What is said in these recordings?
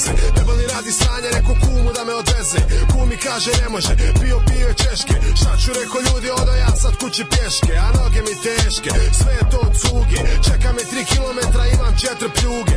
veze. Nebo li radi sranje, neko kumu da me odveze. Kumi kaže ne može, pio pio je češke. Šta ću reko ljudi, odo ja sad kući pješke A noge mi teške, sve je to od Čeka me tri kilometra, imam četiri pljuge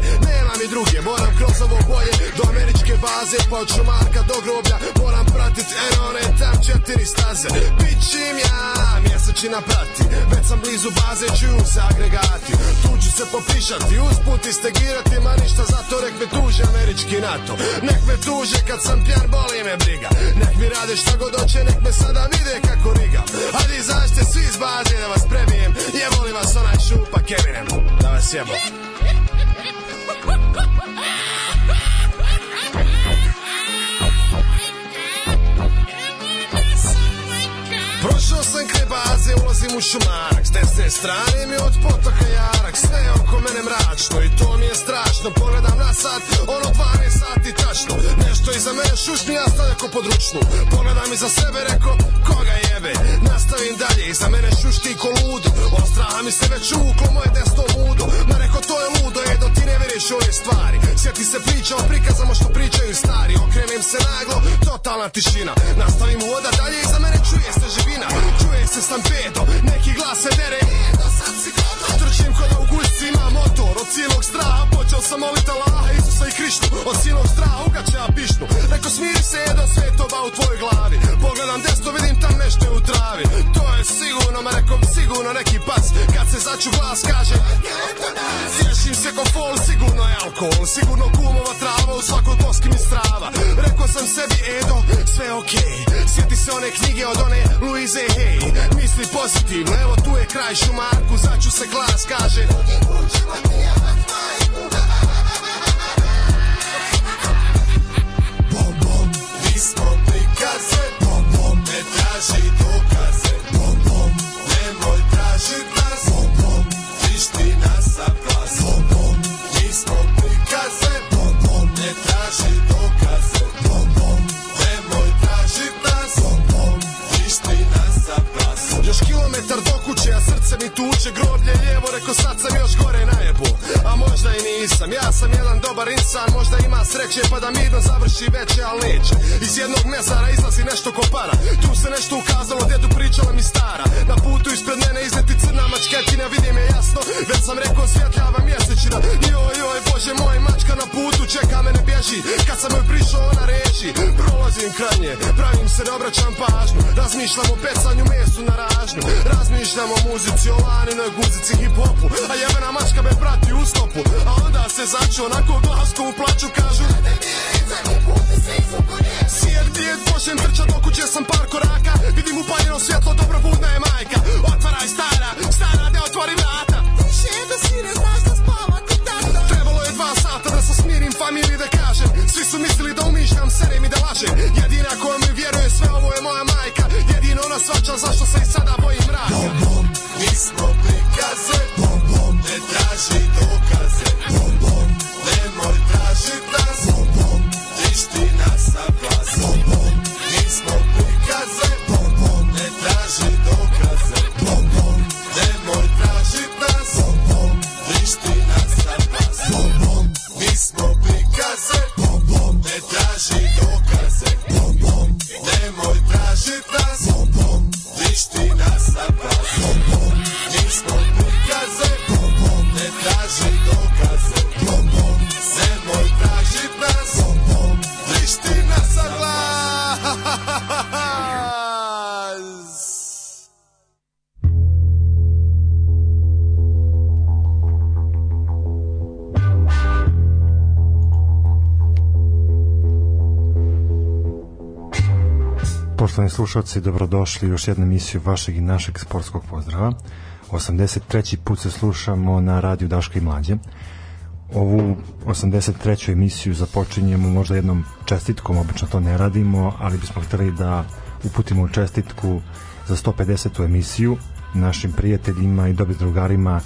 baze, pa od šumarka do groblja Moram pratit eno one tam četiri staze. Bićim ja, mjesečina prati Već sam blizu baze, čuju se agregati Tu ću se popišati, usput istegirati Ma ništa zato, nek me tuže američki NATO. Nek me tuže kad sam pjan, boli me briga. Nek mi rade šta god hoće, nek me sada vide kako riga Hajde izađite svi iz baze da vas prebijem Jeboli vas onaj šupa Kevinem Da vas jebo Prošao sam kraj baze, ulazim u šumarak S desne strane mi od potoka jarak. Sve je oko mene mračno i to mi je strašno. Pogledam na sat, ono 12 sati tačno. Nešto iza mene šušni, ja stavljam ko područnu Pogledam iza sebe, reko, koga jebe Nastavim dalje, iza mene šušti ko ludo. Od straha mi se već uvuklo moje desno ludo. Ma reko, to je ludo, edo ti ne veriš ove stvari. Sjeti se priča o prikazama što pričaju stari. Okrenem se naglo, totalna tišina. Nastavim voda dalje, iza mene čuje se živina. Čuje se stampedo, neki glas se dere Edo, sad si gotovo Trčim kod da u Od cijelog straha počeo sam molit Allaha, Isusa i Krištu Od cijelog straha ugaće ja pišnu Reko smiri se Edo, sve je to ba u tvojoj glavi. Pogledam desno, vidim tam nešto u travi. To je sigurno, ma rekom sigurno neki pas. Kad se začu glas kaže Sješim se ko fol, sigurno je alkohol. Sigurno kumova trava u svakoj boski mi strava. Rekao sam sebi Edo, sve okej. Okay. Sjeti se one knjige od one Louise Hay. Misli pozitivno, evo tu je kraj šumarku Začu se glas kaže Bom, bom, mi smo prikaze Bom, bom, ne traži dokaze tuče Groblje lijevo, reko sad sam još gore najebo možda i nisam, ja sam jedan dobar insan Možda ima sreće pa da mirno završi veće, al neće. Iz jednog mezara izlazi nešto ko para. Tu se nešto ukazalo, djedu pričala mi stara. Na putu ispred mene izleti crna mačketina Vidim je jasno, već sam rekao svjetljava mjesečina. Joj, joj, bože moj, mačka na putu čeka me ne bježi. Kad sam joj prišao ona reći Prolazim kraj nje, pravim se ne obraćam pažnju. Razmišljam o pecanju mesu na ražnju. Razmišljam o muzici, o laninoj guzici, hip-hopu. A jebena mačka me prati u stopu A onda se začu onako glasko u plaću kažu. Sijed dijed pošem trča do kuće sam par koraka. Vidim upaljeno svjetlo, dobro budna je majka. Otvaraj stara, stara ne otvori vrata slušalci, dobrodošli u još jednu emisiju vašeg i našeg sportskog pozdrava. 83. put se slušamo na radiju Daška i Mlađe. Ovu 83. emisiju započinjemo možda jednom čestitkom, obično to ne radimo, ali bismo hteli da uputimo čestitku za 150. emisiju našim prijateljima i dobrim drugarima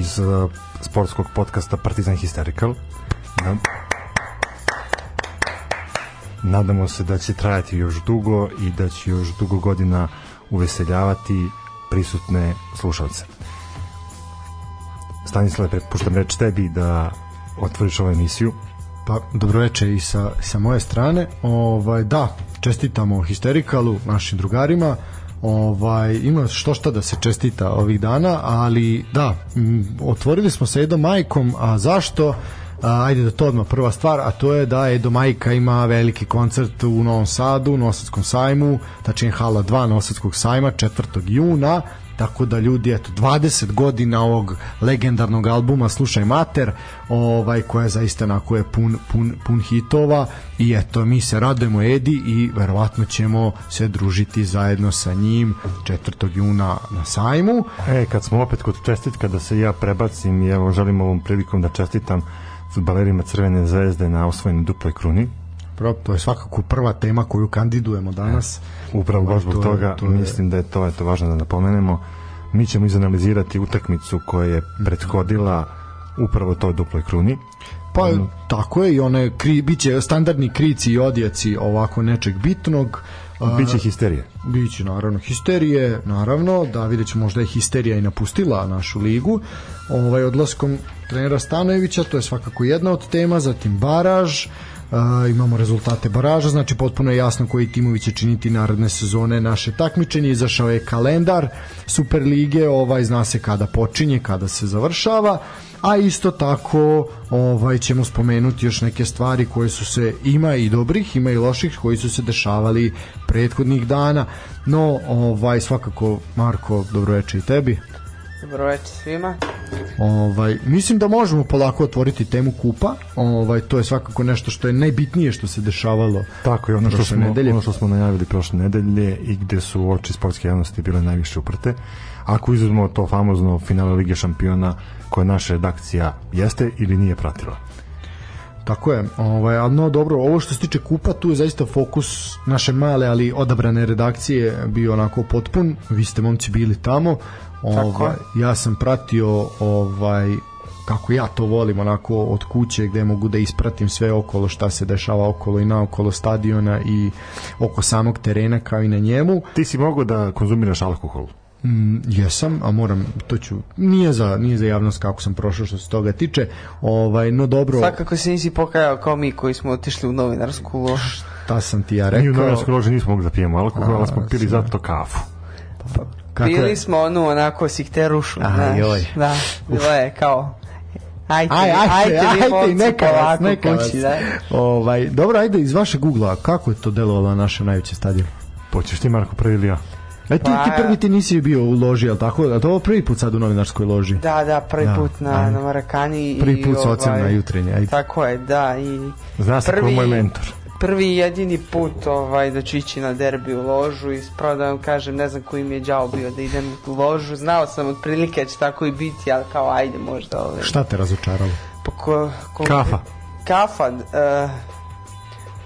iz uh, sportskog podcasta Partizan Hysterical. Da. Nadamo se da će trajati još dugo i da će još dugo godina uveseljavati prisutne slušalce. Stanislav, prepuštam reč tebi da otvoriš ovu emisiju. Pa, dobroveče i sa, sa moje strane. Ovaj, da, čestitamo Histerikalu, našim drugarima. Ovaj, ima što šta da se čestita ovih dana, ali da, otvorili smo sa Edo Majkom, a zašto? A, ajde da to odmah prva stvar, a to je da Edo Majka ima veliki koncert u Novom Sadu, u Nosadskom sajmu, tačnije Hala 2 Nosadskog sajma 4. juna, tako da ljudi eto 20 godina ovog legendarnog albuma Slušaj mater ovaj koja zaista onako je pun, pun, pun hitova i eto mi se radujemo Edi i verovatno ćemo se družiti zajedno sa njim 4. juna na sajmu E, kad smo opet kod čestitka da se ja prebacim i evo želim ovom prilikom da čestitam futbalerima Crvene zvezde na osvojenoj duploj kruni. To je svakako prva tema koju kandidujemo danas. Upravo baš zbog To je- toga to je- mislim da je to eto važno da napomenemo. Mi ćemo izanalizirati utakmicu koja je prethodila upravo toj duploj kruni. Pa tako je i one kri, biće standardni krici i odjeci ovako nečeg bitnog. A, Biće histerije. Biće naravno histerije, naravno, da vidjet ćemo možda je histerija i napustila našu ligu. Ovaj odlaskom trenera Stanojevića, to je svakako jedna od tema, zatim baraž, Uh, imamo rezultate baraža, znači potpuno je jasno koji timovi će činiti naredne sezone naše takmičenje, izašao je kalendar Superlige, ovaj zna se kada počinje, kada se završava, a isto tako ovaj ćemo spomenuti još neke stvari koje su se ima i dobrih, ima i loših koji su se dešavali prethodnih dana. No, ovaj svakako Marko, dobroveče i tebi. Dobroveče svima. Ovaj mislim da možemo polako otvoriti temu kupa. Ovaj to je svakako nešto što je najbitnije što se dešavalo. Tako je ono što smo nedelje. ono što smo najavili prošle nedelje i gde su oči sportske javnosti bile najviše uprte. Ako izuzmemo to famozno finale Lige šampiona koje naša redakcija jeste ili nije pratila. Tako je, ovaj, ali no dobro, ovo što se tiče kupa, tu je zaista fokus naše male, ali odabrane redakcije bio onako potpun, vi ste momci bili tamo, ovaj, ja sam pratio ovaj, kako ja to volim onako od kuće gde mogu da ispratim sve okolo šta se dešava okolo i naokolo stadiona i oko samog terena kao i na njemu Ti si mogao da konzumiraš alkohol. Mm, jesam, a moram, to ću, nije za, nije za javnost kako sam prošao što se toga tiče, ovaj, no dobro, Svakako se nisi pokajao kao mi koji smo otišli u novinarsku lož. ta sam ti ja Mi u rekao. novinarskoj loži nismo mogli da pijemo alkohol, ali smo pili zato kafu. Kako je? Smo onu onako sikterušu, Aj, znaš. joj. Da, bilo je kao Ajde, Aj, ajde, ajde, ajde, ajde, vi momci, neka vas, neka vas. kući, da. Ovaj, dobro, ajde iz vašeg ugla, kako je to delovalo na našem najvećem stadionu? Poćeš ti Marko prvi ili ja? E, ti, Pa, ti prvi ti nisi bio u loži, jel tako? A to prvi put sad u novinarskoj loži? Da, da, prvi Da, put na, ajde. na Marakani. Prvi i, put sa ocem ovaj, na jutrenje, ajde. Tako je, da. I Zna se je moj mentor. prvi jedini put ovaj, da ću ići na derbi u ložu i spravo da vam kažem, ne znam koji mi je đao bio da idem u ložu, znao sam otprilike da će tako i biti, ali kao ajde možda ovaj, Šta te razočaralo? pa ko, ko, Kafa. Kafa, uh,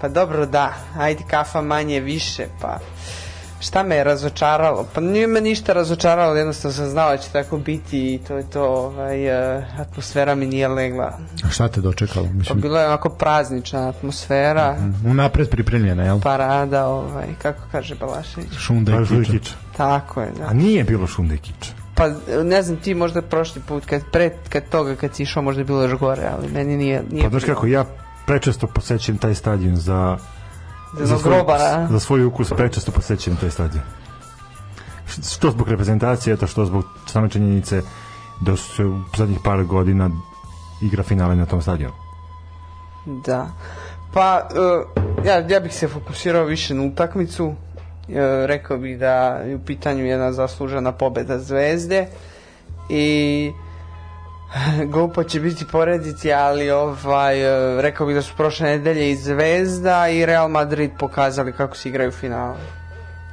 pa dobro da, ajde kafa manje više, pa šta me je razočaralo? Pa nije me ništa razočaralo, jednostavno sam znao da će tako biti i to je to, ovaj, uh, atmosfera mi nije legla. A šta te dočekalo? Pa Mislim, bila je onako praznična atmosfera, unapred pripremljena, jel? parada, ovaj, kako kaže Balašević. Šunda i kiča. Tako je, da. A nije bilo šunde i kiča. Pa ne znam ti možda prošli put kad pre kad toga kad si išao možda je bilo još gore, ali meni nije nije. Pa znaš kako, ja prečesto posećujem taj stadion za za, svoj, grobara. za svoj ukus prečesto posećujem taj stadion. Što zbog reprezentacije, to što zbog same činjenice da su se u zadnjih par godina igra finale na tom stadionu. Da. Pa, uh, ja, ja bih se fokusirao više na utakmicu. Uh, rekao bih da je u pitanju jedna zaslužena pobeda Zvezde i glupo će biti porediti, ali ovaj, rekao bih da su prošle nedelje i Zvezda i Real Madrid pokazali kako se igraju finale.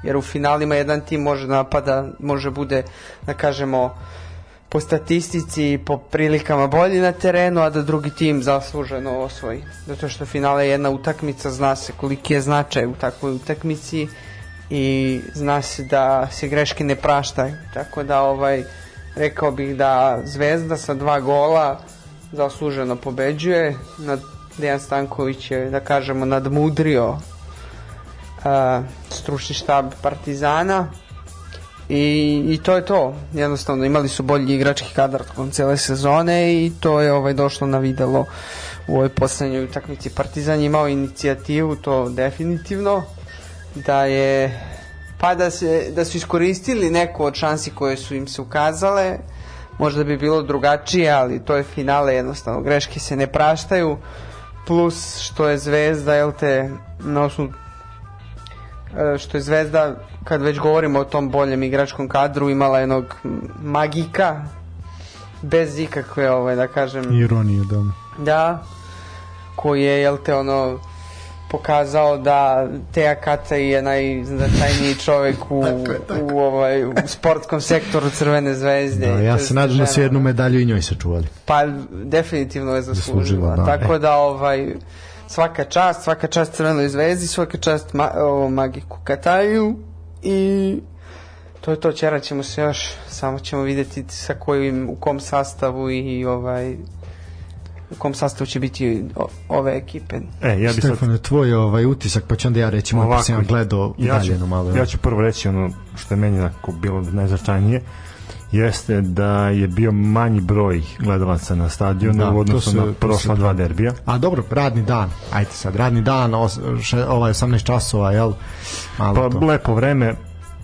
Jer u finalima jedan tim može napada, može bude, da kažemo, po statistici i po prilikama bolji na terenu, a da drugi tim zasluženo osvoji. Zato što finale je jedna utakmica, zna se koliki je značaj u takvoj utakmici i zna se da se greške ne praštaju. Tako da ovaj rekao bih da Zvezda sa dva gola zasluženo pobeđuje. Nad Dejan Stanković je, da kažemo, nadmudrio uh, stručni štab Partizana I, I to je to. Jednostavno imali su bolji igrački kadar tokom cele sezone i to je ovaj došlo na videlo u ovoj poslednjoj utakmici. Partizan je imao inicijativu, to definitivno, da je pa da, se, da su iskoristili neku od šansi koje su im se ukazale, možda bi bilo drugačije, ali to je finale jednostavno, greške se ne praštaju, plus što je Zvezda, jel te, na osnovu e, što je Zvezda, kad već govorimo o tom boljem igračkom kadru, imala jednog magika, bez ikakve, ovaj, da kažem... Ironije, da. Da, koji je, jel te, ono, pokazao da Teja Kaca je najznačajniji čovek u, tako je, tako. u, ovaj, u sportskom sektoru Crvene zvezde. Da, ja se nadam da su jednu medalju i njoj sačuvali. Pa definitivno je zaslužila. Da, tako e. da ovaj svaka čast, svaka čast Crvenoj zvezdi, svaka čast ma, o, Magiku Kataju i to je to, čera ćemo se još, samo ćemo videti sa kojim, u kom sastavu i ovaj u kom sastavu će biti ove ekipe. E, ja bih Stefane, sad... tvoj ovaj utisak, pa ću onda ja reći moj, pa sam gledao ja ću, malo. Ja ću prvo reći ono što je meni onako bilo najznačajnije, jeste da je bio manji broj gledalaca na stadionu da, u odnosu se, na prošla dva derbija. A dobro, radni dan. Ajde sad, radni dan, ovaj 18 časova, jel? Malo pa to. lepo vreme,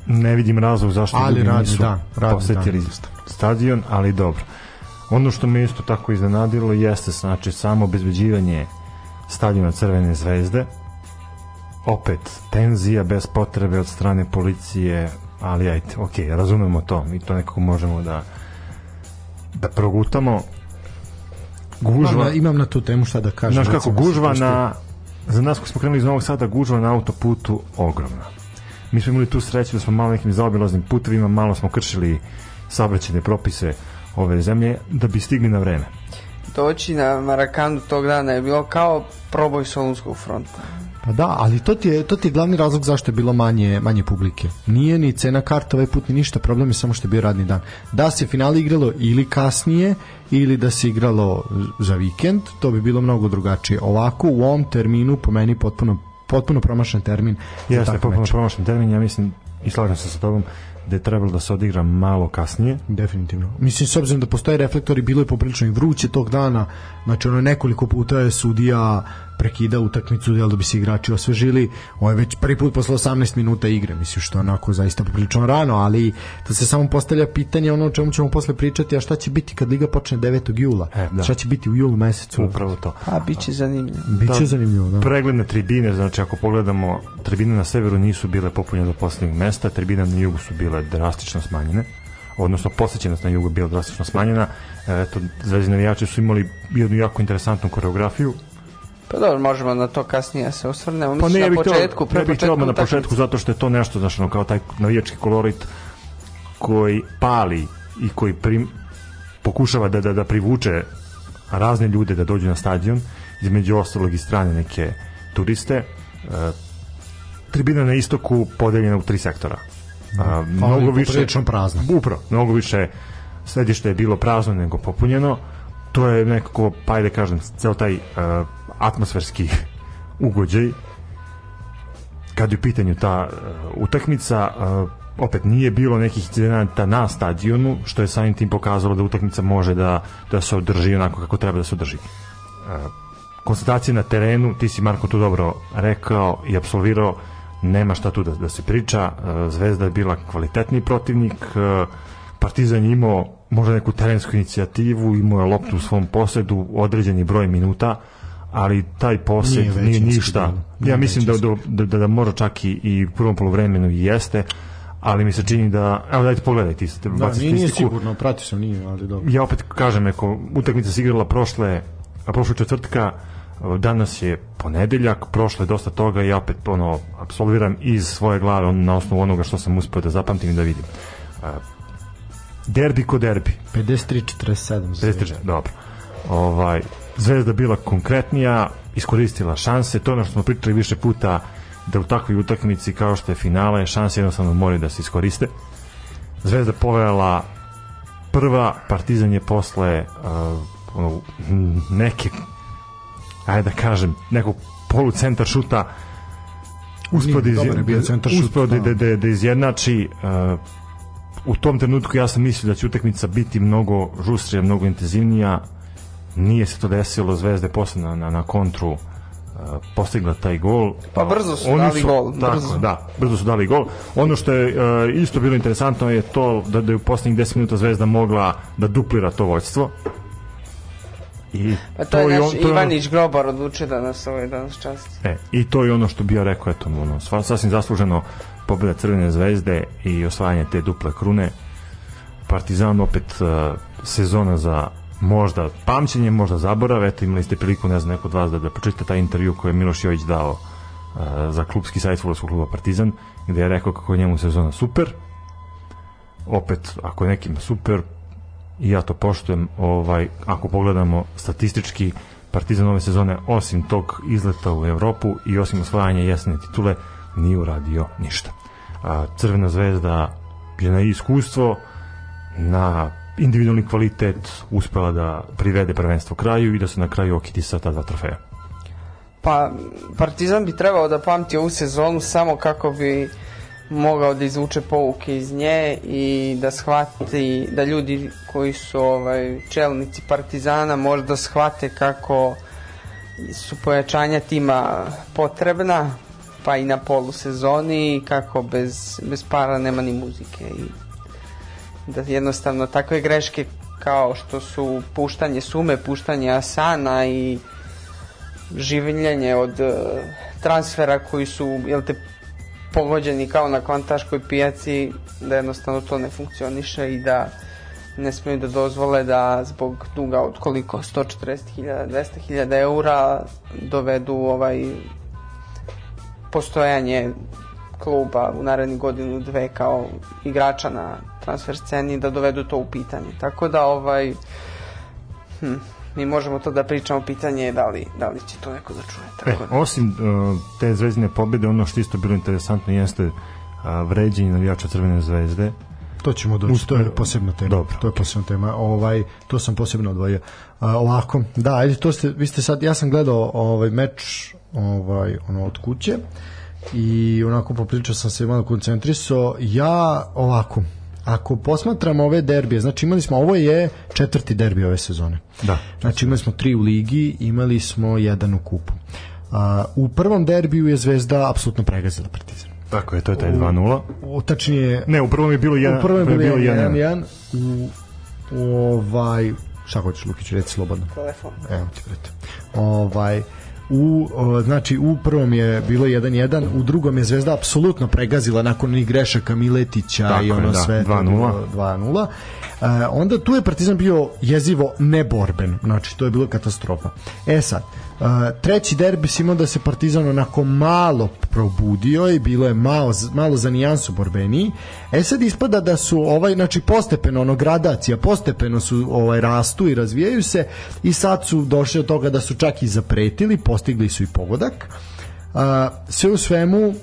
ne vidim razlog zašto ali ljudi nisu dan, posetili dan. stadion, ali dobro. Ono što me isto tako iznenadilo jeste znači samo obezbeđivanje stadiona Crvene zvezde. Opet tenzija bez potrebe od strane policije ali ajte, ok, razumemo to. I to nekako možemo da da progutamo. Gužva imam na, imam na tu temu šta da kažem znaš kako, gužva na za nas koji smo krenuli iz Novog Sada gužva na autoputu ogromna. Mi smo imali tu sreću da smo malo nekim zaobilaznim putevima malo smo kršili saobraćajne propise ove zemlje da bi stigli na vreme. Doći na Marakanu tog dana je bilo kao proboj Solunskog fronta. Pa da, ali to ti je to ti je glavni razlog zašto je bilo manje manje publike. Nije ni cena karta ovaj put ni ništa, problem je samo što je bio radni dan. Da se finale igralo ili kasnije ili da se igralo za vikend, to bi bilo mnogo drugačije. Ovako u ovom terminu po meni potpuno potpuno promašen termin. Jeste, potpuno promašen termin, ja mislim i slažem se sa tobom da je trebalo da se odigra malo kasnije. Definitivno. Mislim, s obzirom da postoje reflektori, bilo je poprilično i vruće tog dana, znači ono nekoliko puta je sudija prekida utakmicu jel da bi se igrači osvežili ovo je već prvi put posle 18 minuta igre mislim što je onako zaista poprilično rano ali da se samo postavlja pitanje ono o čemu ćemo posle pričati a šta će biti kad liga počne 9. jula e, da. šta će biti u julu mesecu upravo to a biće zanimljivo biće da, zanimljivo da. pregledne tribine znači ako pogledamo tribine na severu nisu bile popunjene do poslednjeg mesta tribine na jugu su bile drastično smanjene odnosno posvećenost na jugu je bila drastično smanjena. Eto, zvezdni navijači su imali jednu jako interesantnu koreografiju Pa dobro, možemo na to kasnije da se osvrnemo. Pa ne, na početku, pre ne bih htio na početku zato što je to nešto, znaš, ono, kao taj navijački kolorit koji pali i koji prim, pokušava da, da, da privuče razne ljude da dođu na stadion, između ostalog i strane neke turiste. E, tribina na istoku podeljena u tri sektora. A, mnogo više prazno. Upravo, mnogo više središte je bilo prazno nego popunjeno. To je nekako, pa ajde kažem, ceo taj uh, atmosferski ugođaj. Kad je u pitanju ta uh, utakmica uh, opet nije bilo nekih incidenata na stadionu što je samim tim pokazalo da utakmica može da, da se održi onako kako treba da se održi. Uh, konstatacije na terenu ti si Marko tu dobro rekao i absolvirao nema šta tu da, da se priča. Uh, Zvezda je bila kvalitetni protivnik uh, Partizan je imao možda neku terensku inicijativu imao je loptu u svom posedu određeni broj minuta ali taj posed nije, nije ništa. Nije ja mislim da, da, da, da mora čak i, i u prvom polovremenu i jeste, ali mi se čini da evo dajte pogledajte ti da, nije, nije sigurno pratio sam nije ali dobro. Ja opet kažem neko utakmica se igrala prošle a prošle četvrtka danas je ponedeljak prošle dosta toga i ja opet ono apsolviram iz svoje glave na osnovu onoga što sam uspeo da zapamtim i da vidim. Derbi ko derbi. 53 47 53 dobro. Ovaj Zvezda bila konkretnija, iskoristila šanse, to ono što smo pričali više puta da u takvoj utakmici kao što je finale, šanse jednostavno moraju da se iskoriste. Zvezda povela prva, Partizan je posle uh, neke ajde da kažem, nekog polucentar šuta uspeo da, da, da, da, da, da izjednači uh, u tom trenutku ja sam mislio da će utakmica biti mnogo žustrija, mnogo intenzivnija. Nije se to desilo, Zvezda je posle na, na, na kontru uh, postigla taj gol. Pa brzo su Oni dali gol, Tako, brzo. da, brzo su dali gol. Ono što je uh, isto bilo interesantno je to da, da je u poslednjih 10 minuta Zvezda mogla da duplira to vođstvo. I Pa to, je i naš on- to je ono- Ivanić Grobar odlučio da nas ovaj danas časti. E, i to je ono što bi ja rekao, eto, ono, sva, sasvim zasluženo pobjeda Crvene zvezde i osvajanje te duple krune. Partizan opet uh, sezona za možda pamćenje, možda zaborav, eto imali ste priliku, ne znam, neko od vas da, da pročitate taj intervju koji je Miloš Jović dao uh, za klubski sajt Futbolskog kluba Partizan, gde je rekao kako je njemu sezona super. Opet, ako je nekim super, i ja to poštujem, ovaj, ako pogledamo statistički, Partizan ove sezone, osim tog izleta u Evropu i osim osvajanja jesne titule, nije uradio ništa. A, Crvena zvezda je na iskustvo, na individualni kvalitet uspela da privede prvenstvo kraju i da se na kraju okiti sa ta dva trofeja. Pa Partizan bi trebao da pamti ovu sezonu samo kako bi mogao da izvuče pouke iz nje i da shvati da ljudi koji su ovaj čelnici Partizana možda shvate kako su pojačanja tima potrebna pa i na polusezoni kako bez, bez para nema ni muzike i da jednostavno takve greške kao što su puštanje Sume, puštanje Asana i življenje od e, transfera koji su jel te pogođeni kao na kvantaškoj pijaci da jednostavno to ne funkcioniše i da ne smiju da dozvole da zbog duga od koliko 140.000 200.000 eura dovedu ovaj postojanje kluba u narednih godinu dve kao igrača na transfer sceni da dovedu to u pitanje tako da ovaj hm, mi možemo to da pričamo pitanje je da li, da li će to neko da čuje E, tako da. osim uh, te zvezdine pobjede, ono što isto bilo interesantno jeste uh, vređenje navijača Crvene zvezde. To ćemo doći, to je posebna tema. Dobro. To je posebna tema. Ovaj to sam posebno odvojio. A, ovako, da, ajde, to ste vi ste sad ja sam gledao ovaj meč ovaj ono od kuće i onako poprilično sam se malo koncentrisao. Ja ovako, ako posmatramo ove derbije, znači imali smo, ovo je četvrti derbi ove sezone. Da. Znači imali smo tri u ligi, imali smo jedan u kupu. A, u prvom derbiju je Zvezda apsolutno pregazila Partizan. Tako je, to je taj 2-0. O, tačnije, Ne, u prvom je bilo 1 u prvom je bilo bilo 1-1 u, u ovaj šta hoćeš Lukić reci slobodno telefon evo ti brate ovaj u znači u prvom je bilo 1-1 u drugom je Zvezda apsolutno pregazila nakon onih grešaka Miletića Tako i je, ono da, sve 2:0. 2-0 e, onda tu je Partizan bio jezivo neborben znači to je bilo katastrofa e sad treći derbi si imao da se Partizan onako malo probudio i bilo je malo, malo za nijansu borbeniji. E sad ispada da su ovaj znači postepeno ono gradacija postepeno su ovaj rastu i razvijaju se i sad su došli do toga da su čak i zapretili postigli su i pogodak. A, sve u svemu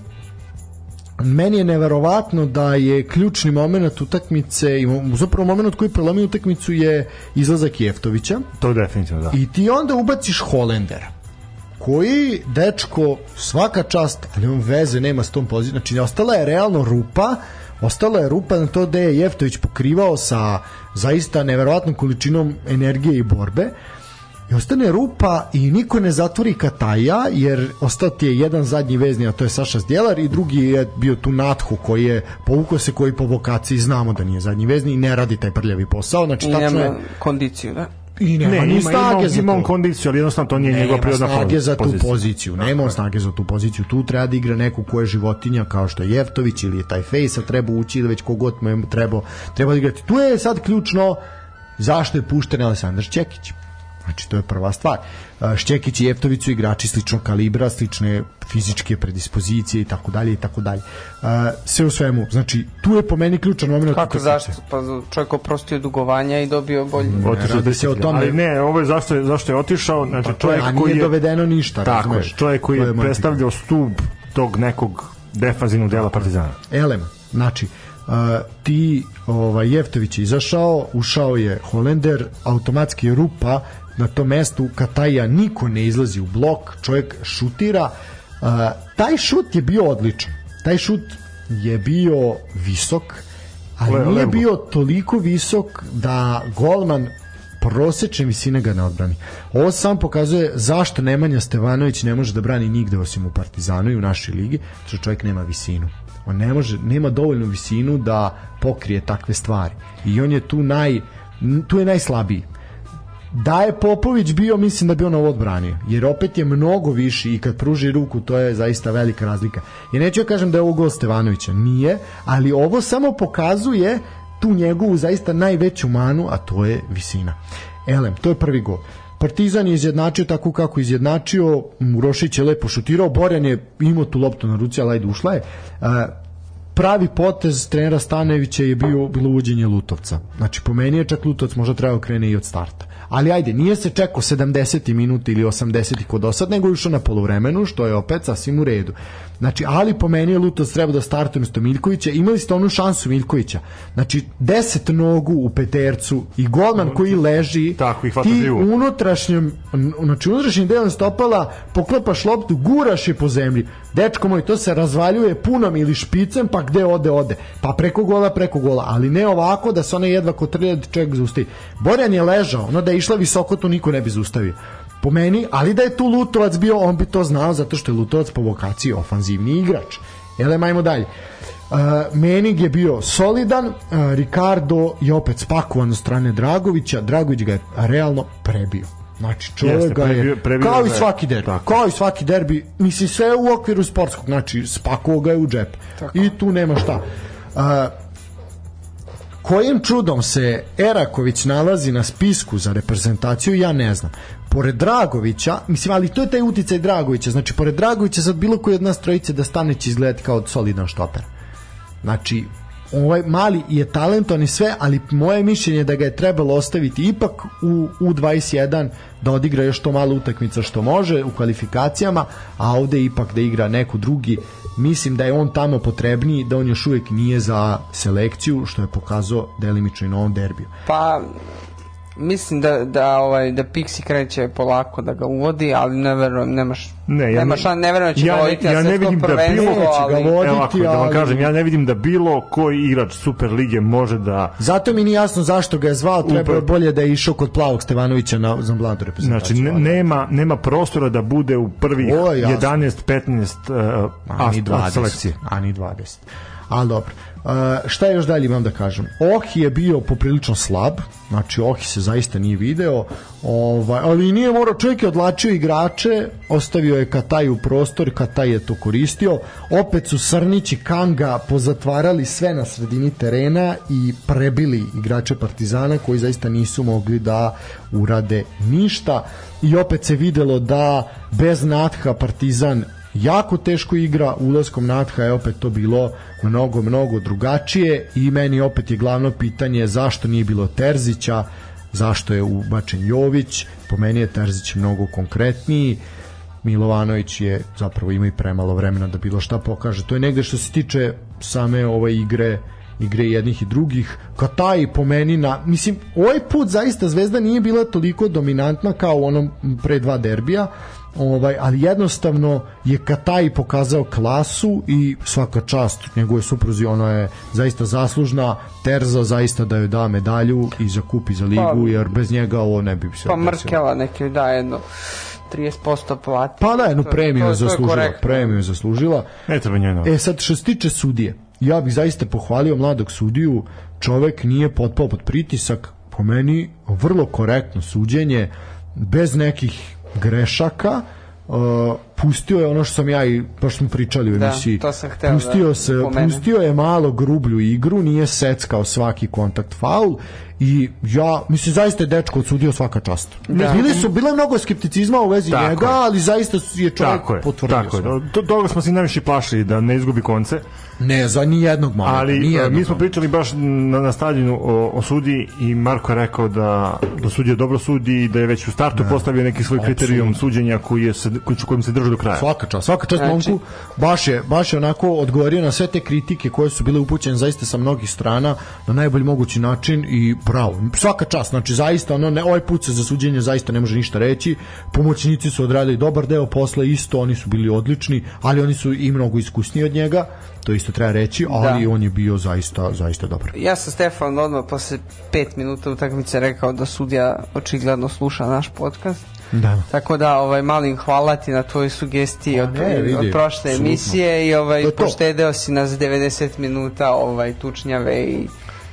meni je neverovatno da je ključni moment utakmice i zapravo moment koji prelomio utakmicu je izlazak Jeftovića. To definitivno, da. i ti onda ubaciš Holendera koji dečko svaka čast ali on veze nema s tom pozicijom. Znači ostala je realno rupa ostala je rupa na to da je Jeftović pokrivao sa zaista neverovatnom količinom energije i borbe i ostane rupa i niko ne zatvori Kataja jer ostao ti je jedan zadnji vezni a to je Saša Zdjelar i drugi je bio tu Nathu koji je povukao se koji po vokaciji znamo da nije zadnji vezni i ne radi taj prljavi posao znači i tačno nema je kondiciju da i nema ne, ni ima, snage ima, ima on kondiciju, ali jednostavno to nije njegova Nema prirodna snage za tu poziciju. Nema on snage za tu poziciju. Tu treba da igra neku ko je životinja kao što je Jeftović ili je taj Fejsa treba ući ili već kogod mu je trebao treba da igrati. Tu je sad ključno zašto je pušten Aleksandar Šćekić. Znači, to je prva stvar. A, Šćekić i Jeftović su igrači sličnog kalibra, slične fizičke predispozicije i tako dalje i tako dalje. A, Sve u svemu, znači, tu je po meni ključan moment. Kako utakmice. zašto? Pa čovjek oprostio dugovanja i dobio bolji. Otišao radi je se o tome. Ali ne, ovo je zašto je, zašto je otišao, znači čovjek A koji nije je dovedeno ništa, Tako je, razumeš? čovjek koji je predstavljao stub tog nekog defanzivnog dela Partizana. Elem, znači uh, ti ovaj Jeftović je izašao, ušao je Holender, automatski je rupa na tom mestu Kataja niko ne izlazi u blok, čovjek šutira. Uh, taj šut je bio odličan. Taj šut je bio visok, ali Le- nije Lembo. bio toliko visok da golman prosečne visine ga ne odbrani. Ovo sam pokazuje zašto Nemanja Stevanović ne može da brani nigde osim u Partizanu i u našoj ligi, što čovjek nema visinu. On ne može, nema dovoljnu visinu da pokrije takve stvari. I on je tu naj tu je najslabiji. Da je Popović bio, mislim da bi on ovo odbranio. Jer opet je mnogo viši i kad pruži ruku, to je zaista velika razlika. I neću ja kažem da je ovo gol Stevanovića. Nije, ali ovo samo pokazuje tu njegovu zaista najveću manu, a to je visina. Elem, to je prvi gol. Partizan je izjednačio tako kako je izjednačio, Urošić je lepo šutirao, Borjan je imao tu loptu na ruci, ali ajde ušla je. Pravi potez trenera Stanevića je bio bilo uvođenje Lutovca. Znači po meni je čak Lutovac možda trebao krene i od starta. Ali ajde, nije se čekao 70 minuta ili 80 kod osad, nego išao na polovremenu, što je opet sasvim u redu. Znači, ali po meni je Lutovac treba da startuje umesto Miljkovića. Imali ste onu šansu Miljkovića. Znači, 10 nogu u petercu i golman koji leži, Tako, i hvata ti živo. unutrašnjem, znači unutrašnjim delom stopala poklepaš loptu, guraš je po zemlji. Dečko moj, to se razvaljuje punom ili špicem, pa gde ode, ode. Pa preko gola, preko gola. Ali ne ovako da se ona jedva kotrlja da čovjek zaustavi. Borjan je ležao, ono da je išla visoko, to niko ne bi zaustavio. Po meni, ali da je tu Lutovac bio, on bi to znao zato što je Lutovac po vokaciji ofanzivni igrač. Ele, ajmo dalje. Uh, Menig je bio solidan, uh, Ricardo je opet spakovan od strane Dragovića, Dragović ga je realno prebio. Znači čovjek Jeste, ga je prebio- prebio kao i svaki derbi, Tako. kao i svaki derbi, mislim sve u okviru sportskog, znači spakovao ga je u džep. I tu nema šta. Uh, kojim čudom se Eraković nalazi na spisku za reprezentaciju, ja ne znam. Pored Dragovića, mislim, ali to je taj uticaj Dragovića, znači, pored Dragovića sad bilo koji od nas trojice da stane će izgledati kao solidan štoper. Znači, ovaj mali je talentovan i sve, ali moje mišljenje je da ga je trebalo ostaviti ipak u U21 da odigra još to malo utakmica što može u kvalifikacijama, a ovde ipak da igra neko drugi. Mislim da je on tamo potrebniji, da on još uvijek nije za selekciju, što je pokazao delimično i na ovom derbiju. Pa mislim da da ovaj da Pixi kreće polako da ga uvodi, ali ne verujem, nemaš Ne, ja nema ne- ne verujem da će ja ga voditi ja na ne vidim da bilo ko će ga ali- voditi. Evo ovako, da vam ali- kažem, ja ne vidim da bilo koji igrač Super lige može da Zato mi nije jasno zašto ga je zvao, treba je bolje da je išao kod Plavog Stevanovića na, za mladu reprezentaciju. Znači, ne, nema, nema prostora da bude u prvih Ovo je jasno. 11-15 uh, A ni ast- 20. selekcije. A ni 20. Ali dobro. Uh, šta još dalje imam da kažem? Ohi je bio poprilično slab, znači Ohi se zaista nije video, ovaj, ali nije morao, čovjek je odlačio igrače, ostavio je Kataj u prostor, Kataj je to koristio, opet su Srnić i Kanga pozatvarali sve na sredini terena i prebili igrače Partizana koji zaista nisu mogli da urade ništa i opet se videlo da bez Natha Partizan jako teško igra, ulaskom Natha je opet to bilo mnogo, mnogo drugačije i meni opet je glavno pitanje zašto nije bilo Terzića, zašto je ubačen Jović, po meni je Terzić mnogo konkretniji, Milovanović je zapravo ima i premalo vremena da bilo šta pokaže. To je negde što se tiče same ove igre igre jednih i drugih. Kataj po meni na, mislim, ovaj put zaista Zvezda nije bila toliko dominantna kao u onom pre dva derbija, ovaj, ali jednostavno je Kataj pokazao klasu i svaka čast njegove supruzi, ona je zaista zaslužna, Terza zaista da joj da medalju i za kup i za ligu, Pa- jer bez njega ovo ne bi se Pa desilo. Mrkela neki da jedno 30% plati. Pa da, jednu To- premiju to- je to je zaslužila, premiju zaslužila. Ne treba njoj E sad što se tiče sudije, ja bih zaista pohvalio mladog sudiju, čovek nije potpao pod pritisak, po meni vrlo korektno suđenje, bez nekih grešaka, pustio je ono što sam ja i baš smo pričali u Da, emisiji to sam hteo pustio da se pomenem. pustio je malo grublju igru nije seckao svaki kontakt faul i ja mislim zaista je dečko odsudio svaka čast Da. bili su bilo je mnogo skepticizma u vezi Tako njega je. ali zaista je čovjek Tako je, potvrdio tako je. svoje. To, toga smo se najviše plašili da ne izgubi konce, Ne, za ni jednog momenta. ali ni e, jednog mi smo pričali baš na, na stadionu o, o sudi i Marko je rekao da, da sudija dobro sudi i da je već u startu postavio neki svoj kriterijum suđenja koji je se, koji, kojim se držao izdržao do kraja. Svaka čast, svaka čast Znači- momku. Baš je, baš je onako odgovorio na sve te kritike koje su bile upućene zaista sa mnogih strana na najbolji mogući način i bravo. Svaka čast, znači zaista ono ne ovaj put se za suđenje zaista ne može ništa reći. Pomoćnici su odradili dobar deo posla isto, oni su bili odlični, ali oni su i mnogo iskusniji od njega. To isto treba reći, ali Da. on je bio zaista zaista dobar. Ja sam Stefan odmah posle pet minuta utakmice rekao da sudija očigledno sluša naš podcast. Da. Tako da ovaj malim hvala ti na tvojoj sugestiji od, ne, od prošle apsolutno. emisije i To ovaj je to. poštedeo si nas 90 minuta ovaj tučnjave i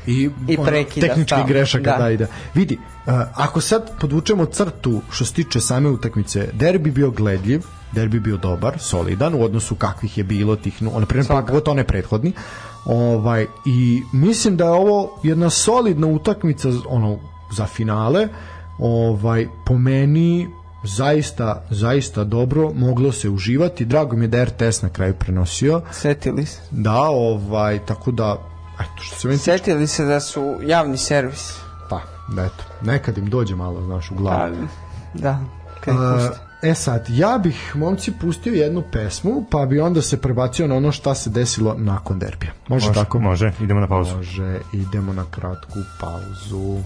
i, I prekida tehnički grešaka da. Da. da ide. Vidi, uh, ako sad podvučemo crtu što se tiče same utakmice, derbi bio gledljiv, derbi bio dobar, solidan u odnosu kakvih je bilo tih, no, na primjer, pogotovo onaj prethodni. Ovaj, I mislim da je ovo jedna solidna utakmica ono, za finale. Ovaj, po meni zaista, zaista dobro moglo se uživati. Drago mi je da je RTS na kraju prenosio. setili se. Da, ovaj, tako da eto, što se meni tiče, Setili se da su javni servis. Pa, da eto, nekad im dođe malo, znaš, u glavu. da, kad ih A, puste. e sad, ja bih momci pustio jednu pesmu, pa bi onda se prebacio na ono šta se desilo nakon derbija. Može, Može, tako? može, idemo na pauzu. Može, idemo na kratku pauzu.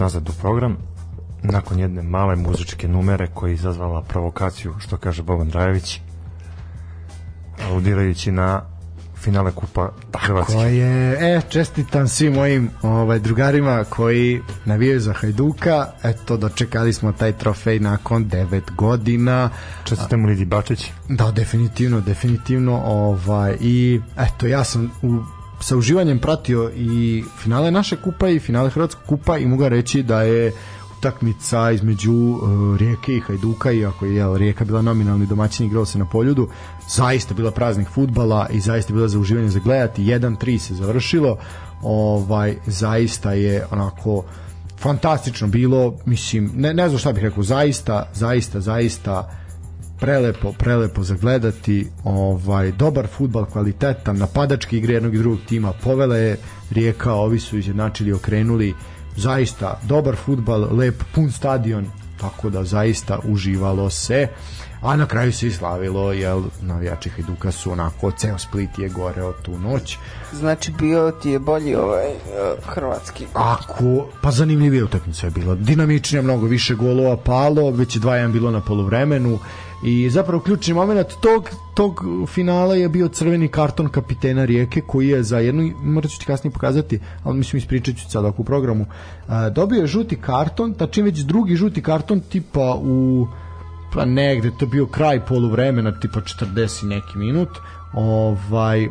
Nas nazad u program. Nakon jedne male muzičke numere koja je izazvala provokaciju, što kaže Boban Drajević, aludirajući na finale kupa Hrvatske. Koje, e, čestitam svim mojim ovaj, drugarima koji navijaju za Hajduka. Eto, dočekali smo taj trofej nakon 9 godina. Čestitam Lidi Bačić. Da, definitivno, definitivno. Ovaj, I, eto, ja sam u sa uživanjem pratio i finale naše kupa i finale Hrvatskog kupa i mogu reći da je utakmica između uh, Rijeke i Hajduka iako je jel, Rijeka bila nominalni domaćin igrao se na poljudu zaista bila praznik futbala i zaista bila za uživanje za gledati. 1-3 se završilo. Ovaj zaista je onako fantastično bilo. Mislim ne, ne znam šta bih rekao. Zaista zaista zaista prelepo, prelepo zagledati ovaj dobar fudbal kvalitetan napadački igre jednog i drugog tima. Povele je Rijeka, ovi su izjednačili okrenuli. Zaista dobar fudbal lep, pun stadion. Tako da zaista uživalo se. A na kraju se islavilo jel navijači Hajduka su onako ceo Split je goreo tu noć. Znači bio ti je bolji ovaj uh, hrvatski. Ako, pa zanimljivije utakmica je bila. Dinamičnija, mnogo više golova palo, već je 2-1 bilo na poluvremenu i zapravo ključni moment tog, tog finala je bio crveni karton kapitena Rijeke koji je za jednu, morat ću ti kasnije pokazati, ali mislim ispričat ću sad u programu, a, dobio je žuti karton, tačim već drugi žuti karton tipa u pa negde to bio kraj poluvremena tipa 40 neki minut ovaj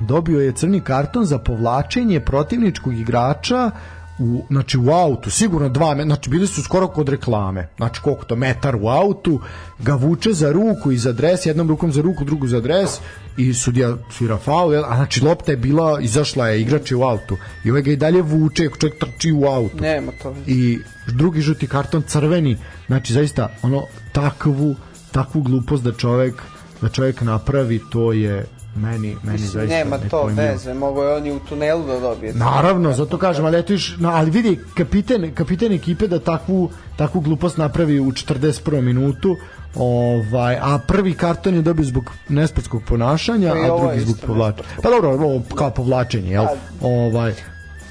dobio je crni karton za povlačenje protivničkog igrača u, znači u autu, sigurno dva, znači bili su skoro kod reklame, znači koliko to, metar u autu, ga vuče za ruku i za dres, jednom rukom za ruku, drugu za dres i sudija svira faul, a znači lopta je bila, izašla je, igrač je u autu i ovaj ga i dalje vuče, čovjek trči u autu. Nema to. I drugi žuti karton crveni, znači zaista ono takvu, takvu glupost da čovjek da čovjek napravi, to je meni meni zaista nema to veze, mogu je oni u tunelu da dobije. Naravno, zato kažem, ali letiš, no, ali vidi kapiten kapiten ekipe da takvu takvu glupost napravi u 41. minutu, ovaj a prvi karton je dobio zbog nesportskog ponašanja, a drugi zbog povlačenja. Pa dobro, ovo kao povlačenje, jel? Ovaj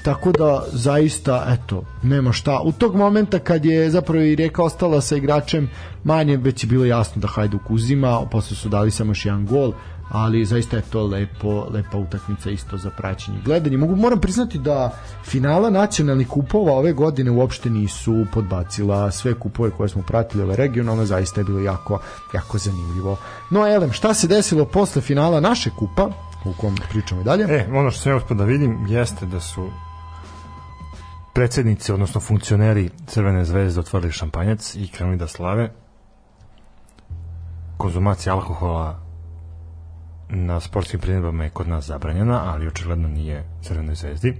tako da zaista eto nema šta u tog momenta kad je zapravo i Rijeka ostala sa igračem manje već je bilo jasno da Hajduk uzima posle su dali samo još jedan gol ali zaista je to lepo, lepa utakmica isto za praćenje i gledanje. Mogu, moram priznati da finala nacionalnih kupova ove godine uopšte nisu podbacila sve kupove koje smo pratili, ove regionalne, zaista je bilo jako, jako zanimljivo. No, Elem, šta se desilo posle finala naše kupa, u kom pričamo i dalje? E, ono što sam ja uspio da vidim jeste da su predsednici, odnosno funkcioneri Crvene zvezde otvorili šampanjac i krenuli da slave. Konzumacija alkohola na sportskim priredbama je kod nas zabranjena, ali očigledno nije Crvenoj zvezdi.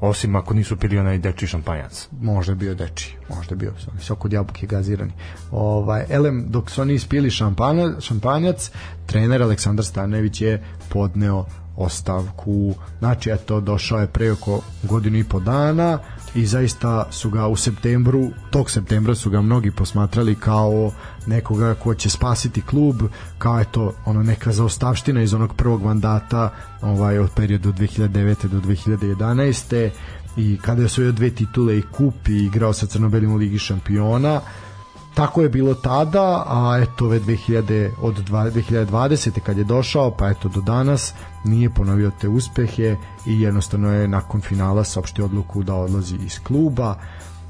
Osim ako nisu pili onaj deči šampanjac. možda je bio deči, možda je bio oni sok od jabuke gazirani. Ovaj elem dok su oni ispili šampana, šampanjac, trener Aleksandar Stanojević je podneo ostavku. Znači, eto, došao je pre oko godinu i po dana i zaista su ga u septembru, tog septembra su ga mnogi posmatrali kao nekoga ko će spasiti klub, kao eto, ono neka zaostavština iz onog prvog mandata ovaj, od periodu 2009. do 2011 i kada je osvojio dve titule i kup i igrao sa crnobelim u Ligi šampiona tako je bilo tada, a eto ove 2000 od dva- 2020. kad je došao, pa eto do danas nije ponovio te uspehe i jednostavno je nakon finala saopštio odluku da odlazi iz kluba.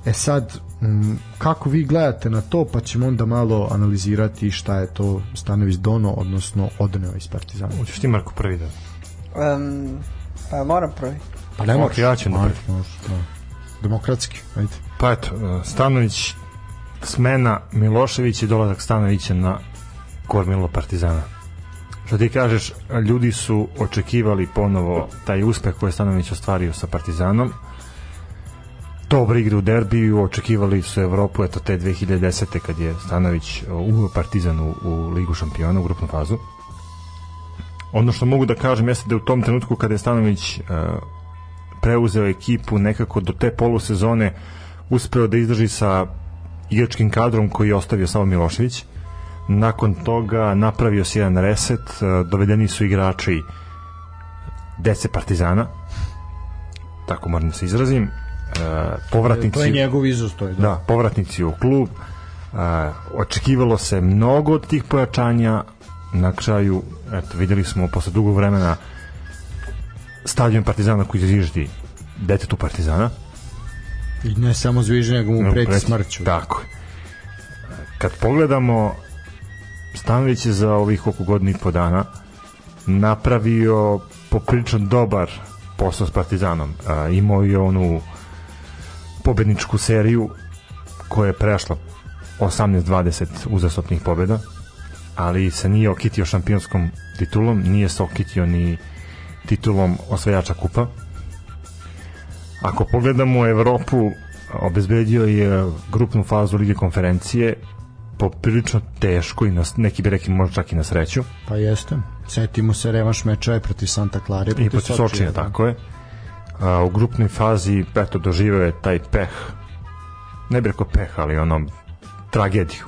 E sad, kako vi gledate na to, pa ćemo onda malo analizirati šta je to Stanović dono, odnosno odneo iz Partizana. Hoćeš ti Marko prvi da? Um, a moram prvi. Pa ne Ok, ja ću da. Demokratski, ajde. Pa eto, Stanović smena Milošević i dolazak Stanovića na kormilo Partizana. Što ti kažeš, ljudi su očekivali ponovo taj uspeh koji je Stanović ostvario sa Partizanom. Dobre igre u derbiju, očekivali su Evropu, eto te 2010. kad je Stanović uveo Partizan u, u Ligu šampiona, u grupnu fazu. Ono što mogu da kažem jeste da u tom trenutku kada je Stanović uh, preuzeo ekipu nekako do te polusezone uspeo da izdrži sa igračkim kadrom koji je ostavio samo Milošević. Nakon toga napravio se jedan reset, e, dovedeni su igrači dece Partizana, tako moram da se izrazim. povratnici to je njegov izostoj da. da, povratnici u klub uh, očekivalo se mnogo od tih pojačanja na kraju eto, videli smo posle dugo vremena stadion Partizana koji zviždi detetu Partizana i ne samo zviždi nego mu preti smrću tako kad pogledamo Stanović je za ovih oko godina i po dana napravio poprilično dobar posao s Partizanom. A, imao je onu pobedničku seriju koja je prešla 18-20 uzastopnih pobeda, ali se nije okitio šampionskom titulom, nije se okitio ni titulom osvajača kupa. Ako pogledamo Evropu, obezbedio je grupnu fazu Lige konferencije poprilično teško i na, neki bi rekli možda čak i na sreću. Pa jeste. Setimo se revanš meča je protiv Santa Clara i protiv Sočija. Sočija da. tako je. A, u grupnoj fazi eto doživeo je taj peh ne bih rekao peh, ali ono tragediju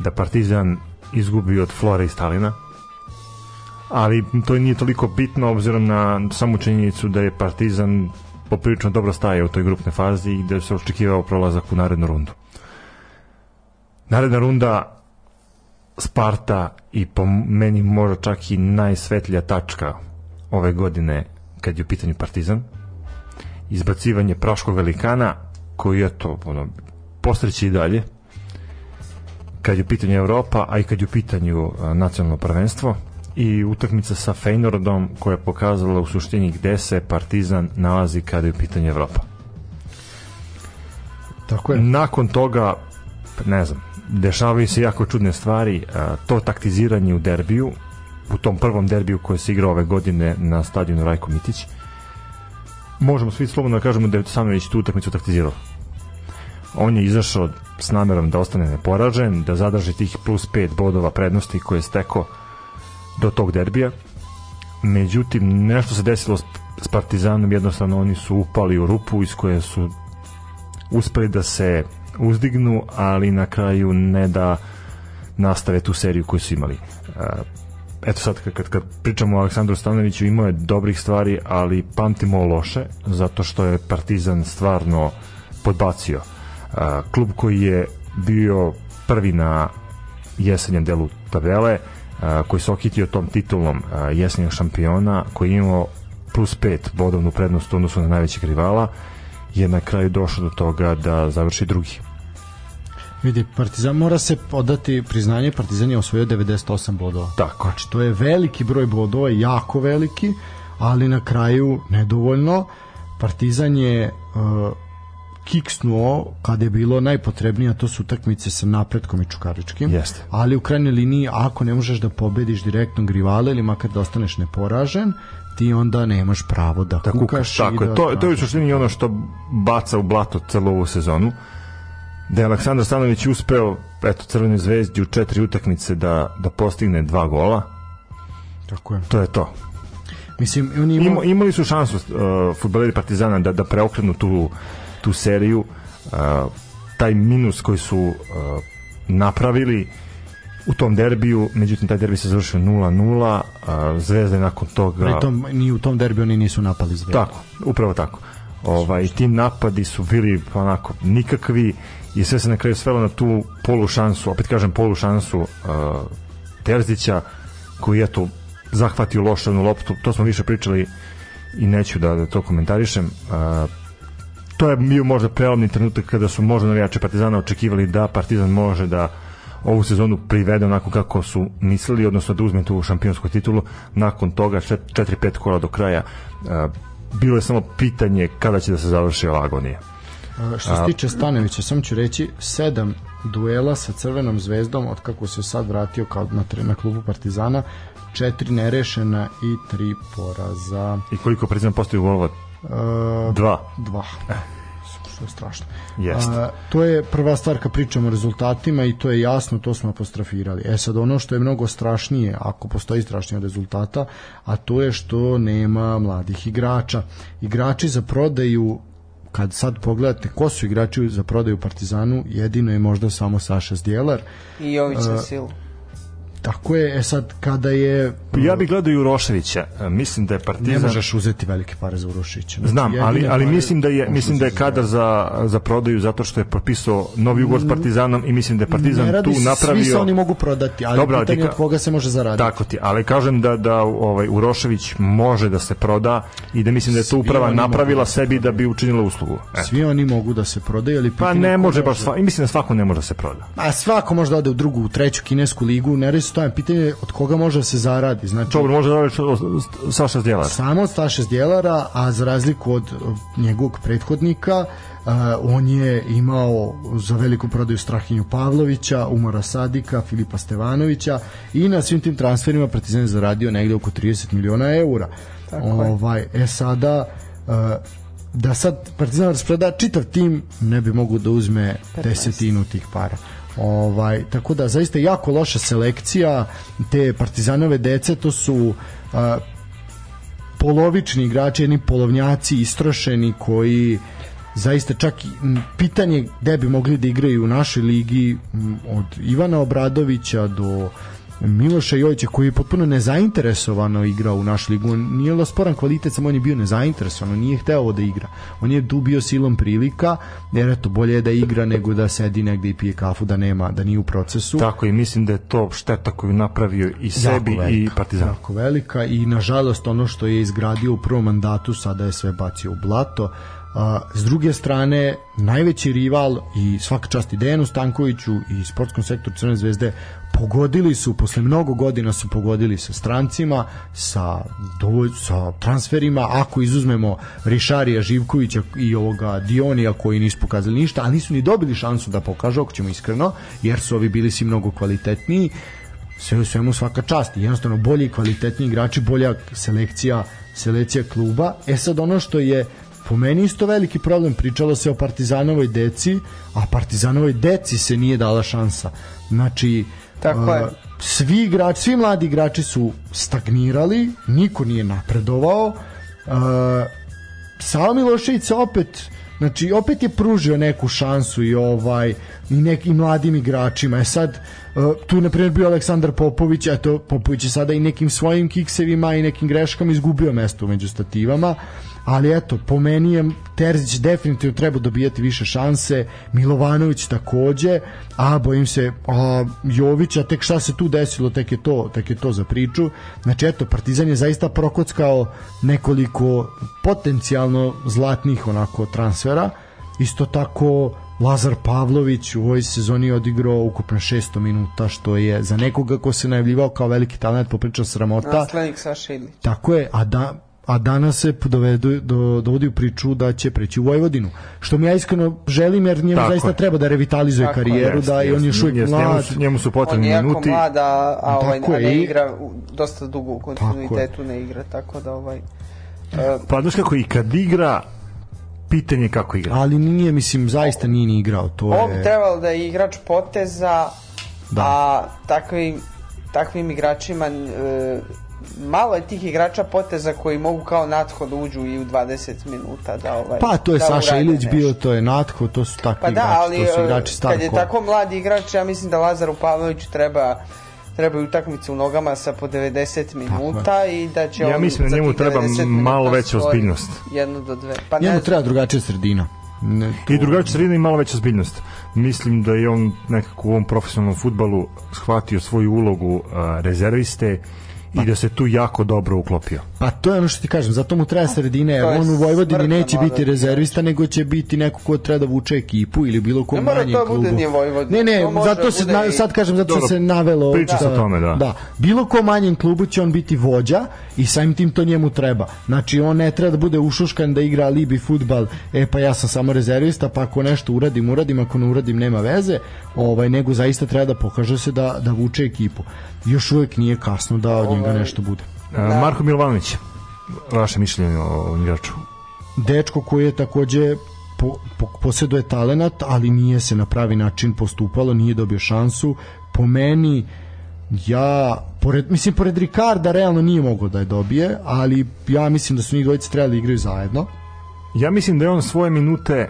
da Partizan izgubi od Flora i Stalina ali to nije toliko bitno obzirom na samu činjenicu da je Partizan poprilično dobro staje u toj grupnoj fazi i da se očekivao prolazak u narednu rundu. Naredna runda Sparta i po meni možda čak i najsvetlija tačka ove godine kad je u pitanju Partizan izbacivanje Praškog velikana koji je to ono, postreći i dalje kad je u pitanju Evropa a i kad je u pitanju nacionalno prvenstvo i utakmica sa Feynordom koja je pokazala u suštini gde se Partizan nalazi kada je u pitanju Evropa Tako je. Nakon toga, ne znam, dešavaju se jako čudne stvari, to taktiziranje u derbiju, u tom prvom derbiju koje se igra ove godine na stadionu Rajko Mitić, možemo svi slobodno da kažemo da je Sanović tu utakmicu taktizirao. On je izašao s namerom da ostane neporažen, da zadrži tih plus 5 bodova prednosti koje je steko do tog derbija. Međutim, nešto se desilo s Partizanom, jednostavno oni su upali u rupu iz koje su uspeli da se uzdignu, ali na kraju ne da nastave tu seriju koju su imali. E, eto sad kad, kad pričamo o Aleksandru Stanoviću imao je dobrih stvari, ali pamtimo loše, zato što je Partizan stvarno podbacio. E, klub koji je bio prvi na jesenjem delu tabele, koji se okitio tom titulom jesenjeg šampiona, koji je imao plus 5 bodovnu prednost u odnosu na najvećeg rivala, je na kraju došao do toga da završi drugi. Vidi, Partizan mora se odati priznanje, Partizan je osvojio 98 bodova. Tako. Znači, to je veliki broj bodova, jako veliki, ali na kraju nedovoljno. Partizan je uh, kiksnuo kada je bilo najpotrebnije, to su utakmice sa napretkom i čukaričkim. Jeste. Ali u krajnjoj liniji, ako ne možeš da pobediš direktnog rivala ili makar da ostaneš neporažen, ti onda nemaš pravo da, da kukaš. Tako i da, to, to je u suštini ono što baca u blato celu ovu sezonu da je Aleksandar Stanović uspeo eto Crvenoj zvezdi u četiri utakmice da, da postigne dva gola tako je to je to Mislim, oni ima... Ima, imali su šansu uh, futbaleri Partizana da, da preokrenu tu, tu seriju uh, taj minus koji su uh, napravili u tom derbiju, međutim taj derbi se završio 0-0, uh, Zvezda je nakon toga... Pritom ni u tom derbiju oni nisu napali Zvezda. Tako, upravo tako. Ovaj, ti napadi su bili onako nikakvi i sve se na kraju svelo na tu polu šansu, opet kažem polu šansu uh, Terzića koji je to zahvatio lošavnu loptu, to smo više pričali i neću da, da to komentarišem uh, to je bio možda prelomni trenutak kada su možda navijači Partizana očekivali da Partizan može da ovu sezonu privede onako kako su mislili, odnosno da uzme tu šampionsku titulu. Nakon toga 4-5 kola do kraja bilo je samo pitanje kada će da se završi ova agonija. Što se tiče Stanovića, samo ću reći sedam duela sa Crvenom zvezdom od kako se sad vratio kao na, na klubu Partizana, četiri nerešena i tri poraza. I koliko Partizan postoji golova? Uh, dva. Dva. Eh što je strašno. Jeste. A, to je prva stvar kad pričamo o rezultatima i to je jasno, to smo apostrofirali. E sad ono što je mnogo strašnije, ako postoji strašnije od rezultata, a to je što nema mladih igrača. Igrači za prodaju kad sad pogledate ko su igrači za prodaju Partizanu, jedino je možda samo Saša Zdjelar. I Jović Vasil. Tako je, e sad kada je ja bih gledao i Uroševića. E, Mislim da je Ne Partizan možeš uzeti velike pare za Urošića. Znači, Znam, ali ali mislim da je mislim da je kadar za za prodaju zato što je potpisao novi ugovor s Partizanom i mislim da je Partizan ne radi, tu napravio Svi se oni mogu prodati, ali ti pitanje ka- od koga se može zaraditi. Tako ti, ali kažem da da ovaj Urošević može da se proda i da mislim da je to uprava napravila da se sebi da bi učinila uslugu. Eto. Svi oni mogu da se prodaju, ali Pa ne može baš sva, i mislim da svako ne može da se proda. A svako može da ode u drugu, u treću kinesku ligu, ne radi se o tome, pitanje je od koga može da se zaradi. Znači, Dobro, može da ove Saša Zdjelar. samo od Staše Zdjelara, a za razliku od uh, njegovog prethodnika, uh, on je imao za veliku prodaju Strahinju Pavlovića, Umara Sadika, Filipa Stevanovića i na svim tim transferima Partizan je zaradio negde oko 30 miliona eura. ovaj, e sada uh, da sad Partizan raspreda čitav tim ne bi mogu da uzme desetinu tih para. Ovaj, tako da zaista jako loša selekcija. Te Partizanove dece to su uh, polovični igrači, jedni polovnjaci istrošeni koji zaista čak i pitanje gde bi mogli da igraju u našoj ligi od Ivana Obradovića do Miloša Jovića koji je potpuno nezainteresovano igrao u našu ligu. On nije lo sporan kvalitet, samo on je bio nezainteresovan, on nije hteo da igra. On je tu bio silom prilika, jer eto, bolje je da igra nego da sedi negde i pije kafu, da nema, da nije u procesu. Tako i mislim da je to šteta koju napravio i sebi Jako i velika, Partizan. Jako velika i nažalost ono što je izgradio u prvom mandatu sada je sve bacio u blato. A, s druge strane, najveći rival i svaka čast i Dejanu Stankoviću i sportskom sektoru Crvene zvezde pogodili su, posle mnogo godina su pogodili sa strancima, sa, dovolj, sa transferima, ako izuzmemo Rišarija Živkovića i ovoga Dionija koji nisu pokazali ništa, ali nisu ni dobili šansu da pokažu, ako ćemo iskreno, jer su ovi bili svi mnogo kvalitetniji sve u svemu svaka čast jednostavno bolji i kvalitetniji igrači, bolja selekcija selekcija kluba. E sad ono što je po meni isto veliki problem, pričalo se o Partizanovoj deci, a Partizanovoj deci se nije dala šansa. Znači, Tako je. svi igrači, svi mladi igrači su stagnirali, niko nije napredovao. Savo Milošević se opet znači opet je pružio neku šansu i ovaj i nekim mladim igračima. E sad tu na primjer bio Aleksandar Popović, eto Popović je sada i nekim svojim kiksevima i nekim greškama izgubio mesto među stativama ali eto, po meni je Terzić definitivno treba dobijati više šanse, Milovanović takođe, a bojim se a, Jovića, tek šta se tu desilo, tek je to, tek je to za priču. Znači eto, Partizan je zaista prokockao nekoliko potencijalno zlatnih onako transfera. Isto tako Lazar Pavlović u ovoj sezoni je odigrao ukupno 600 minuta, što je za nekoga ko se najavljivao kao veliki talent popričao sramota. Naslednik Saša Ilić. Tako je, a da a danas se dovedu, do, dovodi u priču da će preći u Vojvodinu. Što mi ja iskreno želim jer njemu Tako zaista je. treba da revitalizuje Tako je, karijeru, Jeste, da i on je još uvijek jeste, njemu mlad. su- Njemu su On potrebni je jako minuti. mlad, a, a, ovaj, a je, ne i- igra u- dosta dugo u kontinuitetu ne igra, tako da ovaj... Uh, Pa znaš kako i kad igra pitanje je kako igra. Ali nije, mislim, zaista nije ni igrao. To Ovo bi je... trebalo da je igrač poteza, Da. a takvim, takvim igračima e, malo je tih igrača poteza koji mogu kao natho da uđu i u 20 minuta da ovaj Pa to je da Saša Ilić nešto. bio, to je Natko, to su takvi Pa da, igrači, ali to su e, igrači starog kad je tako mladi igrač, ja mislim da Lazaru Pavloviću treba treba i utakmice u nogama sa po 90 minuta i da će Ja mislim da njemu treba 90 malo veća ozbiljnost. Jednu do dve. Pa ne Njemu znam. treba drugačija sredina. Ne, I drugačija sredina i malo veća zbiljnost. Mislim da je on nekako u ovom profesionalnom futbalu shvatio svoju ulogu a, rezerviste i da se tu jako dobro uklopio. Pa to je ono što ti kažem, zato mu treba sredine, jer To je on u Vojvodini neće biti mladog rezervista, nego će biti neko ko treba da vuče ekipu ili bilo kom Ne mora to klubu. bude ni Vojvodina, Ne, ne, zato da se, na, sad kažem, zato Dobro, se navelo... priča se o tome, da. Da, bilo kom manjem klubu će on biti vođa i samim tim to njemu treba. Znači, on ne treba da bude ušuškan da igra libi futbal, e pa ja sam samo rezervista, pa ako nešto uradim, uradim, ako ne uradim, nema veze, ovaj, nego zaista treba da pokaže se da, da vuče ekipu. Još uvek nije kasno da od njega Ovaj, nešto bude. A, Marko Milovanović, vaše mišljenje o igraču? dečko koji je takođe po, po, posjeduje talenat, ali nije se na pravi način postupalo, nije dobio šansu. Po meni, ja, pored, mislim, pored Ricarda realno nije mogao da je dobije, ali ja mislim da su njih dvojice trebali da igraju zajedno. Ja mislim da je on svoje minute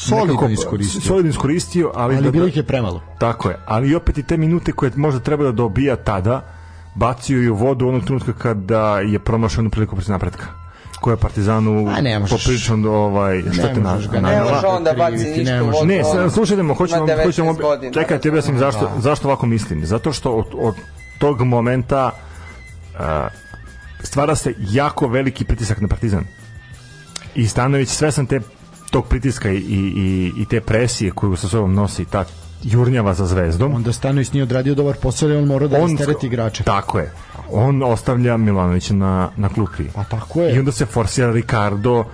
Solidno nekako- iskoristio, solidno iskoristio, ali, ali da, bilo ih je premalo. Tako je, ali i opet i te minute koje možda treba da dobija tada, bacio i u vodu onog trenutka kada je promašao onu priliku protiv napretka koja je Partizanu poprilično ovaj štete na, na, ne Ne na- može on da baci ništa ne u može. vodu. Ne, slušajte, hoćemo, 19 hoćemo, godina. čekaj, ti objasnim zašto, zašto ovako mislim. Zato što od, od tog momenta a, stvara se jako veliki pritisak na Partizan. I Stanović svesan te tog pritiska i, i, i te presije koju sa sobom nosi ta jurnjava za zvezdom. Onda Stanović nije odradio dobar posao i on mora da on, istereti igrače. Tako je. On ostavlja Milanovića na, na klupi. Pa tako je. I onda se forsira Ricardo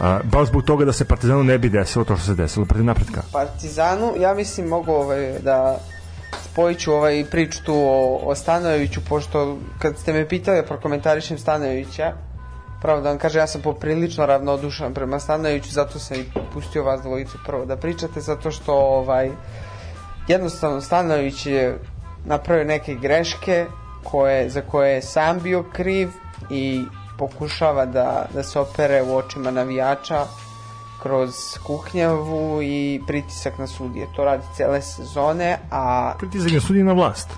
a, baš zbog toga da se Partizanu ne bi desilo to što se desilo protiv napretka. Partizanu, ja mislim mogu ovaj, da spojit ću ovaj priču tu o, o Stanojeviću, pošto kad ste me pitali da prokomentarišem Stanojevića, pravo da vam kažem, ja sam poprilično ravnodušan prema Stanojeviću, zato sam i pustio vas dvojicu prvo da pričate, zato što ovaj, jednostavno Stanojević je napravio neke greške koje, za koje je sam bio kriv i pokušava da, da se opere u očima navijača kroz kuhnjavu i pritisak na sudije. To radi cele sezone, a Pritisak je sudi na vlast.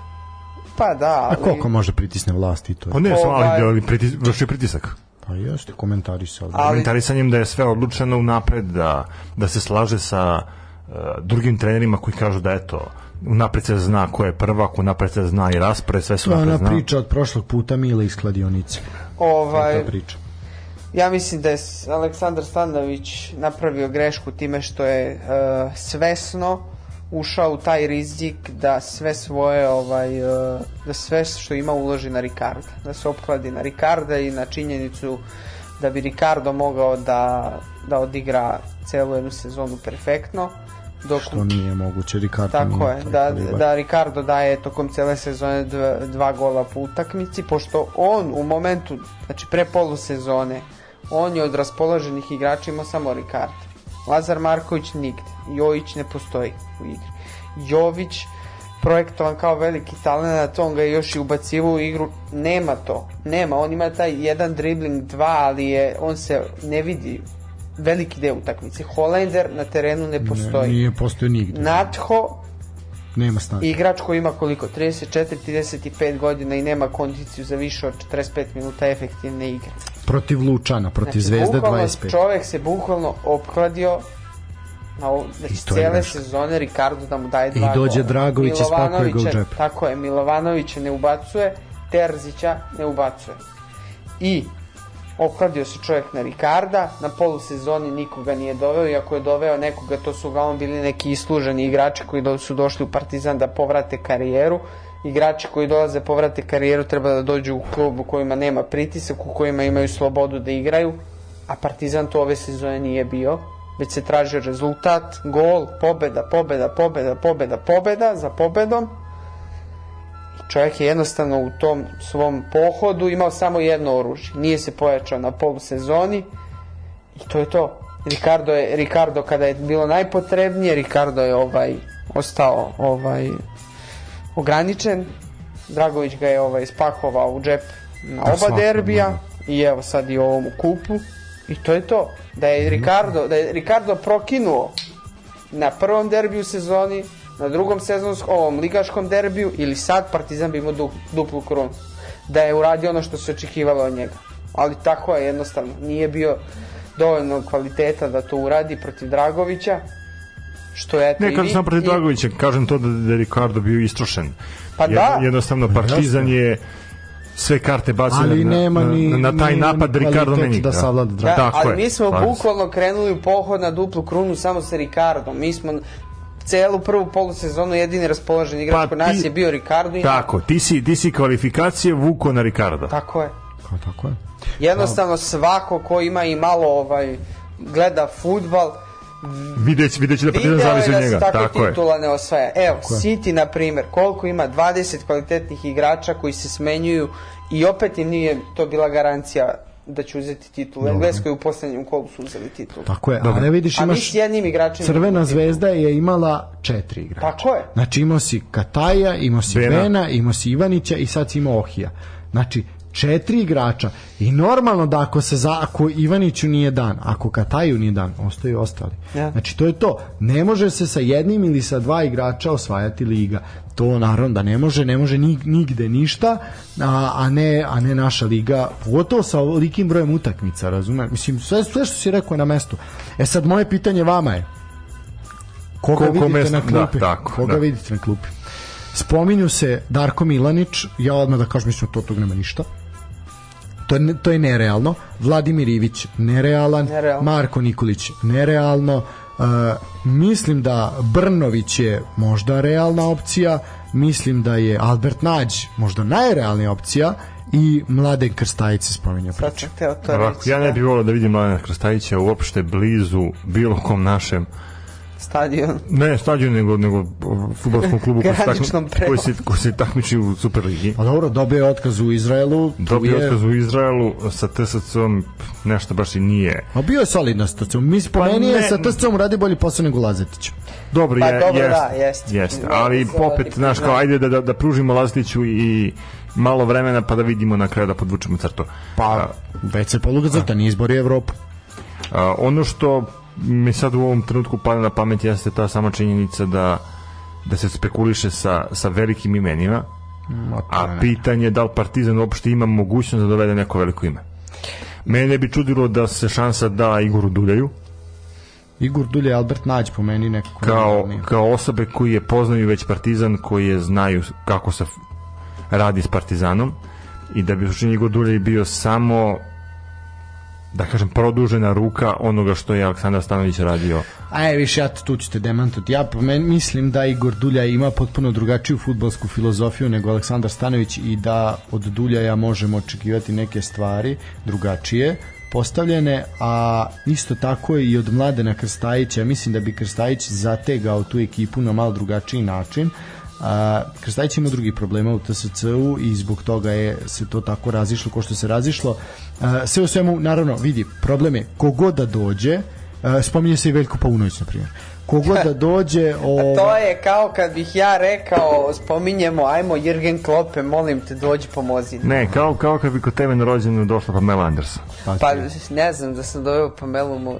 pa da, A ali, koliko može pritisne vlasti i to Pa je? ne, samo Ovaj- ali, ali pritis, vrši pritisak. Pa jeste, komentarisali. Ali- Komentarisanjem da je sve odlučeno unapred, da, da se slaže sa uh, drugim trenerima koji kažu da eto, unapred se zna ko je prvak, unapred se zna i raspored, sve se To je ona unapred zna. priča od prošlog puta Mile iz kladionice. ovaj, priča. ja mislim da je Aleksandar Stanović napravio grešku time što je e, svesno ušao u taj rizik da sve svoje ovaj e, da sve što ima uloži na Ricarda da se opkladi na Ricarda i na činjenicu da bi Ricardo mogao da, da odigra celu jednu sezonu perfektno dok Što nije moguće, Ricardo Tako je, da, da Ricardo daje tokom cele sezone dva, dva gola po utakmici, pošto on u momentu, znači pre polusezone, on je od raspoloženih igrača imao samo Ricardo. Lazar Marković nigde, Jović ne postoji u igri. Jović projektovan kao veliki talent, on ga je još i ubacivo u igru, nema to, nema, on ima taj jedan dribling, dva, ali je, on se ne vidi veliki deo utakmice. Holender na terenu ne Ne, postoji. nije postoje nigde. Natho Nema snage. igrač koji ima koliko 34 35 godina i nema kondiciju za više od 45 minuta efektivne igre. Protiv Lučana, protiv Zvezde Znači, bukvalno 25. Čovek se bukvalno opkladio na ovo, znači, I to je cele greška. sezone Ricardo da mu daje dva I dođe. Dragović i spakuje ga u džep. Tako je, Milovanovića ne ubacuje, Terzića ne ubacuje. I okladio se čovjek na Ricarda, na polusezoni nikoga nije doveo, iako je doveo nekoga, to su uglavnom bili neki isluženi igrači koji su došli u Partizan da povrate karijeru. Igrači koji dolaze povrate karijeru treba da dođu u klub u kojima nema pritisak, u kojima imaju slobodu da igraju, a Partizan to ove sezone nije bio već se tražio rezultat, gol, pobeda, pobeda, pobeda, pobeda, pobeda za pobedom čovjek je jednostavno u tom svom pohodu imao samo jedno oružje. Nije se pojačao na polusezoni i to je to. Ricardo je Ricardo kada je bilo najpotrebnije, Ricardo je ovaj ostao ovaj ograničen. Dragović ga je ovaj spakovao u džep na oba svakako, derbija da. i evo sad i ovom u kupu i to je to. Da je Ricardo, da je Ricardo prokinuo na prvom derbiju sezoni, na drugom sezonskom, ovom ligaškom derbiju ili sad Partizan bi imao du, duplu krunu. Da je uradio ono što se očekivalo od njega. Ali tako je jednostavno. Nije bio dovoljno kvaliteta da to uradi protiv Dragovića. Što je eto Ne, i kažem vi- samo protiv i- Dragovića, kažem to da, da je Ricardo bio istrošen. Pa Jed- da. Jednostavno, Partizan je sve karte bacio Ali na, nema na, ni- na, na taj nema ni napad Ricardo igra. da savlada Da. Tako ali je, mi smo se. bukvalno krenuli u pohod na duplu krunu samo sa Ricardom. Mi smo celu prvu polusezonu jedini raspoložen igrač Pa kod nas ti- je bio Ricardo i Tako, ti si, ti si kvalifikacije vuko na Ricarda. tako je. Kao tako je. Jednostavno svako ko ima i malo ovaj gleda futbal Videć, videći da Partizan je zavisi da od se njega. Tako je. titula ne osvaja. Evo, City na primjer, koliko ima 20 kvalitetnih igrača koji se smenjuju i opet im nije to bila garancija da će uzeti titul. Engleskoj u poslednjem kolu su uzeli titul. Tako je. A ne vidiš A mi imaš s jednim igračem Crvena zvezda je imala četiri igrača. Tako je. Znači imao si Kataja, imao si Bena. Bena, imao si Ivanića i sad si imao Ohija. Znači četiri igrača i normalno da ako se za, ako Ivaniću nije dan, ako Kataju nije dan, ostaju ostali. Ja. Znači to je to. Ne može se sa jednim ili sa dva igrača osvajati liga. To naravno da ne može, ne može nig, nigde ništa, a, a ne a ne naša liga, pogotovo sa ovolikim brojem utakmica, razumem. Mislim sve sve što si rekao je na mestu. E sad moje pitanje vama je koga Koliko vidite mesta- na klupi? da, tako, koga da. vidite na klupi? Spominju se Darko Milanić, ja odmah da kažem, mislim, to tog nema ništa. To je, to je nerealno. Vladimir Ivić, nerealan. Nerealno. Marko Nikolić, nerealno. Uh, mislim da Brnović je možda realna opcija. Mislim da je Albert Nađ možda najrealnija opcija i Mladen Krstajić se spominja priča. ja ne da. bih volio da vidim Mladena Krstajića uopšte blizu bilo kom našem Stadion. ne stadionu nego nego fudbalskom klubu koji se, Graničnom takmi, koji se koji se takmiči u Superligi. Pa dobro, dobio je otkaz u Izraelu. Dobio je- otkaz u Izraelu sa TSC-om nešto baš i nije. A bio je solidna stacija. Mi po Pa meni je ne- sa TSC-om radi bolji posao nego Lazetić. Dobro, Pa je, dobro, jeste, da, jeste. jeste. Ne, Ali ne, opet, ne, znaš, ne. kao, ajde da, da, da pružimo Lazetiću i malo vremena pa da vidimo na kraju da podvučemo crtu. Pa, već se poluga crta, nije izborio Evropu. A, ono što mi sad u ovom trenutku pada na pamet jeste ta sama činjenica da da se spekuliše sa, sa velikim imenima, a pitanje je da li Partizan uopšte ima mogućnost da dovede neko veliko ime. Mene bi čudilo da se šansa da Igoru Duljaju, Igor Dulje i Albert Nađ po meni nekako kao, kao osobe koji je poznaju već Partizan, koji je znaju kako se radi s Partizanom i da bi u suštini Igor Duljaj bio samo da kažem produžena ruka onoga što je Aleksandar Stanović radio A je, više, ja tu ću te demantuti. Ja po meni mislim da Igor Dulja ima potpuno drugačiju futbolsku filozofiju nego Aleksandar Stanović i da od Duljaja možemo očekivati neke stvari drugačije postavljene, a isto tako i od Mladena Krstajića. Mislim da bi Krstajić zategao tu ekipu na malo drugačiji način. A, Krstajić ima drugih problema u TSC-u i zbog toga je se to tako razišlo ko što se razišlo. A, sve u svemu, naravno, vidi, problem je kogod da dođe, a, spominje se i Veljko Paunović, na primjer. Kogod da dođe... O... A to je kao kad bih ja rekao, spominjemo, ajmo Jürgen Kloppe, molim te, dođi pomozi. Ne, kao, kao kad bi kod tebe na rođenu došla Pamela Anderson. Pa ne znam da sam doveo Pamelu mu...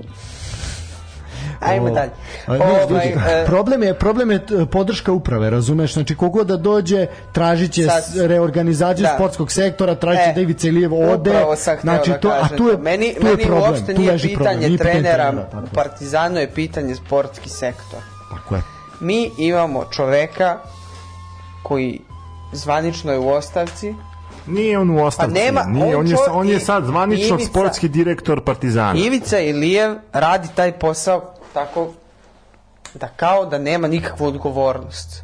Ajmo dalje. A, ne, Ovaj, e, problem je problem je t- podrška uprave, razumeš? Znači kogod da dođe, tražiće Sad- reorganizaciju Da. sportskog sektora, tražiće E, da Ivica Ilijev ode. Znači da to, a tu je to. meni, tu je meni problem, uopšte nije leži problem, pitanje nije pitanje trenera trenera, u. Partizanu, je pitanje sportski sektor. Tako je. Mi imamo čoveka koji zvanično je u ostavci, Nije on u ostavci. Pa nema, nije, on on, je, on je sad zvanično Ivica- sportski direktor Partizana. Ivica Ilijev radi taj posao tako da kao da nema nikakvu odgovornost.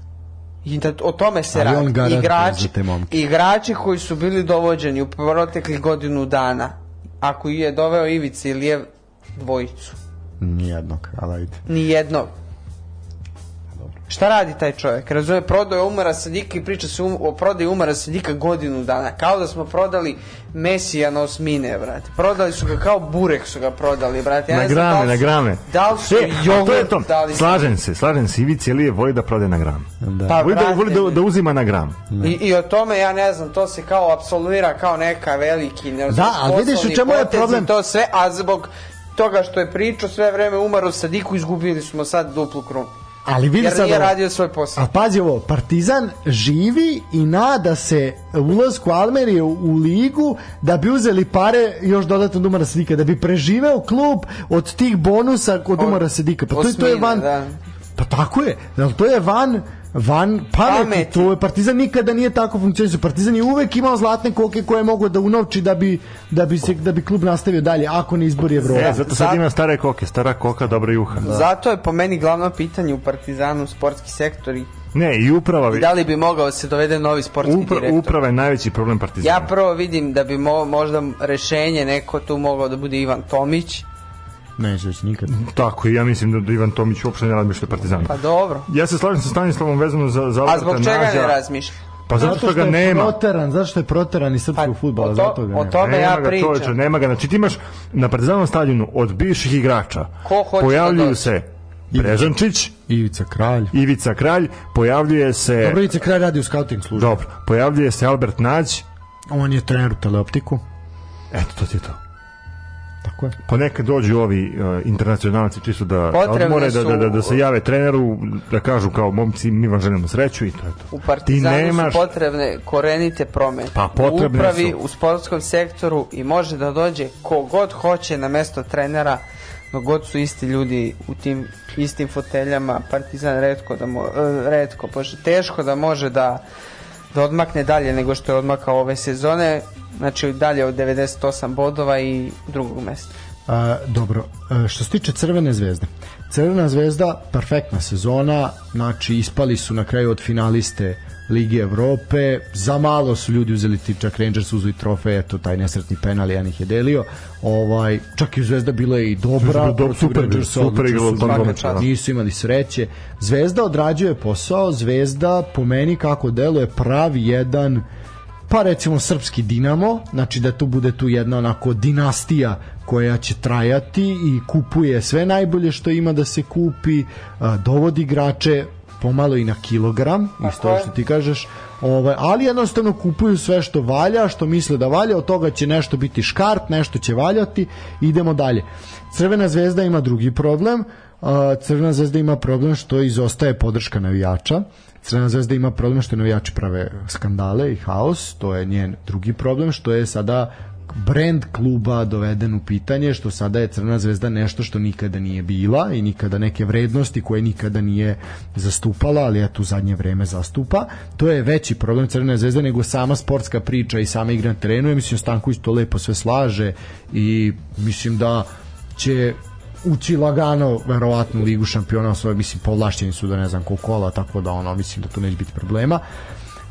I da o tome se Ali radi. Igrači, igrači koji su bili dovođeni u proteklih godinu dana, ako je doveo Ivica Ilijev dvojicu, Nijednog, ali ajde. ni jednog. Šta radi taj čovjek? Razumije, prodaje Umara Sadika i priča se um, o prodaji Umara Sadika godinu dana. Kao da smo prodali Mesija na osmine, brate. Prodali su ga kao burek su ga prodali, brate. Ja na znam da grame, li na grame. Da li su E, a to je jogurt to. dali su- Slažem se, slažem se. Ivica Ilije voli da prode na gram. Da. Pa, Voli da, voli da, da uzima na gram. I, I o tome, ja ne znam, to se kao absolvira kao neka veliki ne znam, Da, ali vidiš u čemu je problem? To sve, a zbog toga što je pričao sve vreme Umaru Sadiku, izgubili smo sad duplu krunu. Ali vidi Jer sad nije ovo. radio svoj posao. A pazi ovo, Partizan živi i nada se ulazku Almerije u, ligu da bi uzeli pare još dodatno od Umara Sedika, da bi preživeo klub od tih bonusa od Umara Sedika. Pa to, je- to je van... da. Pa tako je, to je van van pameti, Pameti. to je Partizan nikada nije tako funkcionisao. Partizan je uvek imao zlatne koke koje mogu da unovči da bi, da bi, se, da bi klub nastavio dalje, ako ne izbori Evropu. E, zato sad Zato- ima stare koke, stara koka, dobra juha. Zato je po meni glavno pitanje u Partizanu sportski sektor i Ne, i uprava, i da li bi mogao da se dovede novi sportski upra, direktor. uprava je najveći problem Partizana. Ja prvo vidim da bi mo, možda rešenje neko tu mogao da bude Ivan Tomić. Neće već nikad. Tako, i ja mislim da, da Ivan Tomić uopšte ne razmišlja o Partizanu. Pa dobro. Ja se slažem sa Stanislavom vezano za, za A zbog čega Nađa. ne razmišlja? Pa zato što ga je nema. proteran, zašto je proteran iz srpskog Pa, fudbala, zato ga o nema. tome ja nema ga pričam. čoveče, nema ga. Znači ti imaš na Partizanovom stadionu od bivših igrača Ko hoće da pojavljuju dođe? se Brežančić, Ivica Kralj. Ivica Kralj, pojavljuje se Dobro, Ivica Kralj radi u scouting službi. Dobro, pojavljuje se Albert Nađ On je trener u teleoptiku. Eto, to ti je to. Tako je. Pa neka dođu ovi uh, internacionalci čisto da Potrebne odmore, da, da, da, da se su- jave treneru, da kažu kao momci, mi vam želimo sreću i to je to. U Ti Partizanu nemaš... su potrebne korenite promene. Pa, potrebne u upravi, su. u sportskom sektoru i može da dođe ko god hoće na mesto trenera, no god su isti ljudi u tim istim foteljama, Partizan redko da mo, e, redko, bože, teško da može da da odmakne dalje nego što je odmakao ove sezone, znači dalje od 98 bodova i drugog mesta. A, dobro, a, što se tiče Crvene zvezde. Crvena zvezda, perfektna sezona, znači ispali su na kraju od finaliste Lige Evrope, za malo su ljudi uzeli ti čak Rangers uzeli trofej, eto taj nesretni penal, jedan ih je delio. Ovaj, čak i Zvezda bila je i dobra, do- super, Rangersa, super igrala da. Nisu imali sreće. Zvezda odrađuje posao, Zvezda po meni kako deluje pravi jedan pa recimo srpski Dinamo, znači da tu bude tu jedna onako dinastija koja će trajati i kupuje sve najbolje što ima da se kupi, dovodi igrače pomalo i na kilogram, isto je. što ti kažeš, ovaj, ali jednostavno kupuju sve što valja, što misle da valja, od toga će nešto biti škart, nešto će valjati, idemo dalje. Crvena zvezda ima drugi problem, Crvena zvezda ima problem što izostaje podrška navijača, Crvena zvezda ima problem što navijači prave skandale i haos, to je njen drugi problem, što je sada brand kluba doveden u pitanje, što sada je Crvena zvezda nešto što nikada nije bila i nikada neke vrednosti koje nikada nije zastupala, ali eto u zadnje vreme zastupa. To je veći problem Crvene zvezde nego sama sportska priča i sama igra na terenu. Ja mislim Stanković to lepo sve slaže i mislim da će ući lagano verovatno ligu šampiona svoje mislim povlašćeni su da ne znam koliko kola tako da ono mislim da tu neće biti problema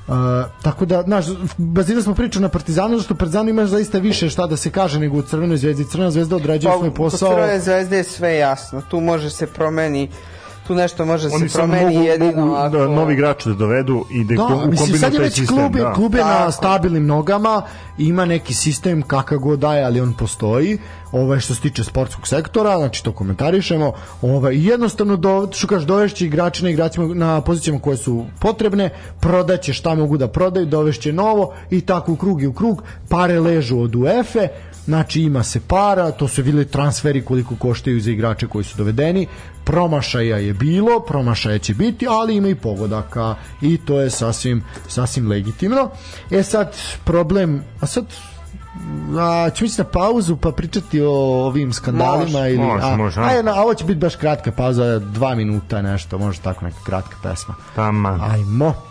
Uh, tako da, znaš, bazirali smo priču na Partizanu, zato što Partizanu ima zaista više šta da se kaže nego u Crvenoj zvezdi. Crvena zvezda odrađuje svoj posao. Pa, Kod Crvene zvezde je sve jasno. Tu može se promeni tu nešto može Oni se promeni mogu, jedino mogu ako... da novi igrače da dovedu i da, Da, da mislim, sad je već sistem. klub, je, da. klub je na Tako. stabilnim nogama, ima neki sistem kakav god daje, ali on postoji. Ovaj što se tiče sportskog sektora, znači to komentarišemo. Ovaj i jednostavno do što kažeš dovešće igrače na igračima na pozicijama koje su potrebne, prodaće šta mogu da prodaju, dovešće novo i tako u krug i u krug, pare ležu od UEFA Znači ima se para, to su bili transferi koliko koštaju za igrače koji su dovedeni. Promašaja je bilo, promašaja će biti, ali ima i pogodaka i to je sasvim sasvim legitimno. E sad problem, a sad a, ću ići na pauzu pa pričati o ovim skandalima Može, ili može, a, može, a? a, a ovo će biti baš kratka pauza, dva minuta nešto, može tako neka kratka pesma. Taman. Ajmo.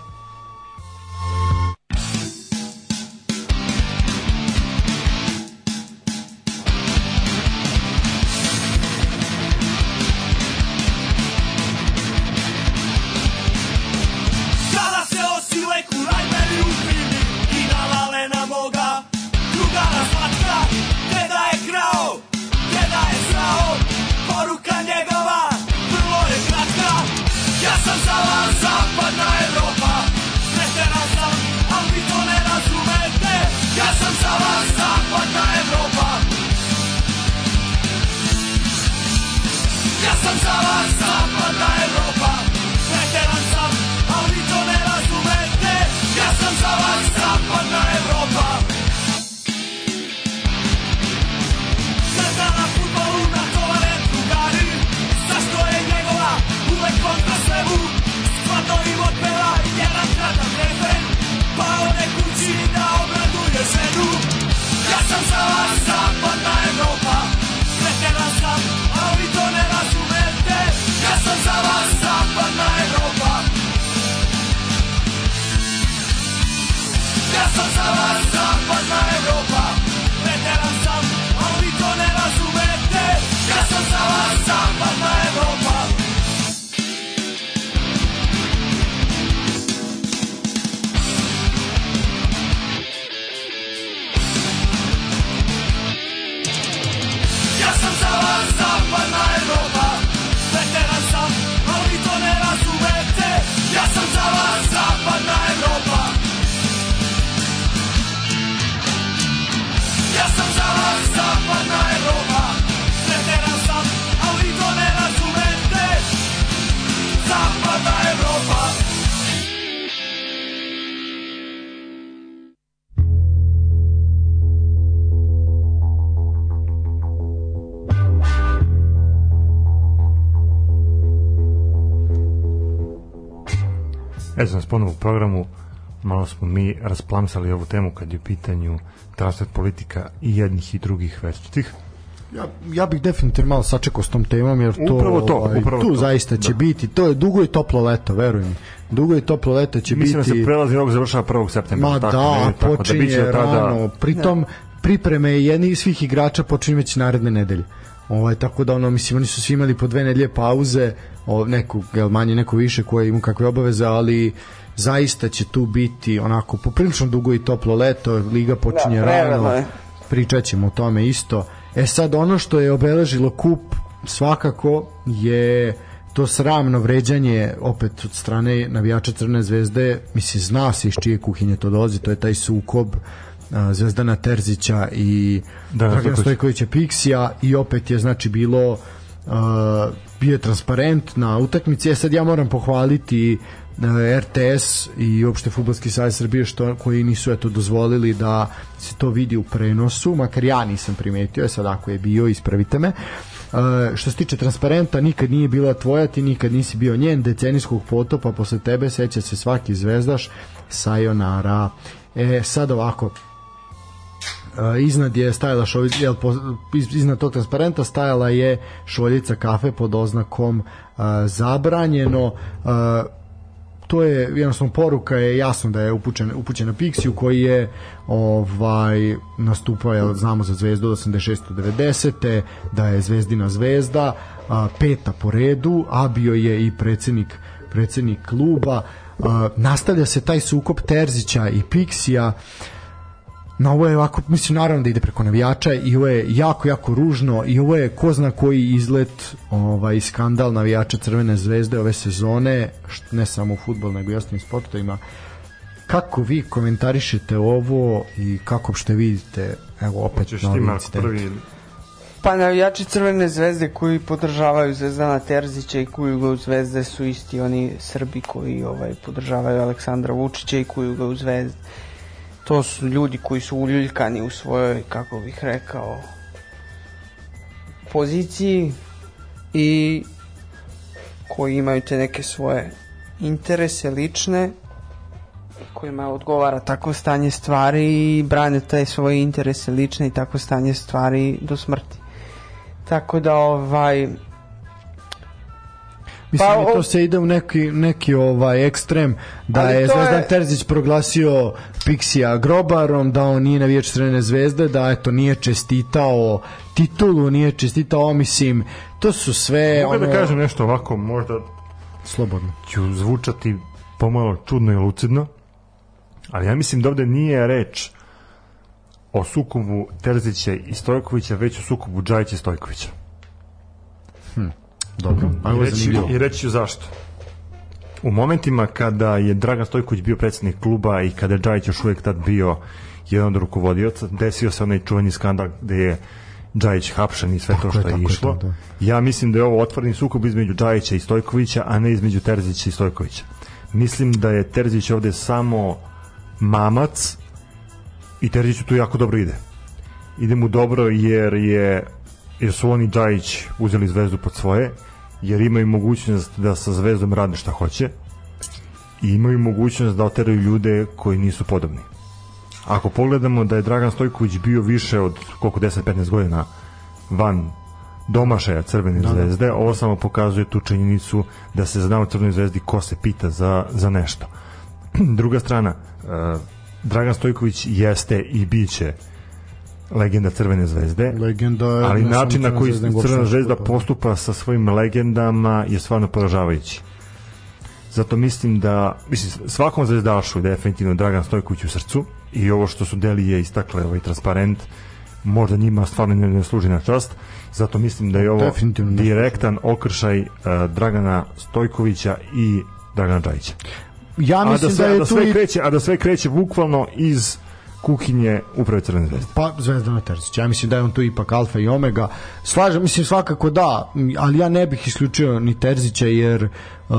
Eto nas ponovo u programu, malo smo mi rasplamsali ovu temu kad je u pitanju transfer politika i jednih i drugih večitih. Ja, ja bih definitivno malo sačekao s tom temom jer to, Upravo to, ovaj, upravo tu to. zaista će Da. biti to je dugo i toplo leto veruj mi dugo i toplo leto će Mislim da biti se prelazni rok završava 1. septembra. ma tako, da ne, tako počinje biće do tada- rano pritom pripreme jednih svih igrača počinje već naredne nedelje Ovaj, tako da ono, mislim, oni su svi imali po dve nedelje pauze, o, neku, jel, manje, neko više koje ima kakve obaveze, ali zaista će tu biti onako poprilično dugo i toplo leto, liga počinje Da, rano, je. pričat ćemo o tome isto. E sad, ono što je obeležilo kup svakako je to sramno vređanje opet od strane navijača Crne zvezde, mislim, zna se iz čije kuhinje to dolazi, to je taj sukob a, Zvezdana Terzića i Da, Dragana Stojkovića. Piksija i opet je znači bilo uh, bio je transparent na utakmici. E sad ja moram pohvaliti uh, RTS i uopšte Fudbalski savez Srbije što koji nisu eto dozvolili da se to vidi u prenosu, makar ja nisam primetio, e sad ako je bio ispravite me. Uh, što se tiče transparenta, nikad nije bila tvoja, ti nikad nisi bio njen decenijskog potopa posle tebe seća se svaki zvezdaš sayonara. E, sad ovako, iznad je stajala šoljica, jel, iznad tog transparenta stajala je šoljica kafe pod oznakom uh, zabranjeno. Uh, to je jednostavno poruka je jasno da je upućena upućena Pixiju koji je ovaj nastupao jel, znamo za Zvezdu od 86 do 90 da je Zvezdina zvezda peta po redu a bio je i predsednik predsednik kluba nastavlja se taj sukob Terzića i Pixija na ovo je ovako, mislim naravno da ide preko navijača i ovo je jako, jako ružno i ovo je ko zna koji izlet ovaj, skandal navijača Crvene zvezde ove sezone, ne samo u futbol nego i ostalim sportovima kako vi komentarišete ovo i kako što vidite evo opet Hoćeš novi incident prvi ili- Pa navijači Crvene zvezde koji podržavaju Zvezdana Terzića i kuju ga u zvezde su isti oni Srbi koji ovaj podržavaju Aleksandra Vučića i kuju ga u zvezde. To su ljudi koji su uljuljkani u svojoj, kako bih rekao, poziciji i koji imaju te neke svoje interese lične kojima odgovara tako stanje stvari i brane te svoje interese lične i tako stanje stvari do smrti. Tako da ovaj Mislim, Pa, to se ide u neki, neki ovaj ekstrem da Ali je Zvezdan je- Terzić proglasio Pixija grobarom, da on nije navijač Crvene zvezde, da eto nije čestitao titulu, nije čestitao, mislim, to su sve Mogu ono, da kažem nešto ovako, možda slobodno. ću zvučati pomalo čudno i lucidno, ali ja mislim da ovde nije reč o sukobu Terzića i Stojkovića, već o sukobu Džajića i Stojkovića. Dobro, a I reći. I reći zašto. U momentima kada je Dragan Stojković bio predsednik kluba i kada je Džajić još uvijek tad bio jedan od rukovodioca, desio se onaj čuveni skandal gde je Džajić hapšen i sve Tako to je, što je, je išlo. to, da. Ja mislim da je ovo otvoreni sukob između Džajića i Stojkovića, a ne između Terzića i Stojkovića. Mislim da je Terzić ovde samo mamac i Terziću tu jako dobro ide. Ide mu dobro jer je jer su oni Džajić uzeli zvezdu pod svoje, jer imaju mogućnost da sa zvezdom rade šta hoće i imaju mogućnost da oteraju ljude koji nisu podobni. Ako pogledamo da je Dragan Stojković bio više od koliko 10-15 godina van domašaja Crvene da, zvezde, ovo samo pokazuje tu činjenicu da se zna u Crvenoj zvezdi ko se pita za, za nešto. Druga strana, uh, Dragan Stojković jeste i biće legenda Crvene zvezde, Legenda je ali način na koji Crvena zvezda postupa sa svojim legendama je stvarno poražavajući. Zato mislim da mislim, svakom zvezdašu je definitivno Dragan Stojković u srcu i ovo što su Delije istakle ovaj transparent možda njima stvarno ne, služi na čast zato mislim da je ovo Definitivno direktan okršaj uh, Dragana Stojkovića i Dragana Đajića. Ja A da, mislim da, sve, je da tu sve i kreće, a da sve kreće bukvalno iz kuhinje uprave Crvene zvezde. Pa Zvezdana Terzić, ja mislim da je on tu ipak alfa i omega. Slažem, mislim svakako da, ali ja ne bih isključio ni Terzića jer uh,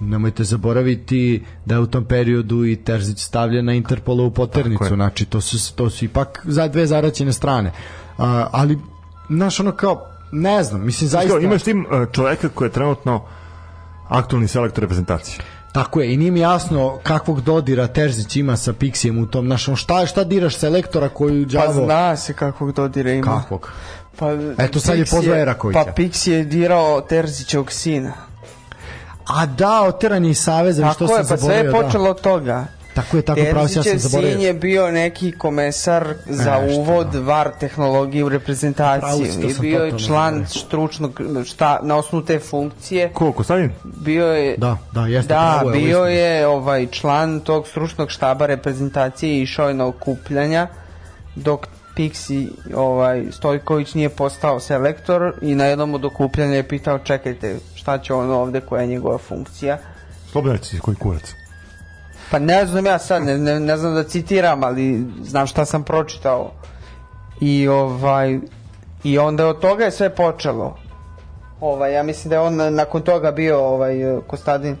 nemojte zaboraviti da je u tom periodu i Terzić stavljen na Interpolovu Tako poternicu, znači to su, to su ipak za dve zaraćene strane. Uh, ali, znaš, ono kao, ne znam, mislim zaista... Zaista... Imaš tim uh, čoveka koji je trenutno aktualni selektor reprezentacije. Tako je, i nije mi jasno kakvog dodira Terzić ima sa Pixijem u tom, znaš, ono, šta, šta diraš selektora koju Pa đavo... zna se kakvog dodira ima. Kakvog? Pa, Eto, sad je pozvao Erakovića. Pa Pixi je dirao Terzićevog sina. A da, oteran je iz Saveza, što Tako sam je, pa sve je počelo od toga. Tako je, tako pravo se, ja sam Terzićev sin zaboravio. je bio neki komesar za Nešto, uvod da. VAR tehnologije u reprezentaciju i sam bio je član zaboravio. stručnog šta na osnovu te funkcije Ko, Kostadin? bio je Da, da, jeste da, pravo je, bio istina. je ovaj član tog stručnog štaba reprezentacije i išao je na okupljanja dok Pixi ovaj Stojković nije postao selektor i na jednom od okupljanja je pitao čekajte šta će on ovde koja je njegova funkcija Slobodno reci koji kurac. Pa ne znam ja sad, ne, ne, ne znam da citiram, ali znam šta sam pročitao. I ovaj i onda od toga je sve počelo. Ovaj ja mislim da je on nakon toga bio ovaj Kostadin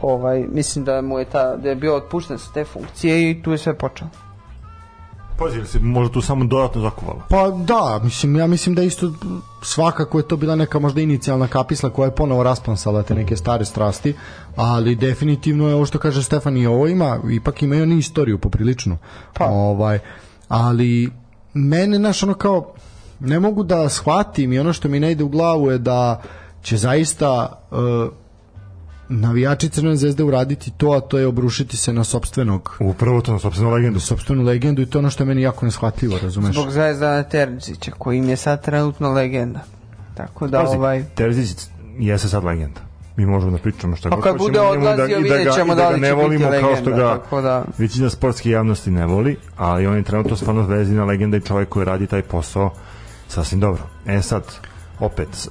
ovaj mislim da mu je ta da je bio otpušten sa te funkcije i tu je sve počelo. Pazi, se možda tu samo dodatno zakuvalo? Pa da, mislim, ja mislim da isto svakako je to bila neka možda inicijalna kapisla koja je ponovo rasplansala te neke stare strasti, ali definitivno je ovo što kaže Stefan i ovo ima, ipak ima i oni istoriju popriličnu. Pa. Ovaj, ali mene, znaš, ono kao, ne mogu da shvatim i ono što mi ne ide u glavu je da će zaista uh, navijači Crvene zvezde uraditi to, a to je obrušiti se na sopstvenog Upravo to, na sobstvenu legendu. sopstvenu legendu i to je ono što je meni jako neshvatljivo, razumeš? Zbog Zvezdana Terzića koji im je sad trenutno legenda. Tako da Pazi, ovaj Terzić jeste sad legenda. Mi možemo da pričamo šta Pa god kad hoćemo bude njemu i odlazio, i vidjet ga- ćemo i da ga li ne će biti volimo kao što ga tako da- većina sportske javnosti ne voli, ali on je trenutno stvarno zvezdina legenda i čovjek koji radi taj posao sasvim dobro. E sad, opet,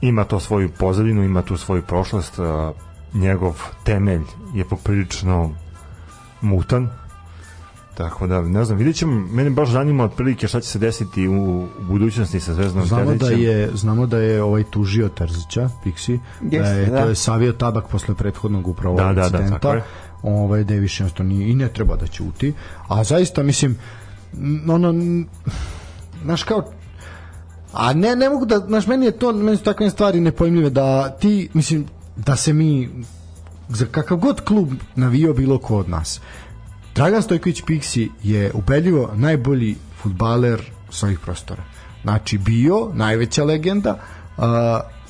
ima to svoju pozadinu, ima tu svoju prošlost, a, njegov temelj je poprilično mutan, Tako da, ne znam, vidjet ćemo, mene baš zanima otprilike šta će se desiti u, u budućnosti sa Zvezdom Znamo da Terzićem. je znamo da je ovaj tužio Terzića, Pixi, da Jeste, je da. to je savio tabak posle prethodnog upravo Da, da, da, incidenta. tako je. ovaj da je više jednostavno nije- i ne treba da ćuti. A zaista mislim ono znaš kao a ne ne mogu da znaš meni je to meni su takve stvari nepojmljive da ti mislim da se mi za kakav god klub navio bilo ko od nas Dragan Stojković Pixi je ubedljivo najbolji futbaler s ovih prostora. Znači bio najveća legenda uh,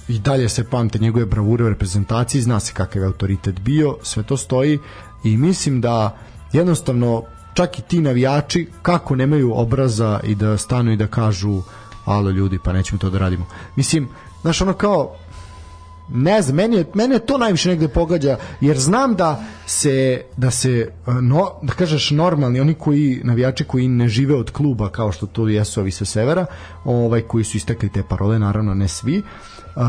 i dalje se pamte njegove bravure u reprezentaciji, zna se kakav je autoritet bio, sve to stoji i mislim da jednostavno čak i ti navijači kako nemaju obraza i da stanu i da kažu alo ljudi pa nećemo to da radimo. Mislim, znaš ono kao ne znam, meni je, mene to najviše negde pogađa, jer znam da se, da se, no, da kažeš normalni, oni koji, navijači koji ne žive od kluba, kao što to jesu ovi sa severa, ovaj, koji su istekli te parole, naravno ne svi, uh,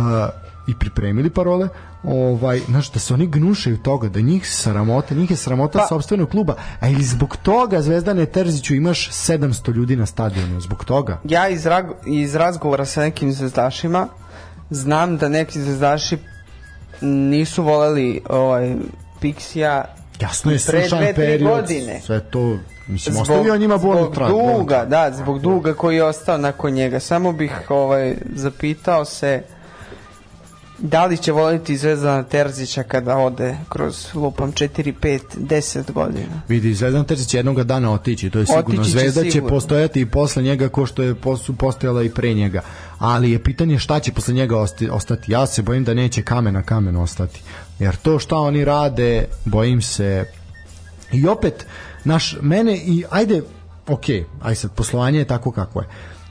i pripremili parole, ovaj, znaš, da se oni gnušaju toga, da njih sramota, njih je sramota Pa- sopstvenog kluba, a ili zbog toga Zvezdane Terziću imaš 700 ljudi na stadionu, zbog toga. ja iz, rag, iz razgovora sa nekim zvezdašima znam da neki zvezdaši nisu voleli ovaj Pixija Jasno je sušan period, godine. sve to, mislim, ostavio njima bolni zbog trag. duga, da, zbog duga koji je ostao nakon njega. Samo bih ovaj zapitao se da li će voliti Zvezdana Terzića kada ode kroz lupam 4, 5, 10 godina. Vidi, Zvezdan Terzić jednog dana otići, to je sigurno. Otići će Zvezda će sigurno. postojati i posle njega ko što je su postojala i pre njega. Ali je pitanje šta će posle njega ostati. Ja se bojim da neće kamen na kamen ostati. Jer to šta oni rade, bojim se... I opet, naš, mene i, ajde, ok, aj sad, poslovanje je tako kako je.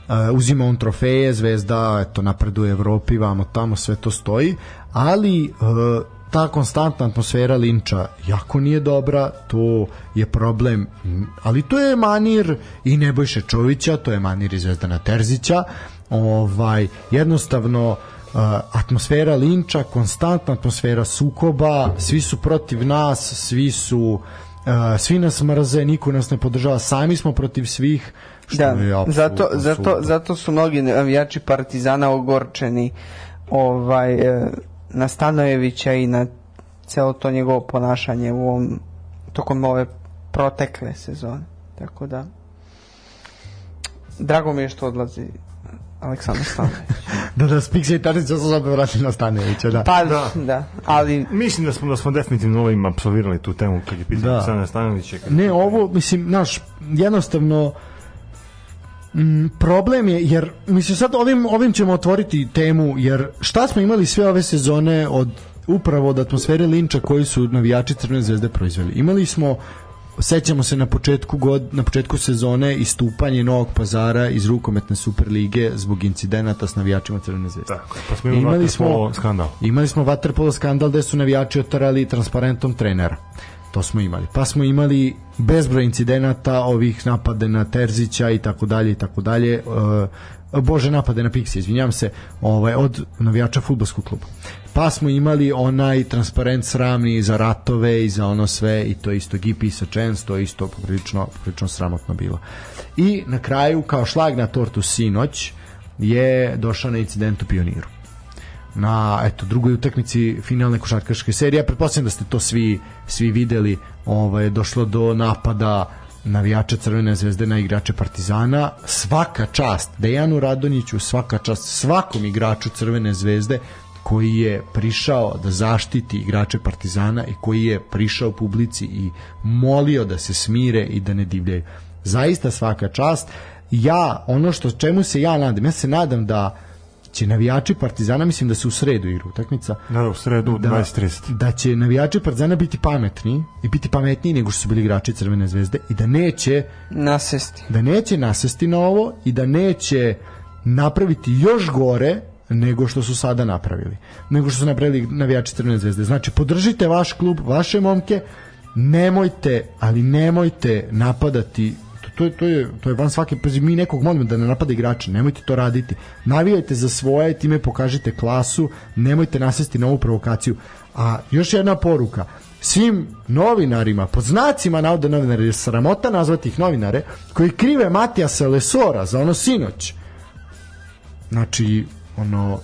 Uh, uzima on trofeje, zvezda, eto, napreduje Evropi, vamo tamo, sve to stoji, ali uh, ta konstantna atmosfera linča jako nije dobra, to je problem, ali to je manir i Nebojše Čovića, to je manir i Zvezdana Terzića, ovaj, jednostavno uh, atmosfera linča, konstantna atmosfera sukoba, svi su protiv nas, svi su svi nas mrze, niko nas ne podržava, sami smo protiv svih, Da, zato, zato, zato su mnogi navijači Partizana ogorčeni ovaj, e, na Stanojevića i na celo to njegovo ponašanje u ovom, tokom ove protekle sezone. Tako da, drago mi je što odlazi Aleksandar Stanojević. Da, da, Spiksa i Tadić su se opet vratili na Stanojevića, da. Pa, da. da. Ali, Mislim da smo da smo definitivno ovim apsolvirali tu temu kad je pitanje Da. da. Kad- Ne, ovo, mislim, naš, jednostavno, mm, problem je, jer, mislim, sad ovim, ovim ćemo otvoriti temu, jer šta smo imali sve ove sezone od upravo od atmosfere linča koji su navijači Crvene zvezde proizveli. Imali smo sećamo se na početku god na početku sezone istupanje Novog Pazara iz rukometne Superlige zbog incidenata s navijačima Crvene zvezde. Tako, pa smo imali vaterpolo skandal. Imali smo vaterpolo skandal gde su navijači otarali transparentom trenera. To smo imali. Pa smo imali bezbroj incidenata ovih napade na Terzića i tako dalje i tako dalje. E, Bože napade na Pixi, izvinjam se, ovaj od navijača fudbalskog kluba. Pa smo imali onaj transparent sramni za ratove i za ono sve i to isto Gipi sa Chance, to isto poprilično, poprilično sramotno bilo. I na kraju kao šlag na tortu sinoć je došao na incident u Pioniru na eto drugoj utakmici finalne košarkaške serije. Ja pretpostavljam da ste to svi svi videli. Ovaj došlo do napada navijača Crvene zvezde na igrače Partizana. Svaka čast Dejanu Radonjiću, svaka čast svakom igraču Crvene zvezde koji je prišao da zaštiti igrače Partizana i koji je prišao publici i molio da se smire i da ne divljaju. Zaista svaka čast. Ja, ono što čemu se ja nadam, ja se nadam da će navijači Partizana, mislim da se u sredu igra utakmica, Da, da, u sredu da, 20.30. da će navijači Partizana biti pametni i biti pametniji nego što su bili igrači Crvene zvezde i da neće nasesti. da neće nasesti na ovo i da neće napraviti još gore nego što su sada napravili. Nego što su napravili navijači Crvene zvezde. Znači, podržite vaš klub, vaše momke, nemojte, ali nemojte napadati to, je, to, je, to je van svake pazi, mi nekog molimo da ne napada igrača, nemojte to raditi. Navijajte za svoje, time pokažite klasu, nemojte nasesti na ovu provokaciju. A još jedna poruka, svim novinarima, pod znacima navoda novinara, jer je sramota nazvati ih novinare, koji krive Matijasa Lesora za ono sinoć. Znači, ono,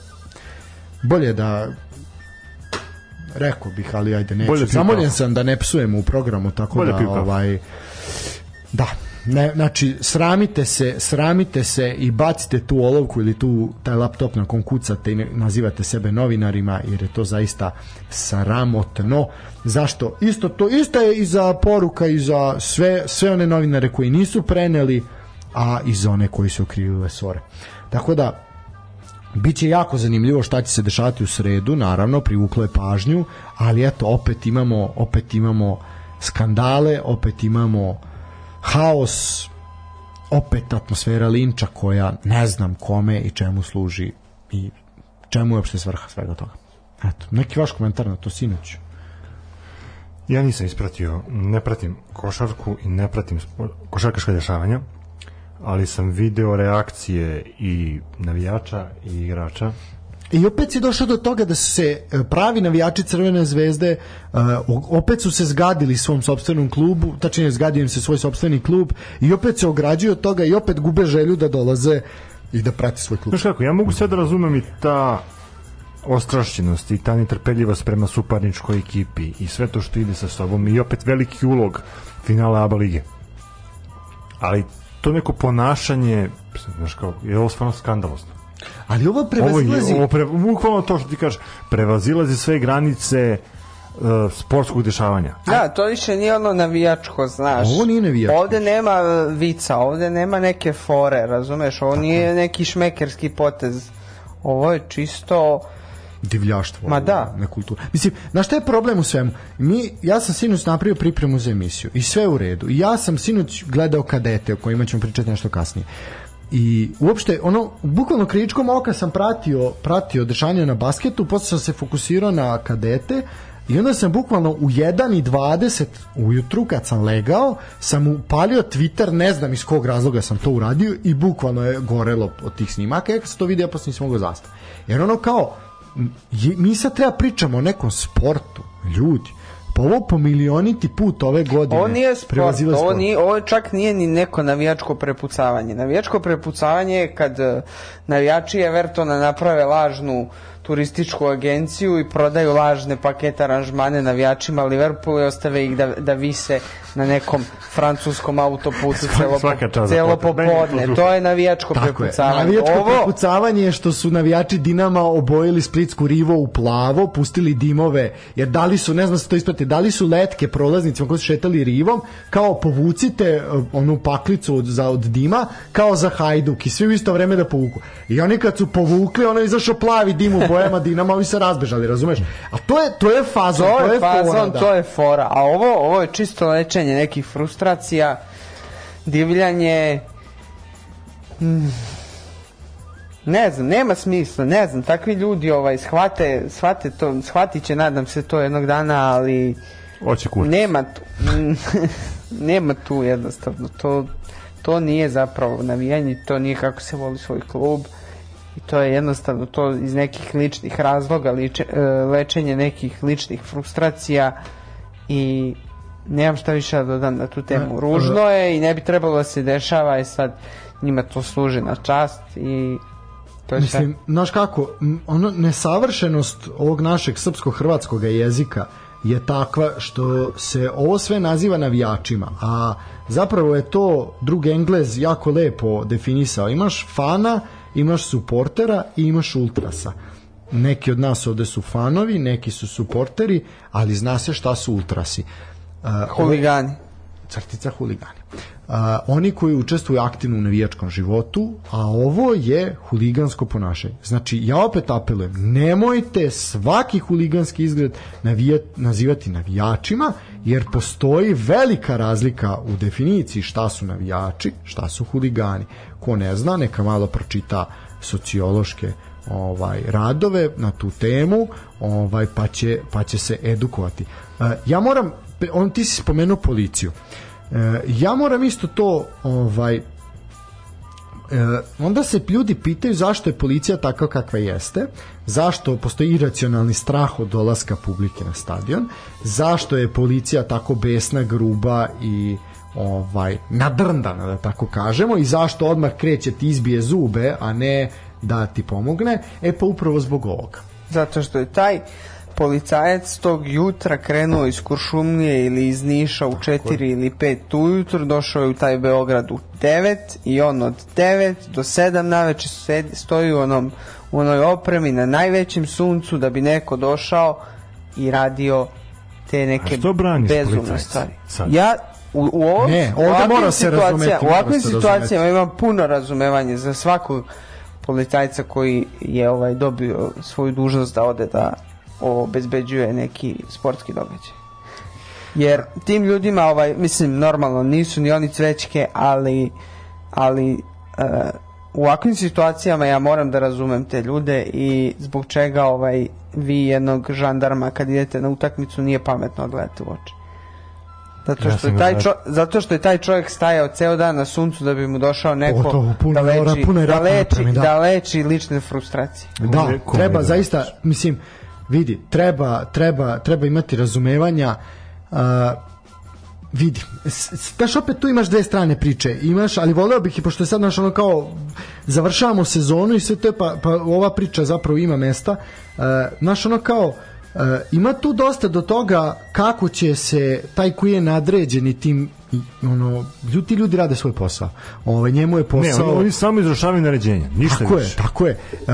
bolje da rekao bih, ali ajde neću. Zamoljen sam da ne psujem u programu, tako Bolje da kafu. ovaj da, ne, znači sramite se, sramite se i bacite tu olovku ili tu taj laptop na kom kucate i nazivate sebe novinarima jer je to zaista sramotno. Zašto? Isto to isto je i za poruka i za sve sve one novinare koji nisu preneli, a i za one koji su okrivili Lesore. Tako da Biće jako zanimljivo šta će se dešavati u sredu, naravno, privuklo je pažnju, ali eto, opet imamo, opet imamo skandale, opet imamo haos, opet atmosfera linča koja ne znam kome i čemu služi i čemu je uopšte svrha svega toga. Eto, neki vaš komentar na to sinoć. Ja nisam ispratio, ne pratim košarku i ne pratim košarkaška dešavanja, ali sam video reakcije i navijača i igrača. I opet si došao do toga da se e, pravi navijači Crvene zvezde e, opet su se zgadili svom sopstvenom klubu, tačnije zgadio im se svoj sopstveni klub i opet se ograđuju od toga i opet gube želju da dolaze i da prate svoj klub. Znaš kako, ja mogu sve da razumem i ta ostrašćenost i ta netrpeljivost prema suparničkoj ekipi i sve to što ide sa sobom i opet veliki ulog finala ABA lige. Ali to neko ponašanje, znaš kao, je ovo stvarno skandalozno. Ali ovo Ovo prevazilazi je ovo pre, bukvalno to što ti kažeš, prevazilazi sve granice uh, sportskog dešavanja. Da, to više nije ono navijačko, znaš. Ovo nije navijačko. Ovde nema e, vica, ovde nema neke fore, razumeš? Ovo nije neki šmekerski potez. Ovo je čisto... divljaštvo. Ma da. Na kulturu. Mislim, znaš šta je problem u svemu? Mi, ja sam sinoć napravio pripremu za emisiju i sve u redu. I ja sam sinoć gledao kadete o kojima ćemo pričati nešto kasnije. I uopšte, ono, bukvalno kričkom oka sam pratio, pratio dešanje na basketu, posle sam se fokusirao na kadete i onda sam bukvalno u 1.20 ujutru kad sam legao, sam upalio Twitter, ne znam iz kog razloga sam to uradio i bukvalno je gorelo od tih snimaka, ja kad sam to vidio, posle nisam mogao zastati. Jer ono kao, mi sad treba pričamo o nekom sportu, ljudi. Pa ovo po milioniti put ove godine. Ovo nije sport, prevazila ovo, sport. nije, ovo čak nije ni neko navijačko prepucavanje. Navijačko prepucavanje je kad e, navijači Evertona naprave lažnu turističku agenciju i prodaju lažne pakete aranžmane navijačima Liverpoola i ostave ih da, da vise na nekom francuskom autoputu celo, za celo je popodne. To je navijačko Tako je. prepucavanje. Navijačko Ovo, prepucavanje je što su navijači Dinama obojili Splitsku rivo u plavo, pustili dimove, jer dali su, ne znam se to isprati, dali su letke prolaznicima koji su šetali rivom, kao povucite uh, onu paklicu od, za, od dima, kao za hajduk i svi u isto vreme da povuku. I oni kad su povukli, ono je izašao plavi dim u bojama Dinama, ovi se razbežali, razumeš? A to je, to je fazon, to je fora, fazon, da. to je fora. A ovo, ovo je čisto lečenje nekih frustracija, divljanje, mm, ne znam, nema smisla, ne znam, takvi ljudi ovaj, shvate, shvate to, shvatit će, nadam se, to jednog dana, ali Hoće kurac. nema tu, nema tu jednostavno, to, to nije zapravo navijanje, to nije kako se voli svoj klub i to je jednostavno to iz nekih ličnih razloga, liče, e, lečenje nekih ličnih frustracija i nemam šta više da dodam na tu temu. Ružno je i ne bi trebalo da se dešava i sad njima to služi na čast i to je. Mislim, znaš kako, ono nesavršenost ovog našeg srpsko-hrvatskog jezika je takva što se ovo sve naziva navijačima, a zapravo je to drug Englez jako lepo definisao. Imaš fana, imaš suportera i imaš ultrasa. Neki od nas ovde su fanovi, neki su suporteri, ali zna se šta su ultrasi. A, Huligani. Crtica huligani. A, oni koji učestvuju aktivno u navijačkom životu, a ovo je huligansko ponašanje. Znači, ja opet apelujem, nemojte svaki huliganski izgled navijat, nazivati navijačima, jer postoji velika razlika u definiciji šta su navijači, šta su huligani. Ko ne zna, neka malo pročita sociološke ovaj radove na tu temu, ovaj pa će pa će se edukovati. Ja moram on ti si spomenuo policiju. E, ja moram isto to ovaj E, onda se ljudi pitaju zašto je policija takva kakva jeste, zašto postoji iracionalni strah od dolaska publike na stadion, zašto je policija tako besna, gruba i ovaj nadrndana da tako kažemo i zašto odmah kreće ti izbije zube, a ne da ti pomogne, e pa upravo zbog ovoga. Zato što je taj policajac tog jutra krenuo iz Kuršumlije ili iz Niša u 4 ili 5 ujutru, došao je u taj Beograd u 9 i on od 9 do 7 naveče stoji u, onom, u onoj opremi na najvećem suncu da bi neko došao i radio te neke bezumne stvari. sad? Ja u, u, ovom, Ne, ovde mora se razumeti, U ovakvim situacijama imam puno razumevanje za svakog policajca koji je ovaj dobio svoju dužnost da ode da obezbeđuje neki sportski događaj. Jer tim ljudima, ovaj, mislim, normalno nisu ni oni cvećke, ali, ali e, u ovakvim situacijama ja moram da razumem te ljude i zbog čega ovaj, vi jednog žandarma kad idete na utakmicu nije pametno odgledati u oči. Zato Ja što, je sam taj čo, zato što je taj čovjek stajao ceo dan na suncu da bi mu došao neko Pogotovo puno da, ora, leči, puno je da, leči, da. da leči lične frustracije. Da, treba zaista, mislim, vidi, treba, treba, treba imati razumevanja uh, vidi, znaš opet tu imaš dve strane priče, imaš, ali voleo bih i pošto je sad naš ono kao završavamo sezonu i sve to je, pa, pa ova priča zapravo ima mesta, uh, znaš ono kao uh, ima tu dosta do toga kako će se taj koji je nadređeni tim ono, ljudi, ljudi rade svoj posao. Ovaj njemu je Ne, posao oni, oni samo izrašavaju naređenja, ništa tako više. je, tako je. E,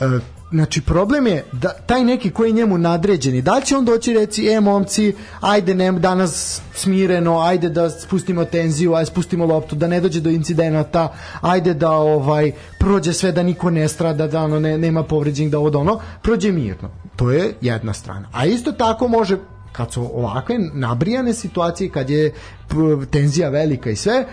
e, znači problem je da taj neki koji je njemu nadređeni, da li će on doći i reći, e momci, ajde ne, danas smireno, ajde da spustimo tenziju, ajde spustimo loptu, da ne dođe do incidenata, ajde da ovaj prođe sve da niko ne strada, da ono ne, nema povređenih, da ovo da ono, prođe mirno. To je jedna strana. A isto tako može kad su ovakve nabrijane situacije, kad je tenzija velika i sve,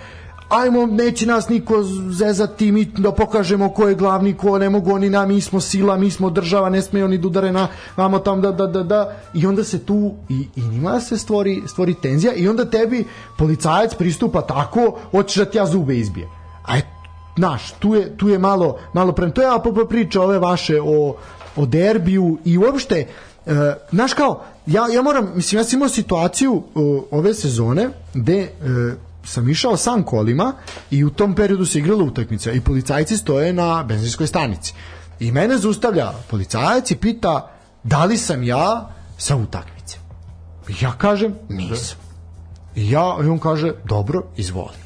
ajmo, neće nas niko zezati, mi da pokažemo ko je glavni, ko ne mogu oni na, mi smo sila, mi smo država, ne smeju oni da udare na, vamo tam da, da, da, da, i onda se tu, i, i njima se stvori, stvori tenzija i onda tebi policajac pristupa tako, hoćeš da ti ja zube izbije. A et, znaš, tu je, tu je malo, malo pre... To je apropo priča ove vaše o, o derbiju i uopšte, e, kao, ja, ja moram, mislim, ja sam imao situaciju o, ove sezone gde e, sam išao sam kolima i u tom periodu se igrala utakmica i policajci stoje na benzinskoj stanici. I mene zaustavlja policajac i pita da li sam ja sa utakmice. Ja kažem nisam. I ja, i on kaže, dobro, izvoli.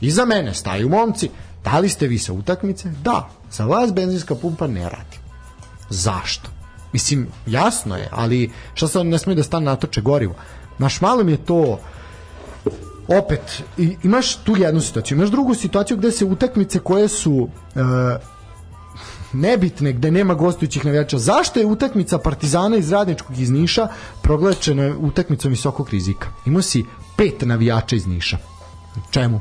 Iza mene staju momci, da li ste vi sa utakmice? Da, za vas benzinska pumpa ne radi. Zašto? Mislim, jasno je, ali šta sad ne smije da stane natoče gorivo? Naš malo mi je to opet i, imaš tu jednu situaciju, imaš drugu situaciju gde se utakmice koje su e, nebitne, gde nema gostujućih navijača. Zašto je utakmica Partizana iz Radničkog iz Niša proglašena utakmicom visokog rizika? Imao si pet navijača iz Niša. Čemu?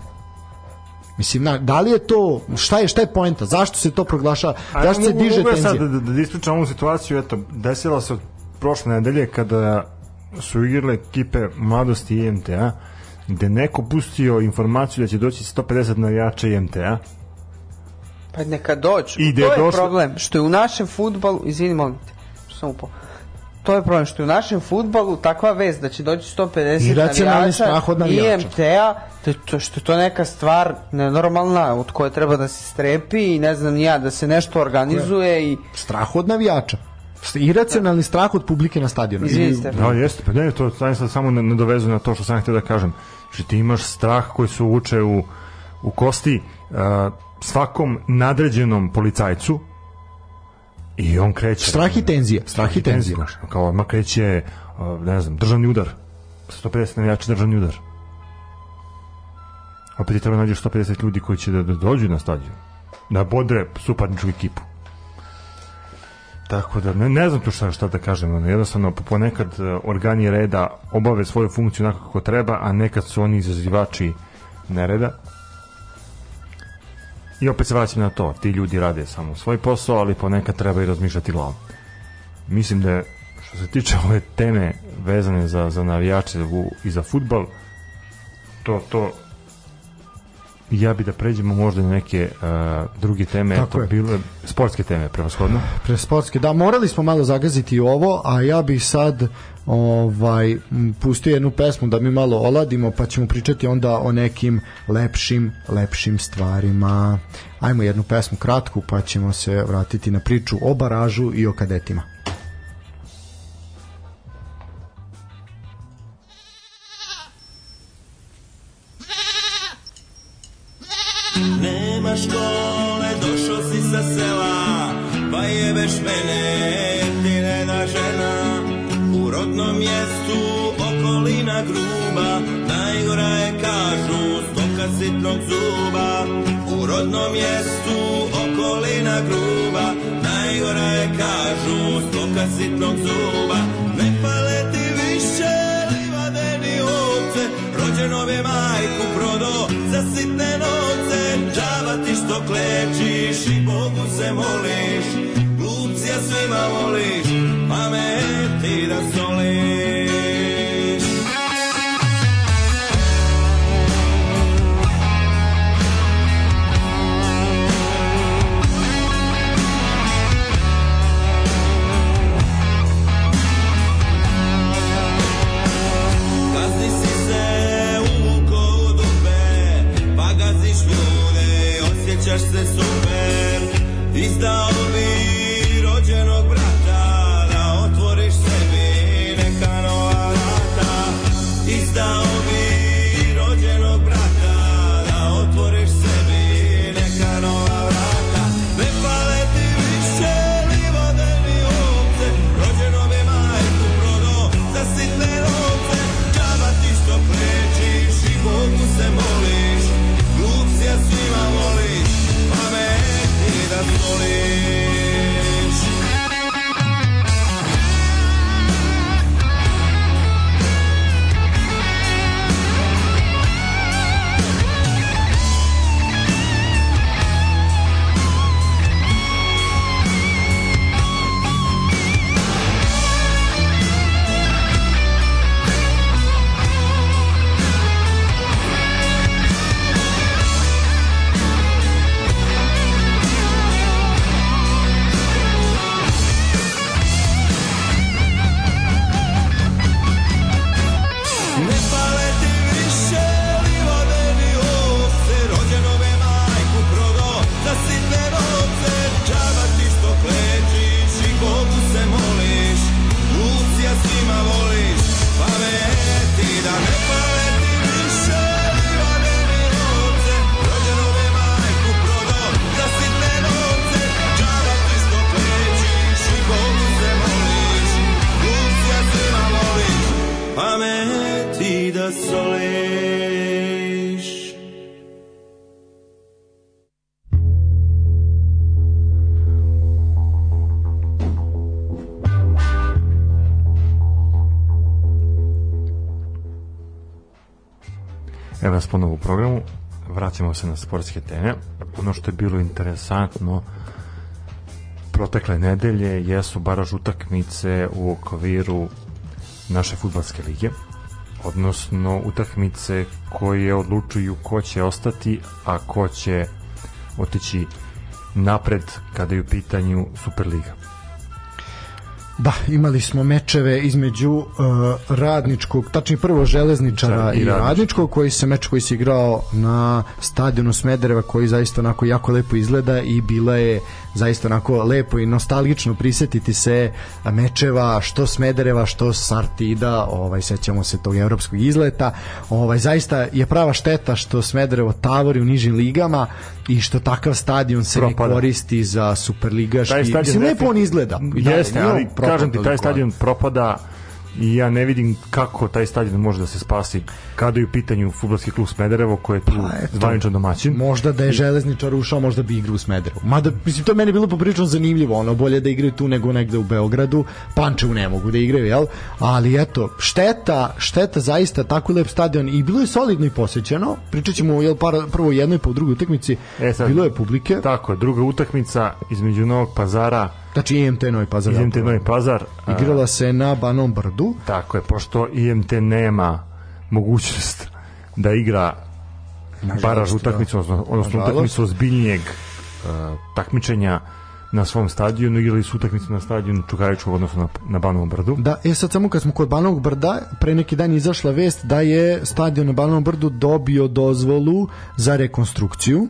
Mislim, na, da li je to, šta je, šta je poenta? Zašto se to proglaša? Zašto se diže Mogu ja sad tenzija? da, da, da ispričam ovu situaciju, eto, desila se od prošle nedelje kada su igrale ekipe Mladosti i IMTA, gde neko pustio informaciju da će doći 150 navijača IMTA, Pa neka dođu. I to je došlo- problem, što je u našem futbalu, izvini molim te, što sam upao. To je problem što je u našem futbalu takva vez da će doći 150 Iracionalni navijača strah od navijača. IMT-a, to, je to, što je to neka stvar nenormalna od koje treba da se strepi i ne znam ja, da se nešto organizuje i Strah od navijača. Iracionalni strah od publike na stadionu. Izvini, Ili- Stefan. Da, jeste, pa ne, to sam sad samo nadovezu na to što sam htio da kažem. Znači ti imaš strah koji se uvuče u, u kosti uh, svakom nadređenom policajcu i on kreće. Strah i tenzija. Strah i tenzija. znaš, kao odmah kreće, uh, ne znam, državni udar. 150 navijača državni udar. Opet ti treba nađeš 150 ljudi koji će da, da dođu na stadion. Da bodre suparničku ekipu. Tako da ne, ne znam tu šta, šta da kažem, ono, jednostavno po- ponekad e, organi reda obave svoju funkciju onako kako treba, a nekad su oni izazivači nereda. I opet se vraćam na to, ti ljudi rade samo svoj posao, ali ponekad treba i razmišljati glavom. Mislim da je, što se tiče ove teme vezane za, za navijače u, i za futbal, to, to ja bi da pređemo možda na neke uh, druge teme, Tako eto, je. bile sportske teme, prevashodno. pre sportske. Da, morali smo malo zagaziti ovo, a ja bih sad ovaj pustio jednu pesmu da mi malo oladimo, pa ćemo pričati onda o nekim lepšim, lepšim stvarima. Ajmo jednu pesmu kratku, pa ćemo se vratiti na priču o baražu i o kadetima. Vraćamo se na sportske teme. Ono što je bilo interesantno protekle nedelje jesu baraž utakmice u okviru naše futbalske lige odnosno utakmice koje odlučuju ko će ostati, a ko će otići napred kada je u pitanju Superliga. Da, imali smo mečeve između uh, radničkog, tačnije prvo železničara Da, i i, Radničkog. radničkog, koji se meč koji se igrao na stadionu Smedereva koji zaista onako jako lepo izgleda i bila je zaista onako lepo i nostalgično prisetiti se mečeva što Smedereva, što Sartida, ovaj sećamo se tog evropskog izleta. Ovaj zaista je prava šteta što Smederevo tavori u nižim ligama i što takav stadion se Propada. ne koristi za superligaški. Taj stadion Mislim, lepo on izgleda. Jeste, on ali kažem ti, taj stadion propada i ja ne vidim kako taj stadion može da se spasi kada je u pitanju futbolski klub Smederevo koji je tu Pa, zvaničan domaćin. Možda da je železničar ušao, možda bi igrao u Smederevu. Mada, mislim, to je meni bilo poprično zanimljivo, ono, bolje da igraju tu nego negde u Beogradu, Pančevu ne mogu da igraju, jel? Ali eto, šteta, šteta zaista, tako lep stadion i bilo je solidno i posjećeno, pričat ćemo, jel, par, prvo jednoj, pa u drugoj utakmici, E, sad- bilo je publike, Tako druga utakmica između Novog pazara znači IMT Novi Pazar. IMT Novi Pazar. Igrala se na Banom Brdu, Tako je, pošto IMT nema mogućnost da igra baraž utakmicu, odnosno, odnosno Nažalost. utakmicu ozbiljnijeg uh, takmičenja na svom stadionu, igrali su utakmicu na stadionu Čukaričkog, odnosno na, na Banovom brdu. Da, e sad samo kad smo kod Banovog brda, pre neki dan izašla vest da je stadion na Banovom brdu dobio dozvolu za rekonstrukciju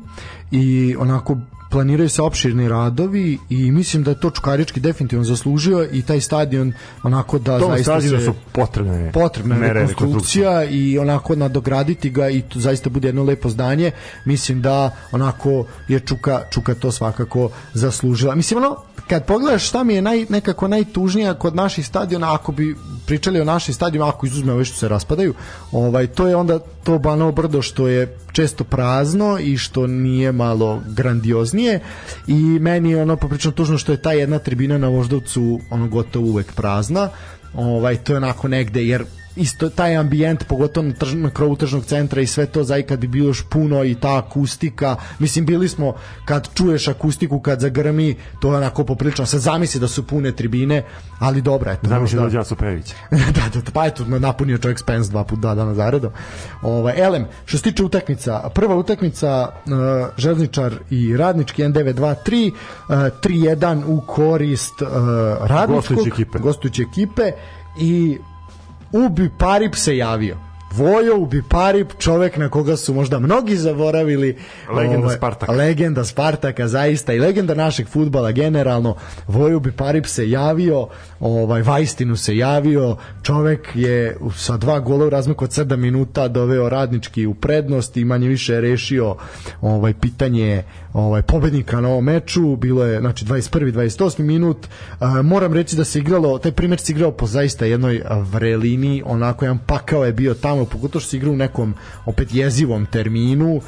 i onako planiraju se opširni radovi i mislim da je to Čukarički definitivno zaslužio i taj stadion onako da Tom zaista se su potrebne potrebna rekonstrukcija i onako nadograditi ga i to zaista bude jedno lepo zdanje. Mislim da onako je Čuka, Čuka to svakako zaslužila. Mislim ono kad pogledaš šta mi je naj, nekako najtužnija kod naših stadiona ako bi pričali o našim stadionima ako izuzmemo ove što se raspadaju ovaj, to je onda to Banovo brdo što je često prazno i što nije malo grandioznije. I meni je ono poprično tužno što je ta jedna tribina na Voždovcu ono gotovo uvek prazna. Ovaj to je onako negde jer isto taj ambijent pogotovo na, trž, na krovu tržnog centra i sve to zaista kad bi bilo još puno i ta akustika mislim bili smo kad čuješ akustiku kad zagrmi to je onako poprilično sad zamisli da su pune tribine ali dobra eto Zamisli možda- dođe Aco Pejević. da, da, da, pa eto, napunio čovjek Spence dva puta dva dana zaredom. Ovaj, elem, što se tiče utakmica, prva utakmica uh, Železničar i Radnički N923, uh, 3-1 u korist uh, Radničkog, Gostujuće ekipe. gostujuće ekipe i Ubi Parip se javio. Vojo Ubi Parip, čovek na koga su možda mnogi zaboravili. Legenda Spartaka. Legenda Spartaka, zaista, i legenda našeg futbala generalno. Vojo Ubi Parip se javio, ovaj, Vajstinu se javio, čovek je sa dva gola u razmaku od 7 minuta doveo radnički u prednost i manje više rešio ovaj, pitanje ovaj, pobednika na ovom meču, bilo je znači 21. 28. minut, A, moram reći da se igralo, taj primjer se igrao po zaista jednoj vrelini, onako jedan pakao je bio tamo, pogotovo što se igrao u nekom opet jezivom terminu,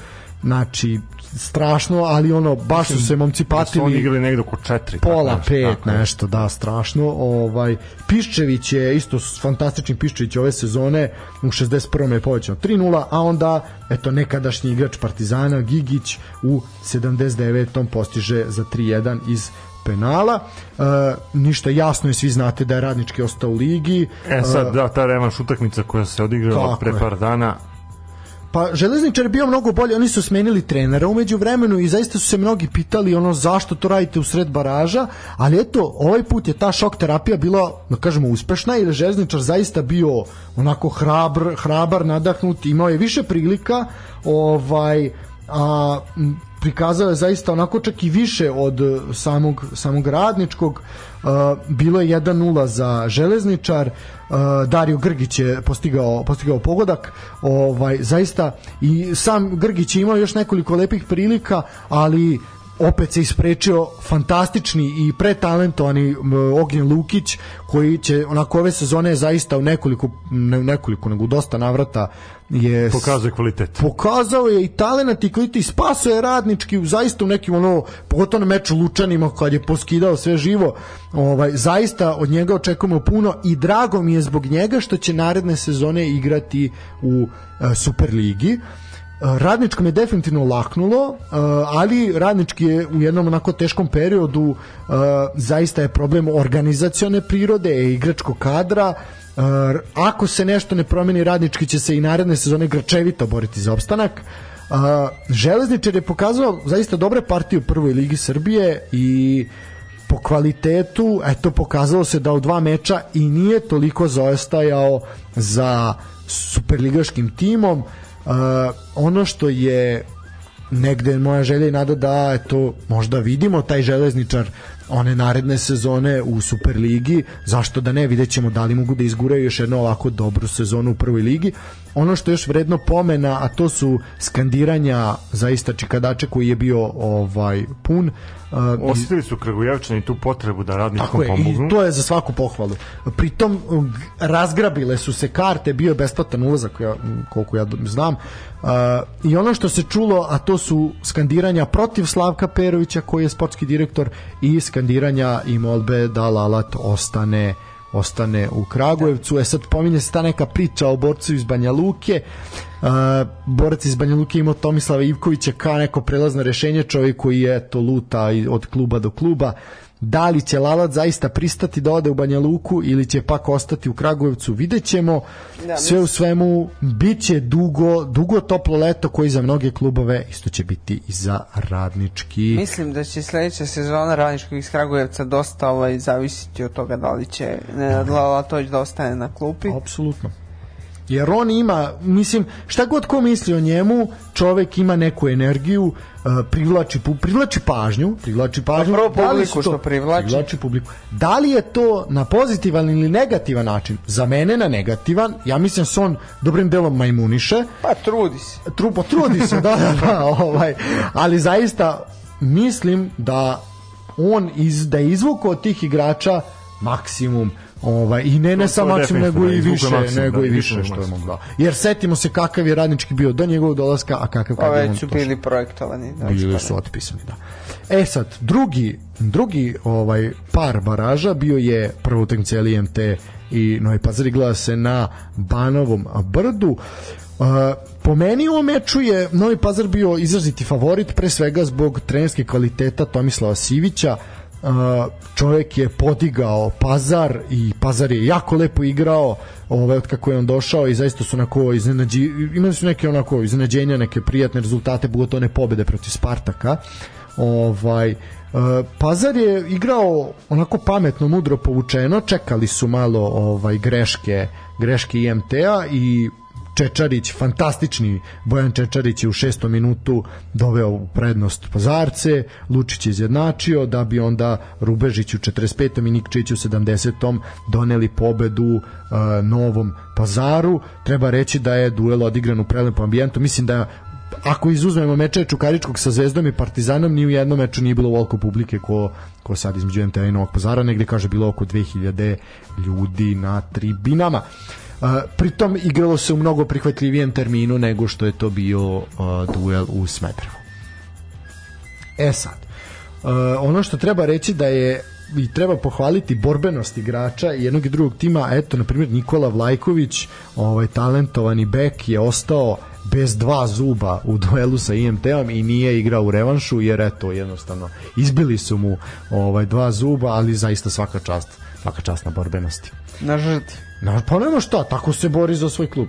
znači strašno, ali ono baš su se momci Pa su oni patili igrali negde oko četiri. pola tako nešto, pet tako je. nešto da strašno ovaj Piščević je isto fantastični Piščević ove sezone u 61. je povećao 3:0 a onda eto nekadašnji igrač Partizana Gigić u 79. postiže za 3:1 iz penala. E, ništa jasno je svi znate da je radnički ostao u ligi. E sad, da, ta revanš utakmica koja se odigrala pre par dana, Pa Železničar je bio mnogo bolji, oni su smenili trenera umeđu vremenu i zaista su se mnogi pitali ono zašto to radite u sred baraža, ali eto, ovaj put je ta šok terapija bila, da kažemo, uspešna jer je Železničar zaista bio onako hrabr, hrabar, nadahnut, imao je više prilika, ovaj, a prikazao je zaista onako čak i više od eh, samog, samog radničkog. Uh, bilo je 1-0 za železničar. Uh, Dario Grgić je postigao, postigao pogodak. Ovaj, zaista i sam Grgić je imao još nekoliko lepih prilika ali opet se isprečio fantastični i pretalentovani Ognjen Lukić koji će onako ove sezone zaista u nekoliko ne u nekoliko nego dosta navrata je Pokazuje kvalitet. pokazao je i talenat i kvalitet i spasao je radnički u zaista u nekim ono pogotovo na meču Lučanima kad je poskidao sve živo. Ovaj zaista od njega očekujemo puno i drago mi je zbog njega što će naredne sezone igrati u e, Superligi Radničkom je definitivno laknulo, e, ali Radnički je u jednom onako teškom periodu e, zaista je problem organizacione prirode i igračkog kadra. E, Ako se nešto ne promeni, Radnički će se i naredne sezone gračevito boriti za opstanak. Železničar je pokazao zaista dobre partije u prvoj ligi Srbije i po kvalitetu, eto pokazalo se da u dva meča i nije toliko zaostajao za superligaškim timom. Uh, ono što je negde moja želja i nada da eto možda vidimo taj železničar one naredne sezone u Superligi, zašto da ne, vidjet ćemo da li mogu da izguraju još jednu ovako dobru sezonu u prvoj ligi. Ono što je još vredno pomena, a to su skandiranja zaista Čikadače koji je bio ovaj pun. Uh, Osjetili su Kragujevčani tu potrebu da Tako radničkom je, pomognu. i to je za svaku pohvalu. Pritom razgrabile su se karte, bio je besplatan ulazak, ja, koliko ja znam. Uh, I ono što se čulo, a to su skandiranja protiv Slavka Perovića, koji je sportski direktor, i skandiranja i molbe da Lalat ostane ostane u Kragujevcu. E sad pominje se ta neka priča o borcu iz Banja Luke. Uh, borac iz Banja Luke imao Tomislava Ivkovića kao neko prelazno rešenje, čovjek koji je to luta od kluba do kluba. Da li će Lalat zaista pristati da ode u Banja Luku ili će pak ostati u Kragujevcu, vidjet ćemo. Da, Sve u svemu, bit će dugo, dugo toplo leto koji za mnoge klubove isto će biti i za radnički. Mislim da će sledeća sezona Radničkog iz Kragujevca dosta ovaj, zavisiti od toga da li će Nenad Lalatović da ostane na klupi. Apsolutno. Jer on ima, mislim, šta god ko misli o njemu, čovek ima neku energiju, uh, privlači, privlači pažnju, privlači pažnju. prvo Da li publiku to- što privlači. Privlači publiku. Da li je to na pozitivan ili negativan način? Za mene na negativan, ja mislim da se on dobrim delom majmuniše, Pa trudi se. trupo trudi se da, da, da, ovaj, ali zaista mislim da on iz, da je izvukao od tih igrača maksimum ovaj i ne ne samo nego i više maksimum, nego da, i više što je maksimum. mogao jer setimo se kakav je radnički bio do njegovog dolaska a kakav Pa kad je on već su bili projektovani. da, bili su otpisani da e sad drugi drugi ovaj par baraža bio je prva utakmica LIMT i Novi Pazar igrala se na Banovom brdu Uh, po meni u meču je Novi Pazar bio izraziti favorit pre svega zbog trenerske kvaliteta Tomislava Sivića Uh, čovjek je podigao Pazar i Pazar je jako lepo igrao ovaj, od kako je on došao i zaista su onako iznenađi, imali su neke onako iznenađenja, neke prijatne rezultate, pogotovo one pobede protiv Spartaka. Ovaj Pazar je igrao onako pametno, mudro povučeno, čekali su malo ovaj greške greške IMT-a i Čečarić, fantastični Bojan Čečarić je u šestom minutu doveo u prednost Pazarce, Lučić je izjednačio, da bi onda Rubežić u 45. i Nikčić u 70. doneli pobedu uh, Novom Pazaru. Treba reći da je duel odigran u prelepom ambijentu. Mislim da ako izuzmemo meče Čukaričkog sa Zvezdom i Partizanom, ni u jednom meču nije bilo ovoliko publike ko, ko sad između MTA i Novog Pazara, negde kaže bilo oko 2000 ljudi na tribinama. Uh, pritom igralo se u mnogo prihvatljivijem terminu nego što je to bio uh, duel u Smedrevu. E sad, uh, ono što treba reći da je i treba pohvaliti borbenost igrača jednog i drugog tima, eto na primjer Nikola Vlajković, ovaj talentovani bek je ostao bez dva zuba u duelu sa IMT-om i nije igrao u revanšu jer eto jednostavno izbili su mu ovaj dva zuba, ali zaista svaka čast, svaka čast na borbenosti. Na žrtvi. Na, pa nema šta, tako se bori za svoj klub.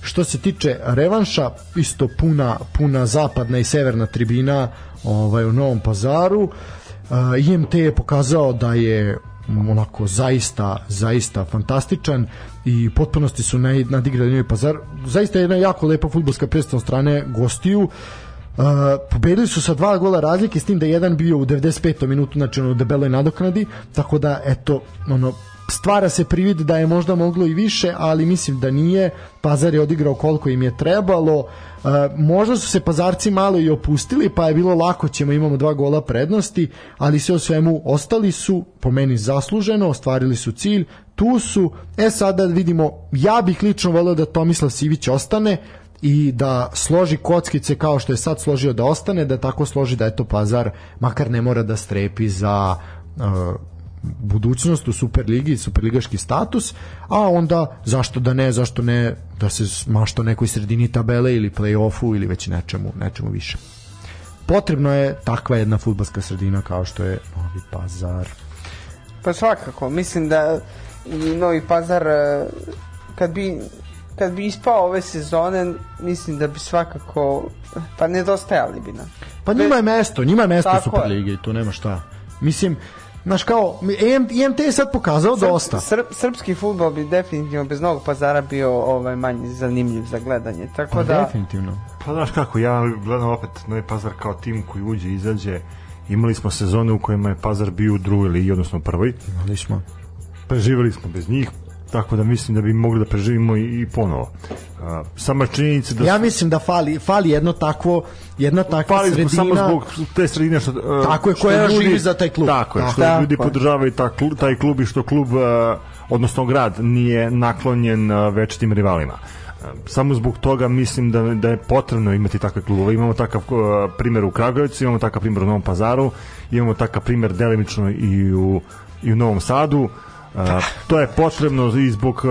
Što se tiče revanša, isto puna, puna zapadna i severna tribina ovaj, u Novom pazaru. Uh, IMT je pokazao da je onako zaista zaista fantastičan i potpunosti su naj- nadigrali Novi Pazar. Zaista je jedna jako lepa fudbalska predstava strane gostiju. Uh, pobedili su sa dva gola razlike s tim da je jedan bio u 95. minutu znači ono debeloj nadoknadi tako da eto ono stvara se privid da je možda moglo i više, ali mislim da nije. Pazar je odigrao koliko im je trebalo. E, možda su se pazarci malo i opustili, pa je bilo lako ćemo, imamo dva gola prednosti, ali sve o svemu ostali su, po meni zasluženo, ostvarili su cilj, tu su, e sada vidimo, ja bih lično volio da Tomislav Sivić ostane, i da složi kockice kao što je sad složio da ostane, da tako složi da eto pazar makar ne mora da strepi za uh, budućnost u Superligi, superligaški status, a onda zašto da ne, zašto ne da se mašta o nekoj sredini tabele ili play-offu ili već nečemu, nečemu više. Potrebno je takva jedna futbalska sredina kao što je Novi Pazar. Pa svakako, mislim da i Novi Pazar e, kad bi kad bi ispao ove sezone, mislim da bi svakako pa nedostajali bi nam. Pa njima je mesto, njima je mesto u. Superligi tu nema šta. Mislim, znaš kao, EM, IMT je sad pokazao dosta. Srp, srpski futbol bi definitivno bez Novog Pazara bio ovaj manje zanimljiv za gledanje. Tako Pa da definitivno. Pa znaš kako, ja gledam opet Novi Pazar kao tim koji uđe i izađe. Imali smo sezone u kojima je Pazar bio u drugoj ligi, odnosno u prvoj. Imali smo. Preživali smo bez njih, tako da mislim da bi mogli da preživimo i, i ponovo. A, sama činjenica da Ja mislim da fali, fali jedno takvo, jedna takva Fali sredina. samo zbog te sredine što uh, Tako je, koja živi za taj klub. Tako je, Da. što Tako ljudi je. podržavaju ta klub, taj klub i što klub uh, odnosno grad nije naklonjen uh, večitim rivalima. Uh, Samo zbog toga mislim da, da je potrebno imati takve klubove. Imamo takav uh, primjer u Kragujevcu, imamo takav primjer u Novom Pazaru, imamo takav primjer delimično i u, i u Novom Sadu. Uh, to je potrebno i zbog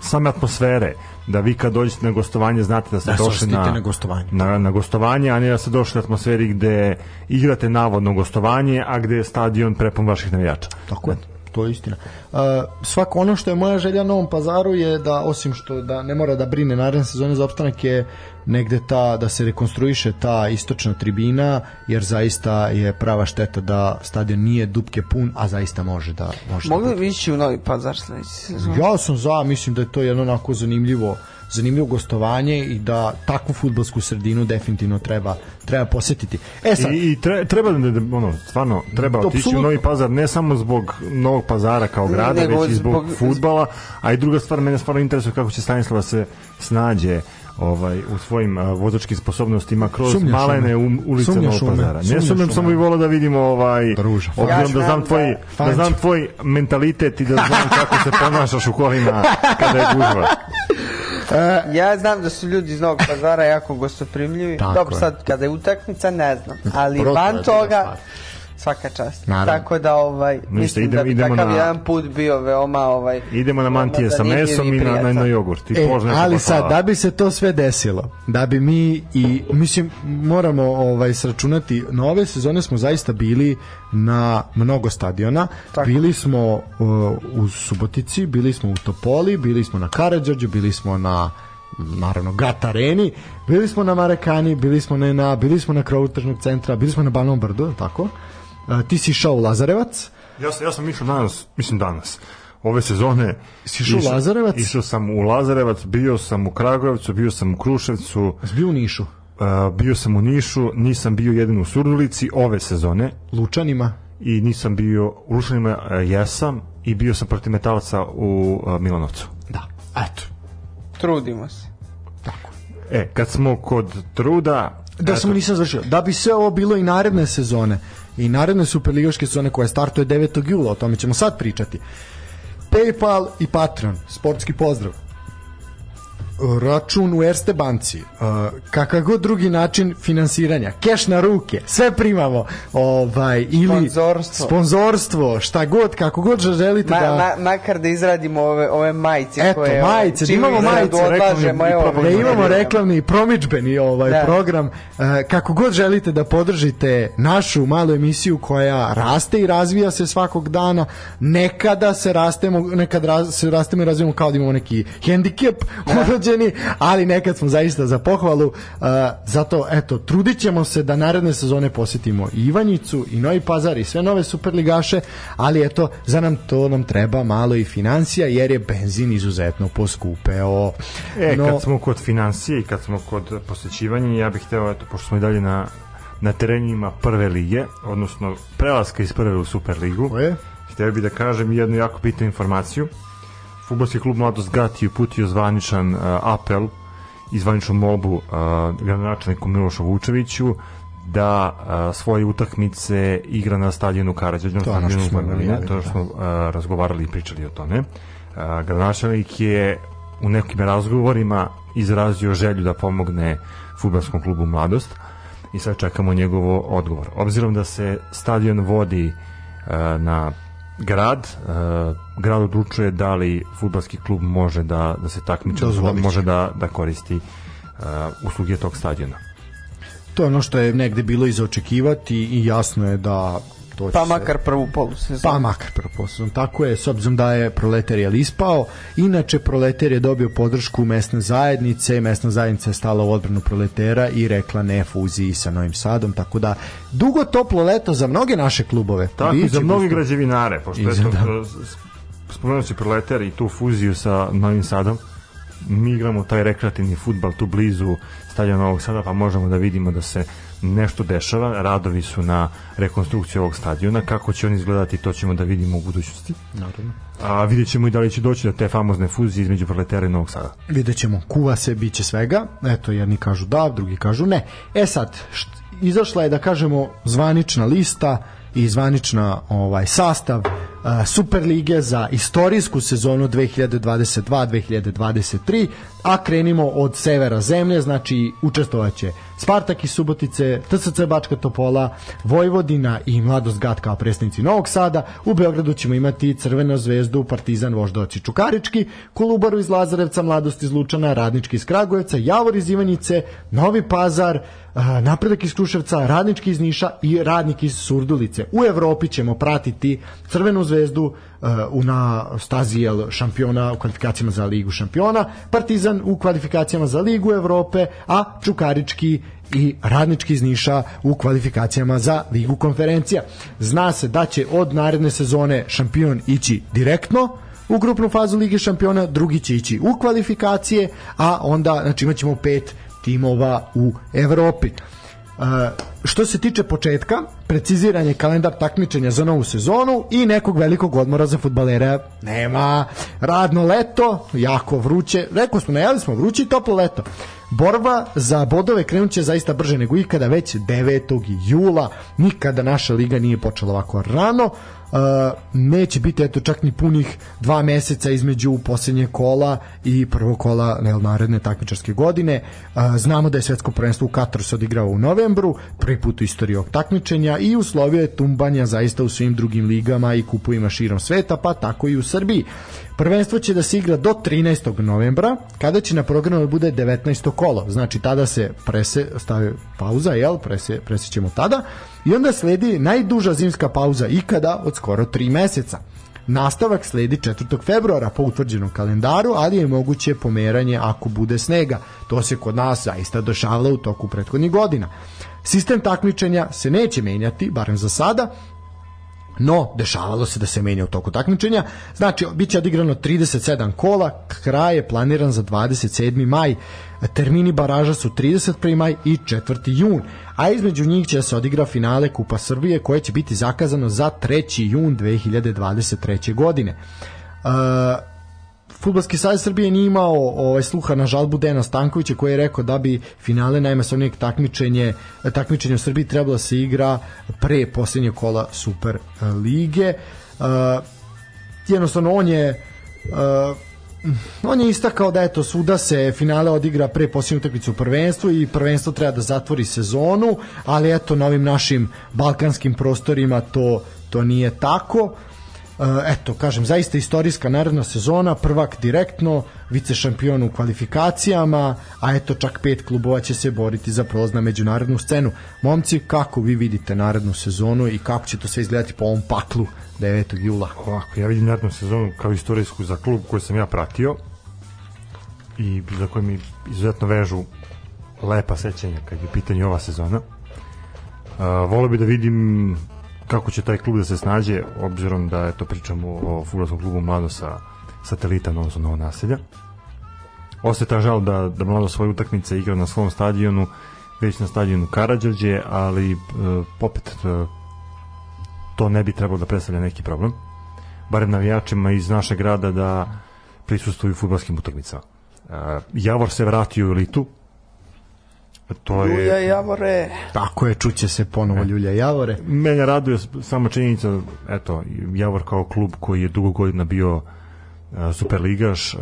same atmosfere da vi kad dođete na gostovanje znate da ste Da došli osjetite na, na gostovanje. na, na gostovanje, a ne da ste došli u atmosferi gde igrate navodno gostovanje, a gde je stadion prepun vaših navijača. Tako je, to je istina. Uh, svako ono što je moja želja Novom pazaru je da, osim što da ne mora da brine naredne sezone za opstanak je negde ta, da se rekonstruiše ta istočna tribina, jer zaista je prava šteta da stadion nije dupke pun, a zaista može da može da mogli bi ići u Novi Pazar sledeći sezon. Ja sam za, mislim da je to jedno onako zanimljivo zanimljivo gostovanje i da takvu futbolsku sredinu definitivno treba treba posetiti. E sad, I, i tre, treba da, da, ono, stvarno, treba otići u Apsolutno. Novi Pazar ne samo zbog Novog Pazara kao grada, Nego već i zbog, zbog- futbala, a i druga stvar, mene stvarno interesuje kako će Stanislava se snađe ovaj u svojim a, vozačkim sposobnostima kroz Sumnjaš malene u um, ulice Novog u? Pazara. Ne sumnjam, u samo i volao da vidimo ovaj Druže. obzirom Ja da znam znam tvoj da- da znam tvoj mentalitet i da znam kako se ponašaš u kolima kada je gužva. Ja znam da su ljudi iz Novog Pazara jako gostoprimljivi. Dobro, sad kada je utakmica ne znam, ali van toga. Svaka čast. Naravno. Tako da ovaj mislim idemo- da bi idemo takav na- jedan put bio veoma ovaj Idemo na mantije sa mesom i na, na, na jogurt. I E, požne ali sad, da bi se to sve desilo, da bi mi i, mislim, moramo ovaj, sračunati, na ove sezone smo zaista bili na mnogo stadiona, Tako. bili smo uh, u Subotici, bili smo u Topoli, bili smo na Karadžorđu, bili smo na naravno Gat Areni, bili smo na Marekani, bili smo na, na bili smo na krovu tržnog centra, bili smo na Banovom brdu, tako? Ti si išao u Lazarevac, Ja sam, ja sam išao danas, mislim danas, ove sezone. Si išao u Lazarevac? Išao sam u Lazarevac, bio sam u Kragujevcu, bio sam u Kruševcu, si bio u Nišu, uh, bio sam u Nišu, nisam bio jedin u Surdulici ove sezone Lučanima, i nisam bio u Lušanima, uh, jesam i bio sam protiv metalca u uh, Milanovcu. da, eto, Trudimo se. E, kad smo kod truda, Da samo nisam završio. Da bi sve ovo bilo i naredne sezone i naredne superligaške sezone koja startuje 9. jula, o tome ćemo sad pričati. Paypal i Patreon, sportski pozdrav. Račun u Erste banci, uh, kakav god drugi način finansiranja, keš na ruke, sve primamo, ovaj, ili Sponzorstvo. sponzorstvo, šta god, kako god želite Ma, da... ma, makar da izradimo ove, ove majice Eto, koje... ovaj, majice, da imamo majice, odlažemo, evo, da imamo promoviramo. reklamni i promičbeni ovaj Da. program e, kako god želite da podržite našu malu emisiju koja raste i razvija se svakog dana nekada se rastemo nekad raz, se rastemo i razvijamo kao da imamo neki hendikep urođeni ali nekad smo zaista za pohvalu e, zato eto trudit ćemo se da naredne sezone posjetimo i Ivanjicu i Novi Pazar i sve nove superligaše ali eto za nam to nam treba malo i financija jer je benzin izuzetno poskupeo E, No- kad smo kod financije i kad smo kod posećivanja, ja bih hteo, eto, pošto smo i dalje na, na terenima prve lige, odnosno prelaska iz prve u Superligu, Ko je? htio bih da kažem jednu jako bitnu informaciju. Futbolski klub Mladost Gat je uputio zvaničan uh, apel i zvaničnu molbu uh, gradonačelniku Milošu Vučeviću da uh, svoje utakmice igra na stadionu Karađorđe, na To ono što stadionu Marine, to da. što smo uh, razgovarali i pričali o tome. Uh, gradonačelnik je u nekim razgovorima izrazio želju da pomogne futbolskom klubu Mladost i sad čekamo njegovo odgovor. Obzirom da se stadion vodi uh, na grad, uh, grad odlučuje da li futbalski klub može da, da se takmiče, da može da, da koristi uh, usluge tog stadiona. To je ono što je negde bilo izočekivati i jasno je da to Pa se- makar prvu polusezonu. Pa makar prvo posledom. Tako je, s obzirom da je Proletar je ispao. Inače, Proletar je dobio podršku mesne zajednice. Mesna zajednica je stala u odbranu Proletera i rekla ne fuziji sa Novim Sadom. Tako da, dugo toplo leto za mnoge naše klubove. Tako i Biće za mnogi gusto. građevinare, pošto je to, da. spomenuo si proletar i tu fuziju sa Novim Sadom, mi igramo taj rekreativni futbal tu blizu stadiona Novog Sada, pa možemo da vidimo da se nešto dešava, radovi su na rekonstrukciju ovog stadiona, kako će on izgledati, to ćemo da vidimo u budućnosti. Naravno. A vidjet ćemo i da li će doći do te famozne fuzije između proletera i Novog Sada. Vidjet ćemo, kuva se, bit će svega. Eto, jedni kažu da, drugi kažu ne. E sad, št, izašla je, da kažemo, zvanična lista i zvanična ovaj sastav uh, Super lige za istorijsku sezonu 2022-2023, a krenimo od severa zemlje, znači učestvovaće Spartak iz Subotice, TSC Bačka Topola, Vojvodina i Mladost Gat kao predstavnici Novog Sada. U Beogradu ćemo imati Crvenu zvezdu, Partizan, Voždovac i Čukarički, Kolubaru iz Lazarevca, Mladost iz Lučana, Radnički iz Kragujevca, Javor iz Ivanjice, Novi Pazar, Napredak iz Kruševca, Radnički iz Niša i Radnik iz Surdulice. U Evropi ćemo pratiti Crvenu zvezdu na stazi jel, šampiona u kvalifikacijama za Ligu šampiona, Partizan u kvalifikacijama za Ligu Evrope, a Čukarički i Radnički iz Niša u kvalifikacijama za Ligu konferencija. Zna se da će od naredne sezone šampion ići direktno u grupnu fazu Lige šampiona, drugi će ići u kvalifikacije, a onda znači imaćemo pet timova u Evropi. Što se tiče početka, preciziran je kalendar takmičenja za novu sezonu i nekog velikog odmora za futbalere nema. Radno leto, jako vruće, rekao smo, najavili smo vruće i toplo leto. Borba za bodove krenut će zaista brže nego ikada, već 9. jula. Nikada naša liga nije počela ovako rano. Neće biti eto čak ni punih dva meseca između posljednje kola i prvog kola ne, naredne takmičarske godine. Znamo da je svetsko prvenstvo u Kataru se odigrao u novembru, prvi put u istoriji ovog takmičenja i uslovio je tumbanja zaista u svim drugim ligama i kupovima širom sveta, pa tako i u Srbiji. Prvenstvo će da se igra do 13. novembra, kada će na programu da bude 19. kolo. Znači, tada se prese, stavi pauza, jel? Prese, presećemo tada. I onda sledi najduža zimska pauza ikada od skoro 3 meseca. Nastavak sledi 4. februara po utvrđenom kalendaru, ali je moguće pomeranje ako bude snega. To se kod nas zaista dešavalo u toku prethodnih godina. Sistem takmičenja se neće menjati, barem za sada, No, dešavalo se da se menja u toku takmičenja. Znači, bit će odigrano 37 kola, kraj je planiran za 27. maj. Termini baraža su 31. maj i 4. jun, a između njih će se odigra finale Kupa Srbije koje će biti zakazano za 3. jun 2023. godine. Uh, Futbolski savez Srbije nije imao ovaj sluha na žalbu Dena Stankovića koji je rekao da bi finale najmasovnijeg takmičenje takmičenje u Srbiji trebalo da se igra pre posljednje kola Super lige. Uh, jednostavno on je uh, on je istakao da eto svuda se finale odigra pre posljednje utakmice u prvenstvu i prvenstvo treba da zatvori sezonu, ali eto na ovim našim balkanskim prostorima to to nije tako. Uh, eto, kažem, zaista istorijska naredna sezona, prvak direktno, vice šampion u kvalifikacijama, a eto čak pet klubova će se boriti za prolaz na međunarodnu scenu. Momci, kako vi vidite narednu sezonu i kako će to sve izgledati po ovom paklu 9. jula? Ovako, ja vidim narednu sezonu kao istorijsku za klub koji sam ja pratio i za koji mi izuzetno vežu lepa sećanja kad je u pitanju ova sezona. Uh, volio bi da vidim kako će taj klub da se snađe, obzirom da eto pričamo o futbolskom klubu Mlado sa satelita, odnosno Novo naselja. Ostaje ta žal da, da Mlado svoje utakmice igra na svom stadionu, već na stadionu Karadžorđe, ali uh, opet uh, to ne bi trebalo da predstavlja neki problem. barem navijačima iz našeg grada da prisustuju futbalskim utakmicama. Uh, Javor se vratio u elitu. To je... Ljuja Javore. Tako je, čuće se ponovo Ljulja Javore. Mene raduje sama činjenica, eto, Javor kao klub koji je dugo godina bio uh, superligaš, uh,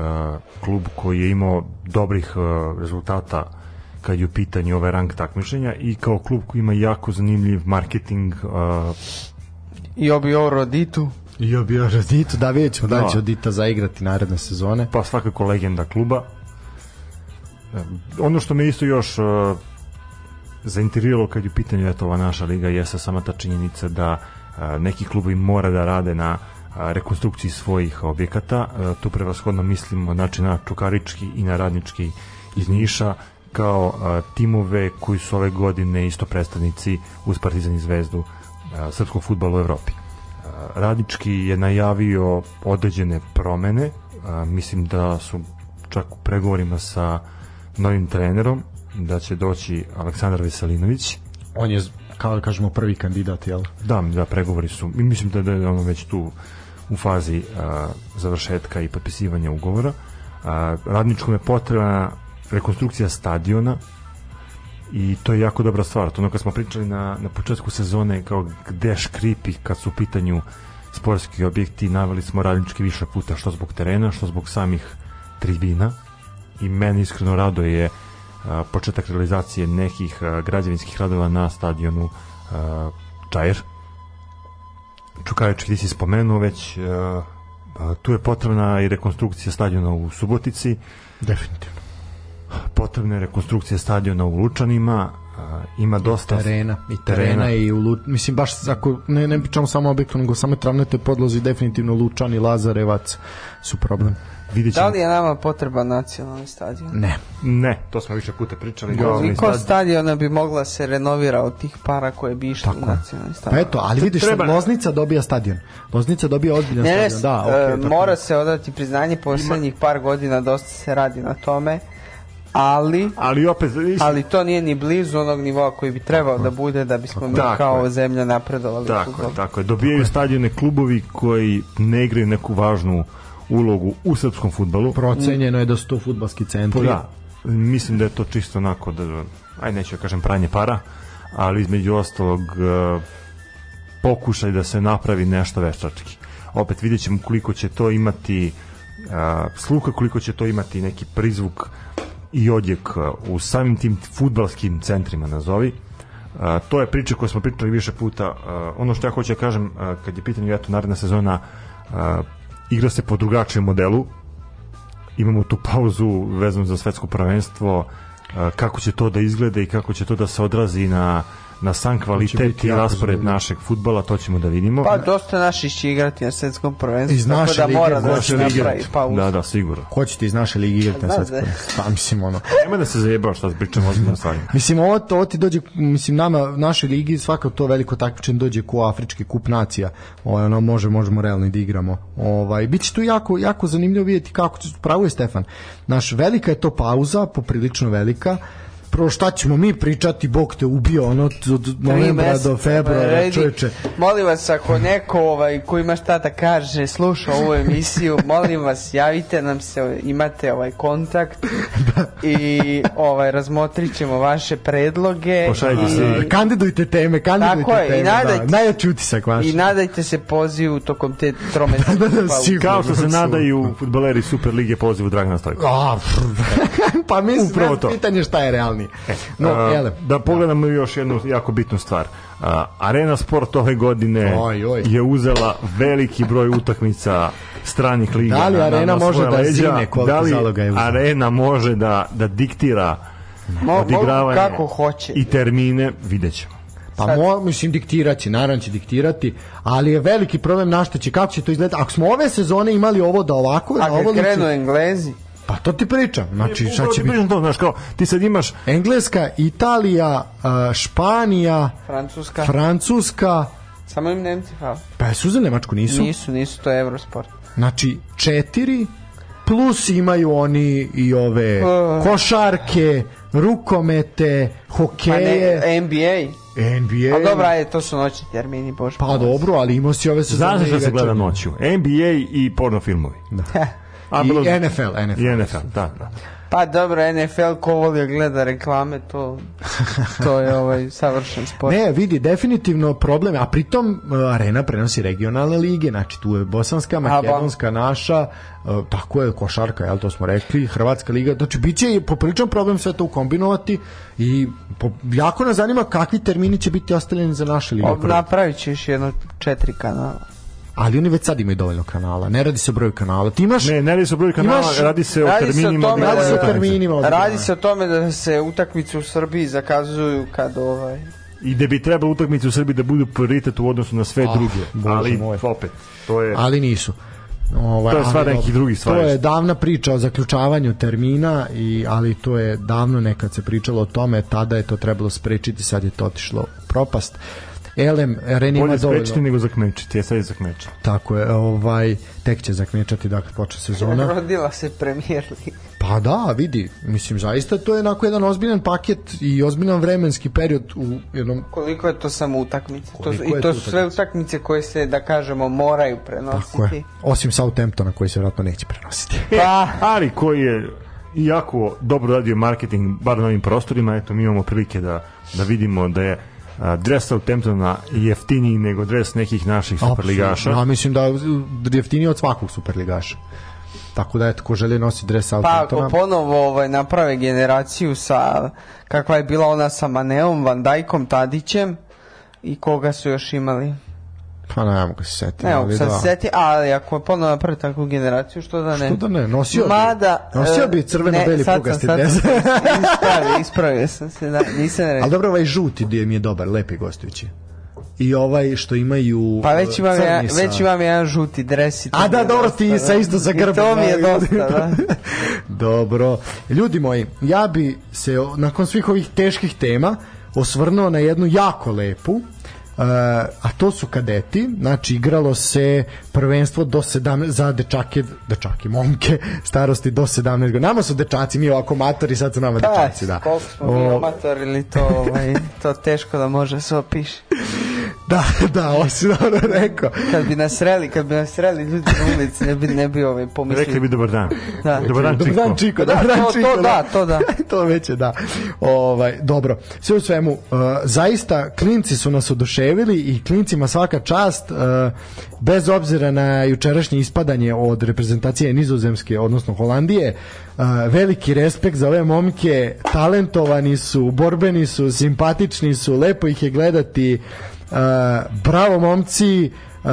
klub koji je imao dobrih uh, rezultata kad je u pitanju ovaj rang takmičenja i kao klub koji ima jako zanimljiv marketing uh, I obi ovo Ditu. I još Dito, da vidjet ćemo da Da. će od Dita zaigrati naredne sezone. pa svakako legenda kluba. Ono što me isto još uh, zainteriralo kad je u pitanju eto ova naša liga jeste sama ta činjenica da uh, neki klubovi mora da rade na uh, rekonstrukciji svojih objekata. Uh, tu prevashodno mislimo znači na Čukarički i na Radnički iz Niša kao uh, timove koji su ove godine isto predstavnici uz Partizan i Zvezdu uh, srpskog futbala u Evropi. Uh, Radnički je najavio određene promene, a, mislim da su čak u pregovorima sa novim trenerom, da će doći Aleksandar Veselinović. On je, kao da kažemo, prvi kandidat, jel? Da, da, pregovori su, mislim da, da je ono već tu u fazi a, završetka i potpisivanja ugovora. A, radničkom je potrebna rekonstrukcija stadiona i to je jako dobra stvar. To ono kad smo pričali na, na početku sezone kao gde škripi kad su u pitanju sportski objekti, naveli smo radnički više puta što zbog terena, što zbog samih tribina i meni iskreno rado je početak realizacije nekih građevinskih radova na stadionu Čajer. Čukajički ti si spomenuo već tu je potrebna i rekonstrukcija stadiona u Subotici Definitivno. potrebna je rekonstrukcija stadiona u Lučanima ima dosta terena i terena, i u Lu, mislim baš ako ne ne pričamo samo o objektu nego samo travnete podlozi definitivno Lučani Lazarevac su problem. Vidjet Da ćemo li je nama potreban nacionalni stadion? Ne. ne, to smo više puta pričali Da, Koliko stadion- stadiona bi mogla se renovira od tih para koje bi išli u nacionalni Pa stadion? eto, ali vidiš treba- Loznica dobija stadion. Loznica dobija ozbiljan Ne, ne, stadion. Da, e, tako mora da. se odati priznanje poslednjih par godina dosta se radi na tome ali ali opet ali to nije ni blizu onog nivoa koji bi trebao da bude da bismo mi Tako kao je. zemlja napredovali Tako je, tako je. Dobijaju stadione klubovi koji ne igraju neku važnu ulogu u srpskom futbalu. procenjeno je da su to fudbalski centri. Da, mislim da je to čisto onako da, aj neću da kažem pranje para, ali između ostalog e, pokušaj da se napravi nešto veštački. Opet vidjet ćemo koliko će to imati a, sluha, koliko će to imati neki prizvuk i odjek u samim tim futbalskim centrima nazovi. A, to je priča koju smo pričali više puta. Ono što ja hoću da kažem, kad je pitanje eto, naredna sezona, igra se po drugačijem modelu, imamo tu pauzu vezanu za svetsko prvenstvo kako će to da izgleda i kako će to da se odrazi na na sam kvalitet i raspored našeg futbala, to ćemo da vidimo. Pa dosta naših će igrati na svetskom prvenstvu, Iz tako naše da lige, mora da se napravi pauzu. Da, da, sigurno. Ko će ti iz naše lige igrati na Da, svetskom? da. Pa mislim ono. Nema da se zajebao šta pričamo o ozbiljnim stvarima. Mislim, ovo, to, ovo ti dođe, mislim, nama, našoj ligi, svako to veliko takmičenje dođe ko Afrički kup nacija. Ovaj, ono, može, možemo realno i da igramo. Ovaj, biće tu jako, jako zanimljivo vidjeti kako će, pravo je Stefan. Naš, velika je to pauza, poprilično velika. Prvo šta ćemo mi pričati, Bog te ubio, ono, od novembra do februara, redi. čoveče. Molim vas, ako neko ovaj, ko ima šta da kaže, sluša ovu emisiju, molim vas, javite nam se, imate ovaj kontakt i ovaj, razmotrit ćemo vaše predloge Pošaljite i, se. Kandidujte teme, kandidujte Tako je, i teme. nadajte- da. Najjači utisak vaš. i nadajte se pozivu tokom te tromete. Da, da, sigurno. Kao što se Apsolutno. nadaju futbaleri Super lige pozivu Dragana Stojka. Pa mislim, Upravo to. pitanje šta je realnije. No, A, jele. da pogledamo još jednu jako bitnu stvar. A, Arena Sport ove godine Oj, oj. je uzela veliki broj utakmica stranih liga. Da li na- na- Arena na može da leđa. zine koliko Da li zaloga je uzela? Arena može da, da diktira Mo- odigravanje kako hoće. i termine, vidjet ćemo. Pa mo, mislim diktiraće, naravno će diktirati, ali je veliki problem na što će, kako će to izgledati. Ako smo ove sezone imali ovo da ovako, da A ovo kad liči, krenu Englezi, pa to ti pričam. Znači, šta Upravo će ti biti? to, znaš, kao, ti sad imaš Engleska, Italija, Španija, Francuska, Francuska, samo im Nemci fali. pa su za Nemačku nisu. Nisu, nisu, to je Eurosport. Znači, četiri plus imaju oni i ove Uh. košarke, rukomete, Pa hokeje, ne, NBA. NBA. A dobro, ajde, to su noćni termini, bože. Pa dobro, ali imao si ove sezone Znaš i šta se gleda noću? NBA i porno filmovi. Da. I NFL, NFL. I NFL, da, da. Pa dobro, NFL ko voli da gleda reklame, to, to je ovaj savršen sport. Ne, vidi, definitivno problem, a pritom uh, Arena prenosi regionalne lige, znači tu je Bosanska, Makedonska, naša, uh, tako je košarka, jel, to smo rekli, Hrvatska liga, znači bit će popriličan problem sve to ukombinovati i po, jako nas zanima kakvi termini će biti ostavljeni za naše lige. Napravit ću još jedno četiri kanala. Ali oni već sad imaju dovoljno kanala, ne radi se o broju kanala. Ti imaš... Ne, ne radi se o broju kanala, Imaš- radi se o radi se o terminima. tome Radi se o da- terminima. Radi se o tome da se utakmice u Srbiji zakazuju kad ovaj... I da bi trebalo utakmice u Srbiji da budu prioritet u odnosu na sve Ah, druge. Bože Ali, moj. opet, to je... ali nisu. Ovaj, To je stvar ali nekih drugih stvari. To je davna priča o zaključavanju termina, i, ali to je davno nekad se pričalo o tome, tada je to trebalo sprečiti, sad je to otišlo u propast. Elem, Ren ima Bolje dovoljno. sprečiti nego zakmečiti, je sad je zakmečiti. Tako je, ovaj, tek će zakmečati dakle počne sezona. Rodila se premijer liga. Pa da, vidi, mislim, zaista to je onako jedan ozbiljan paket i ozbiljan vremenski period u jednom Koliko je to samo utakmice? To su, I to to su sve utakmice koje se, da kažemo, moraju Tako prenositi. je. Osim Southamptona koji se vjerojatno neće prenositi. Pa, Ali koji je jako dobro radio marketing, bar na ovim prostorima, eto mi imamo prilike da, da vidimo da je dres Southamptona jeftiniji nego dres nekih naših superligaša. Ja mislim da jeftiniji od svakog superligaša. Tako da eto, ko želi nosi dres pa Southamptona. ako ponovo ovaj, naprave generaciju sa, kakva je bila ona sa Maneom, Van Dijkom, Tadićem i koga su još imali? Pa ne mogu se setiti. Ne, mogu da. se seti, ali ako je ponovo naprave takvu generaciju, što da ne? Što da ne, nosio bi. Mada, Nosio e, bi crveno-beli ne, sad dres. Ispravio, ispravio sam se, da, nisam rekao. Ali dobro, ovaj žuti dio mi je dobar, lepi gostujući. I ovaj što imaju Pa već imam, crni jedan, sa- već imam jedan žuti dres i to A da, dobro, dosta, ti da. sa isto sa I grbom. to mi je da, dosta, da. Dobro. Ljudi moji, ja bi se nakon svih ovih teških tema osvrnuo na jednu jako lepu a to su kadeti, znači igralo se prvenstvo do 17 za dečake, dečake, momke starosti do 17 godina. Nama su dečaci, mi ovako matori, sad su nama Pa, dečaci, da. koliko smo mi O, amatorili to, ovaj, to teško da može se opiše. Da, da, ovo si dobro rekao. Kad bi nas sreli, kad bi nas sreli ljudi na ulici, ne bi, ne bi ovaj pomislili. Rekli bi dobar dan. Da. Dobar dan, Dobar Čiko. dan, Čiko. Da, dobar dan, to- Čiko, to da, to da. to već je, da. Ovaj, dobro, sve u svemu, uh, zaista klinci su nas oduševili i klincima svaka čast, uh, bez obzira na jučerašnje ispadanje od reprezentacije nizozemske, odnosno Holandije, uh, veliki respekt za ove momke, talentovani su, borbeni su, simpatični su, lepo ih je gledati, uh, bravo momci, uh,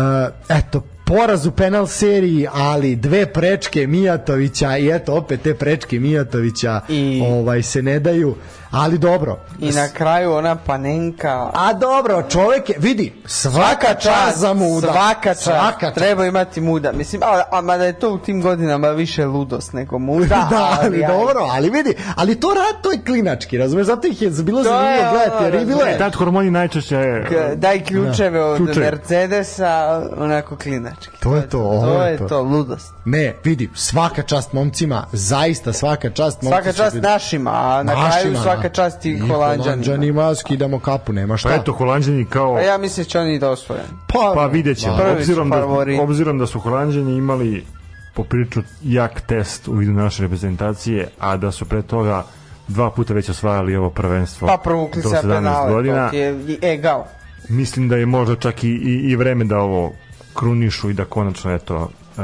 eto, poraz u penal seriji, ali dve prečke Mijatovića i eto opet te prečke Mijatovića I- ovaj se ne daju, ali dobro. I na kraju ona panenka. A dobro, čovek je, vidi, svaka čast za muda. Svaka čast. Svaka čast. Treba imati muda. Mislim, a, a mada je to u tim godinama više ludost nego muda. Da, ali ajde. dobro, ali vidi, ali to rad, to je klinački, razumeš, zato ih je bilo To je zanimljivo gledati, jer je bilo je, Tad hormoni najčešće... K- Daj ključeve od Ključeve. Mercedesa, onako klinački. To je to, ovo To je je to. to, ludost. ne, vidi, svaka čast momcima, zaista svaka čast momcima. Svaka čast našima, a na kraju svaka čast i holanđanima. Holandžanima skidamo kapu, nema šta. Pa eto, Holandjani kao... Pa ja mislim da će oni da osvoje. pa, Pa vidjet ćemo. Prvi su Obzirom da, favori. obzirom da su Holandjani imali popriču jak test u vidu naše reprezentacije, a da su pre toga dva puta već osvajali ovo prvenstvo Pa provukli se 17 penale, godina. to je i egal. Mislim da je možda čak i, i, i vreme da ovo krunišu i da konačno eto e,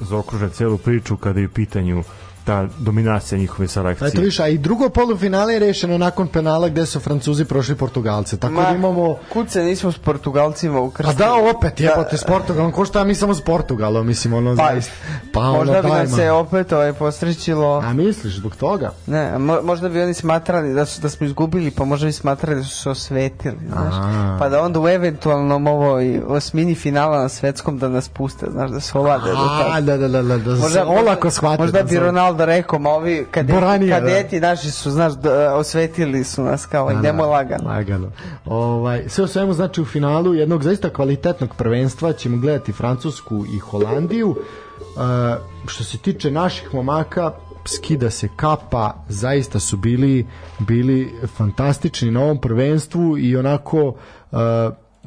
zaokruže celu priču kada je u pitanju ta dominacija njihove selekcije. Eto viš, a i drugo polufinale je rešeno nakon penala gde su Francuzi prošli Portugalce. Tako da imamo... Kud se nismo s Portugalcima A ukrstili. da, opet, jebote, s Portugalom, ko šta mi samo s Portugalom, mislim, ono, Pa, zaista. Pa, možda ono, bi daj, nam se opet ovaj posrećilo... A misliš, zbog toga? Ne, mo, možda bi oni smatrali da su da smo izgubili, pa možda bi smatrali da su se osvetili, znaš. A. Pa da onda u eventualnom ovoj osmini finala na svetskom da nas puste, znaš, da se olade A, tada. da, da, da, da, da se Možda, olako shvate. možda da bi se- Rekao, ma ovi kadeti, Boranija, da. kadeti naši su, znaš, da, osvetili su nas kao, Da, idemo da, lagano. Lagano. Ovaj, sve u svemu, znači u finalu jednog zaista kvalitetnog prvenstva ćemo gledati Francusku i Holandiju. E, što se tiče naših momaka, skida se kapa, zaista su bili bili fantastični na ovom prvenstvu i onako e,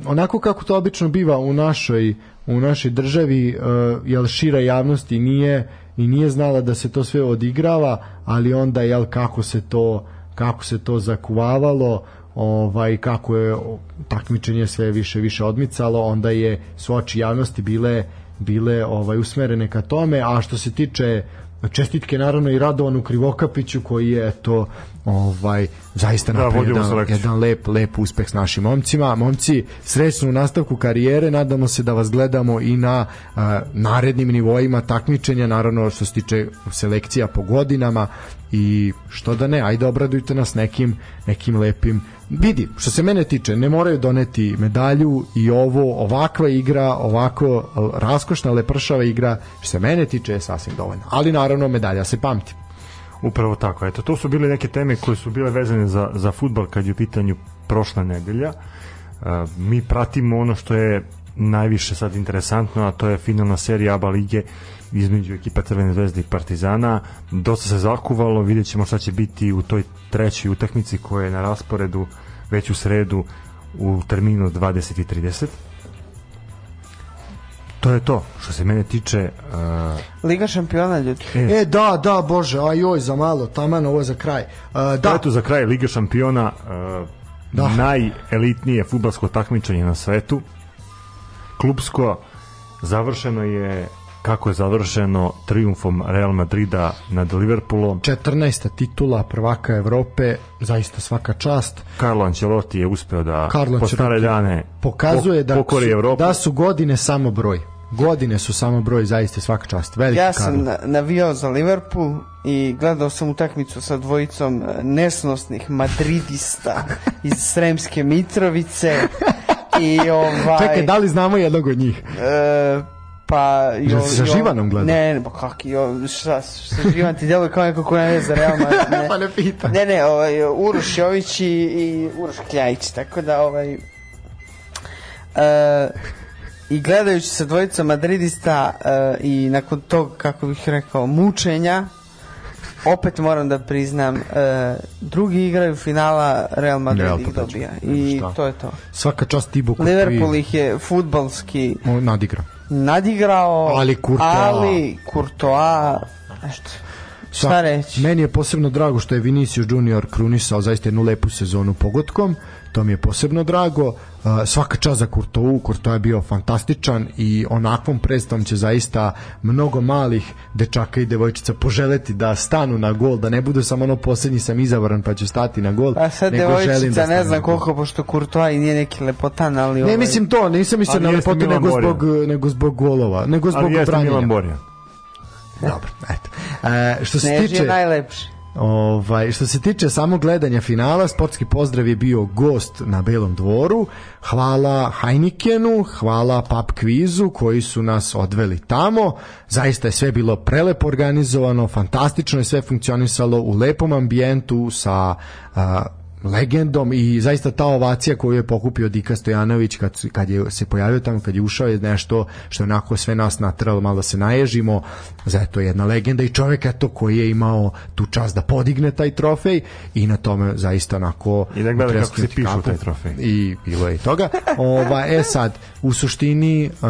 onako kako to obično biva u našoj u našoj državi e, jel šira javnost i nije i nije znala da se to sve odigrava, ali onda jel kako se to kako se to zakuvavalo, ovaj kako je takmičenje sve više više odmicalo, onda je su oči javnosti bile bile ovaj usmerene ka tome, a što se tiče čestitke naravno i Radovanu Krivokapiću koji je to ovaj zaista Da, napravio jedan, jedan lep lep uspeh s našim momcima. Momci, srećno u nastavku karijere, nadamo se da vas gledamo i na a, narednim nivoima takmičenja, naravno što se tiče selekcija po godinama. I što da ne, ajde obradujte nas nekim nekim lepim vidi, što se mene tiče, ne moraju doneti medalju i ovo, ovakva igra, ovako raskošna, lepršava igra, što se mene tiče je sasvim dovoljno. Ali naravno medalja se pamti. Upravo tako. Eto, to su bile neke teme koje su bile vezane za, za futbal kad je u pitanju prošla nedelja. E, mi pratimo ono što je najviše sad interesantno, a to je finalna serija ABA lige između ekipa Crvene zvezde i Partizana. Dosta se zakuvalo, vidjet ćemo šta će biti u toj trećoj utakmici koja je na rasporedu već u sredu u terminu 20.30. To je to. Što se mene tiče, uh, Liga šampiona, ljudi. e, E, da, da, bože, ajoj, za malo, taman, ovo je za kraj. Uh, Da. Eto za kraj Liga šampiona uh, Da. najelitnije futbalsko takmičenje na svetu. Klubsko završeno je kako je završeno triumfom Real Madrida nad Liverpoolom. 14. titula prvaka Evrope, zaista svaka čast. Carlo Ancelotti je uspeo da Carlo po stare dane Pokazuje pok- da pokori su, Evropu. da su godine samo broj. Godine su samo broj, zaista svaka čast. Veliki Ja sam Carlo. na- navijao za Liverpool i gledao sam utakmicu sa dvojicom e, nesnosnih madridista iz Sremske Mitrovice i ovaj Čekaj, da li znamo jednog od njih? e, pa si sa Živanom gledao? Ne, ne, pa kak, jo, šta, sa Živan ti djeluje kao neko ko ne za Real Madrid, ne. Pa ne pitam. Ne, ne, ovaj, Uroš Jović i, i Uroš Kljajić, tako da ovaj... E, I gledajući se dvojica madridista e, i nakon tog, kako bih rekao, mučenja, opet moram da priznam, e, drugi igraju finala, Real Madrid Real ih dobija. I šta. to je to. Svaka čast Tibo Liverpool ih je futbalski nadigra. Nadigrao, Ali Courtois. ali Courtois, eto, šta reći? Meni je posebno drago što je Vinicius Junior krunisao zaista jednu lepu sezonu pogotkom. To mi je posebno drago. Uh, svaka čast za Kurtovu, Kurtova je bio fantastičan i onakvom predstavom će zaista mnogo malih dečaka i devojčica poželeti da stanu na gol, da ne budu samo ono posljednji sam izabran pa ću stati na gol. A sad nego želim devojčica da ne znam koliko, pošto Courtois i nije neki lepotan, ali... Ne ovaj, mislim to, nisam mislio Ali na lepotu nego zbog, nego zbog golova, nego zbog Ali jeste branjenja. Milan Borjan. Dobro, eto. E, što se Sneži tiče... je najlepši. Ovaj, što se tiče samog gledanja finala, sportski pozdrav je bio gost na Belom dvoru. Hvala Heinikenu, hvala Pub Kvizu koji su nas odveli tamo. Zaista je sve bilo prelepo organizovano, fantastično je sve funkcionisalo u lepom ambijentu sa a, legendom i zaista ta ovacija koju je pokupio Dika Stojanović kad, kad je se pojavio tamo, kad je ušao je nešto što je onako sve nas natralo malo da se naježimo. Zato je jedna legenda i čovjek eto koji je imao tu čast da podigne taj trofej i na tome zaista onako I da gleda kako se pišu taj trofej. i bilo je i toga. Ova, e sad, u suštini uh,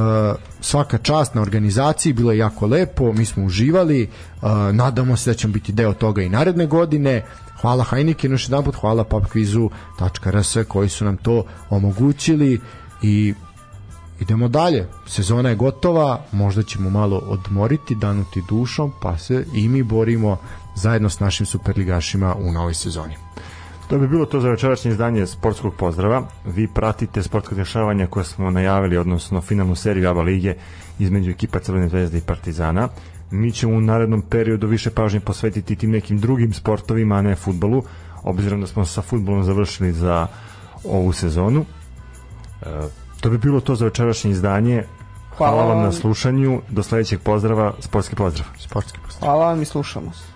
svaka čast na organizaciji bilo je jako lepo, mi smo uživali uh, nadamo se da ćemo biti deo toga i naredne godine hvala Heineken još jedan put, hvala popkvizu.rs koji su nam to omogućili i idemo dalje, sezona je gotova možda ćemo malo odmoriti danuti dušom, pa se i mi borimo zajedno s našim superligašima u novoj sezoni To bi bilo to za večerašnje izdanje sportskog pozdrava. Vi pratite sportsko dešavanja koje smo najavili, odnosno finalnu seriju ABA lige između ekipa Crvene zvezde i Partizana. Mi ćemo u narednom periodu više pažnje posvetiti tim nekim drugim sportovima, a ne futbolu, obzirom da smo sa futbolom završili za ovu sezonu. E, to bi bilo to za večerašnje izdanje. Hvala, vam na slušanju. Do sledećeg pozdrava. Sportski pozdrav. Sportski postav. Hvala vam i slušamo se.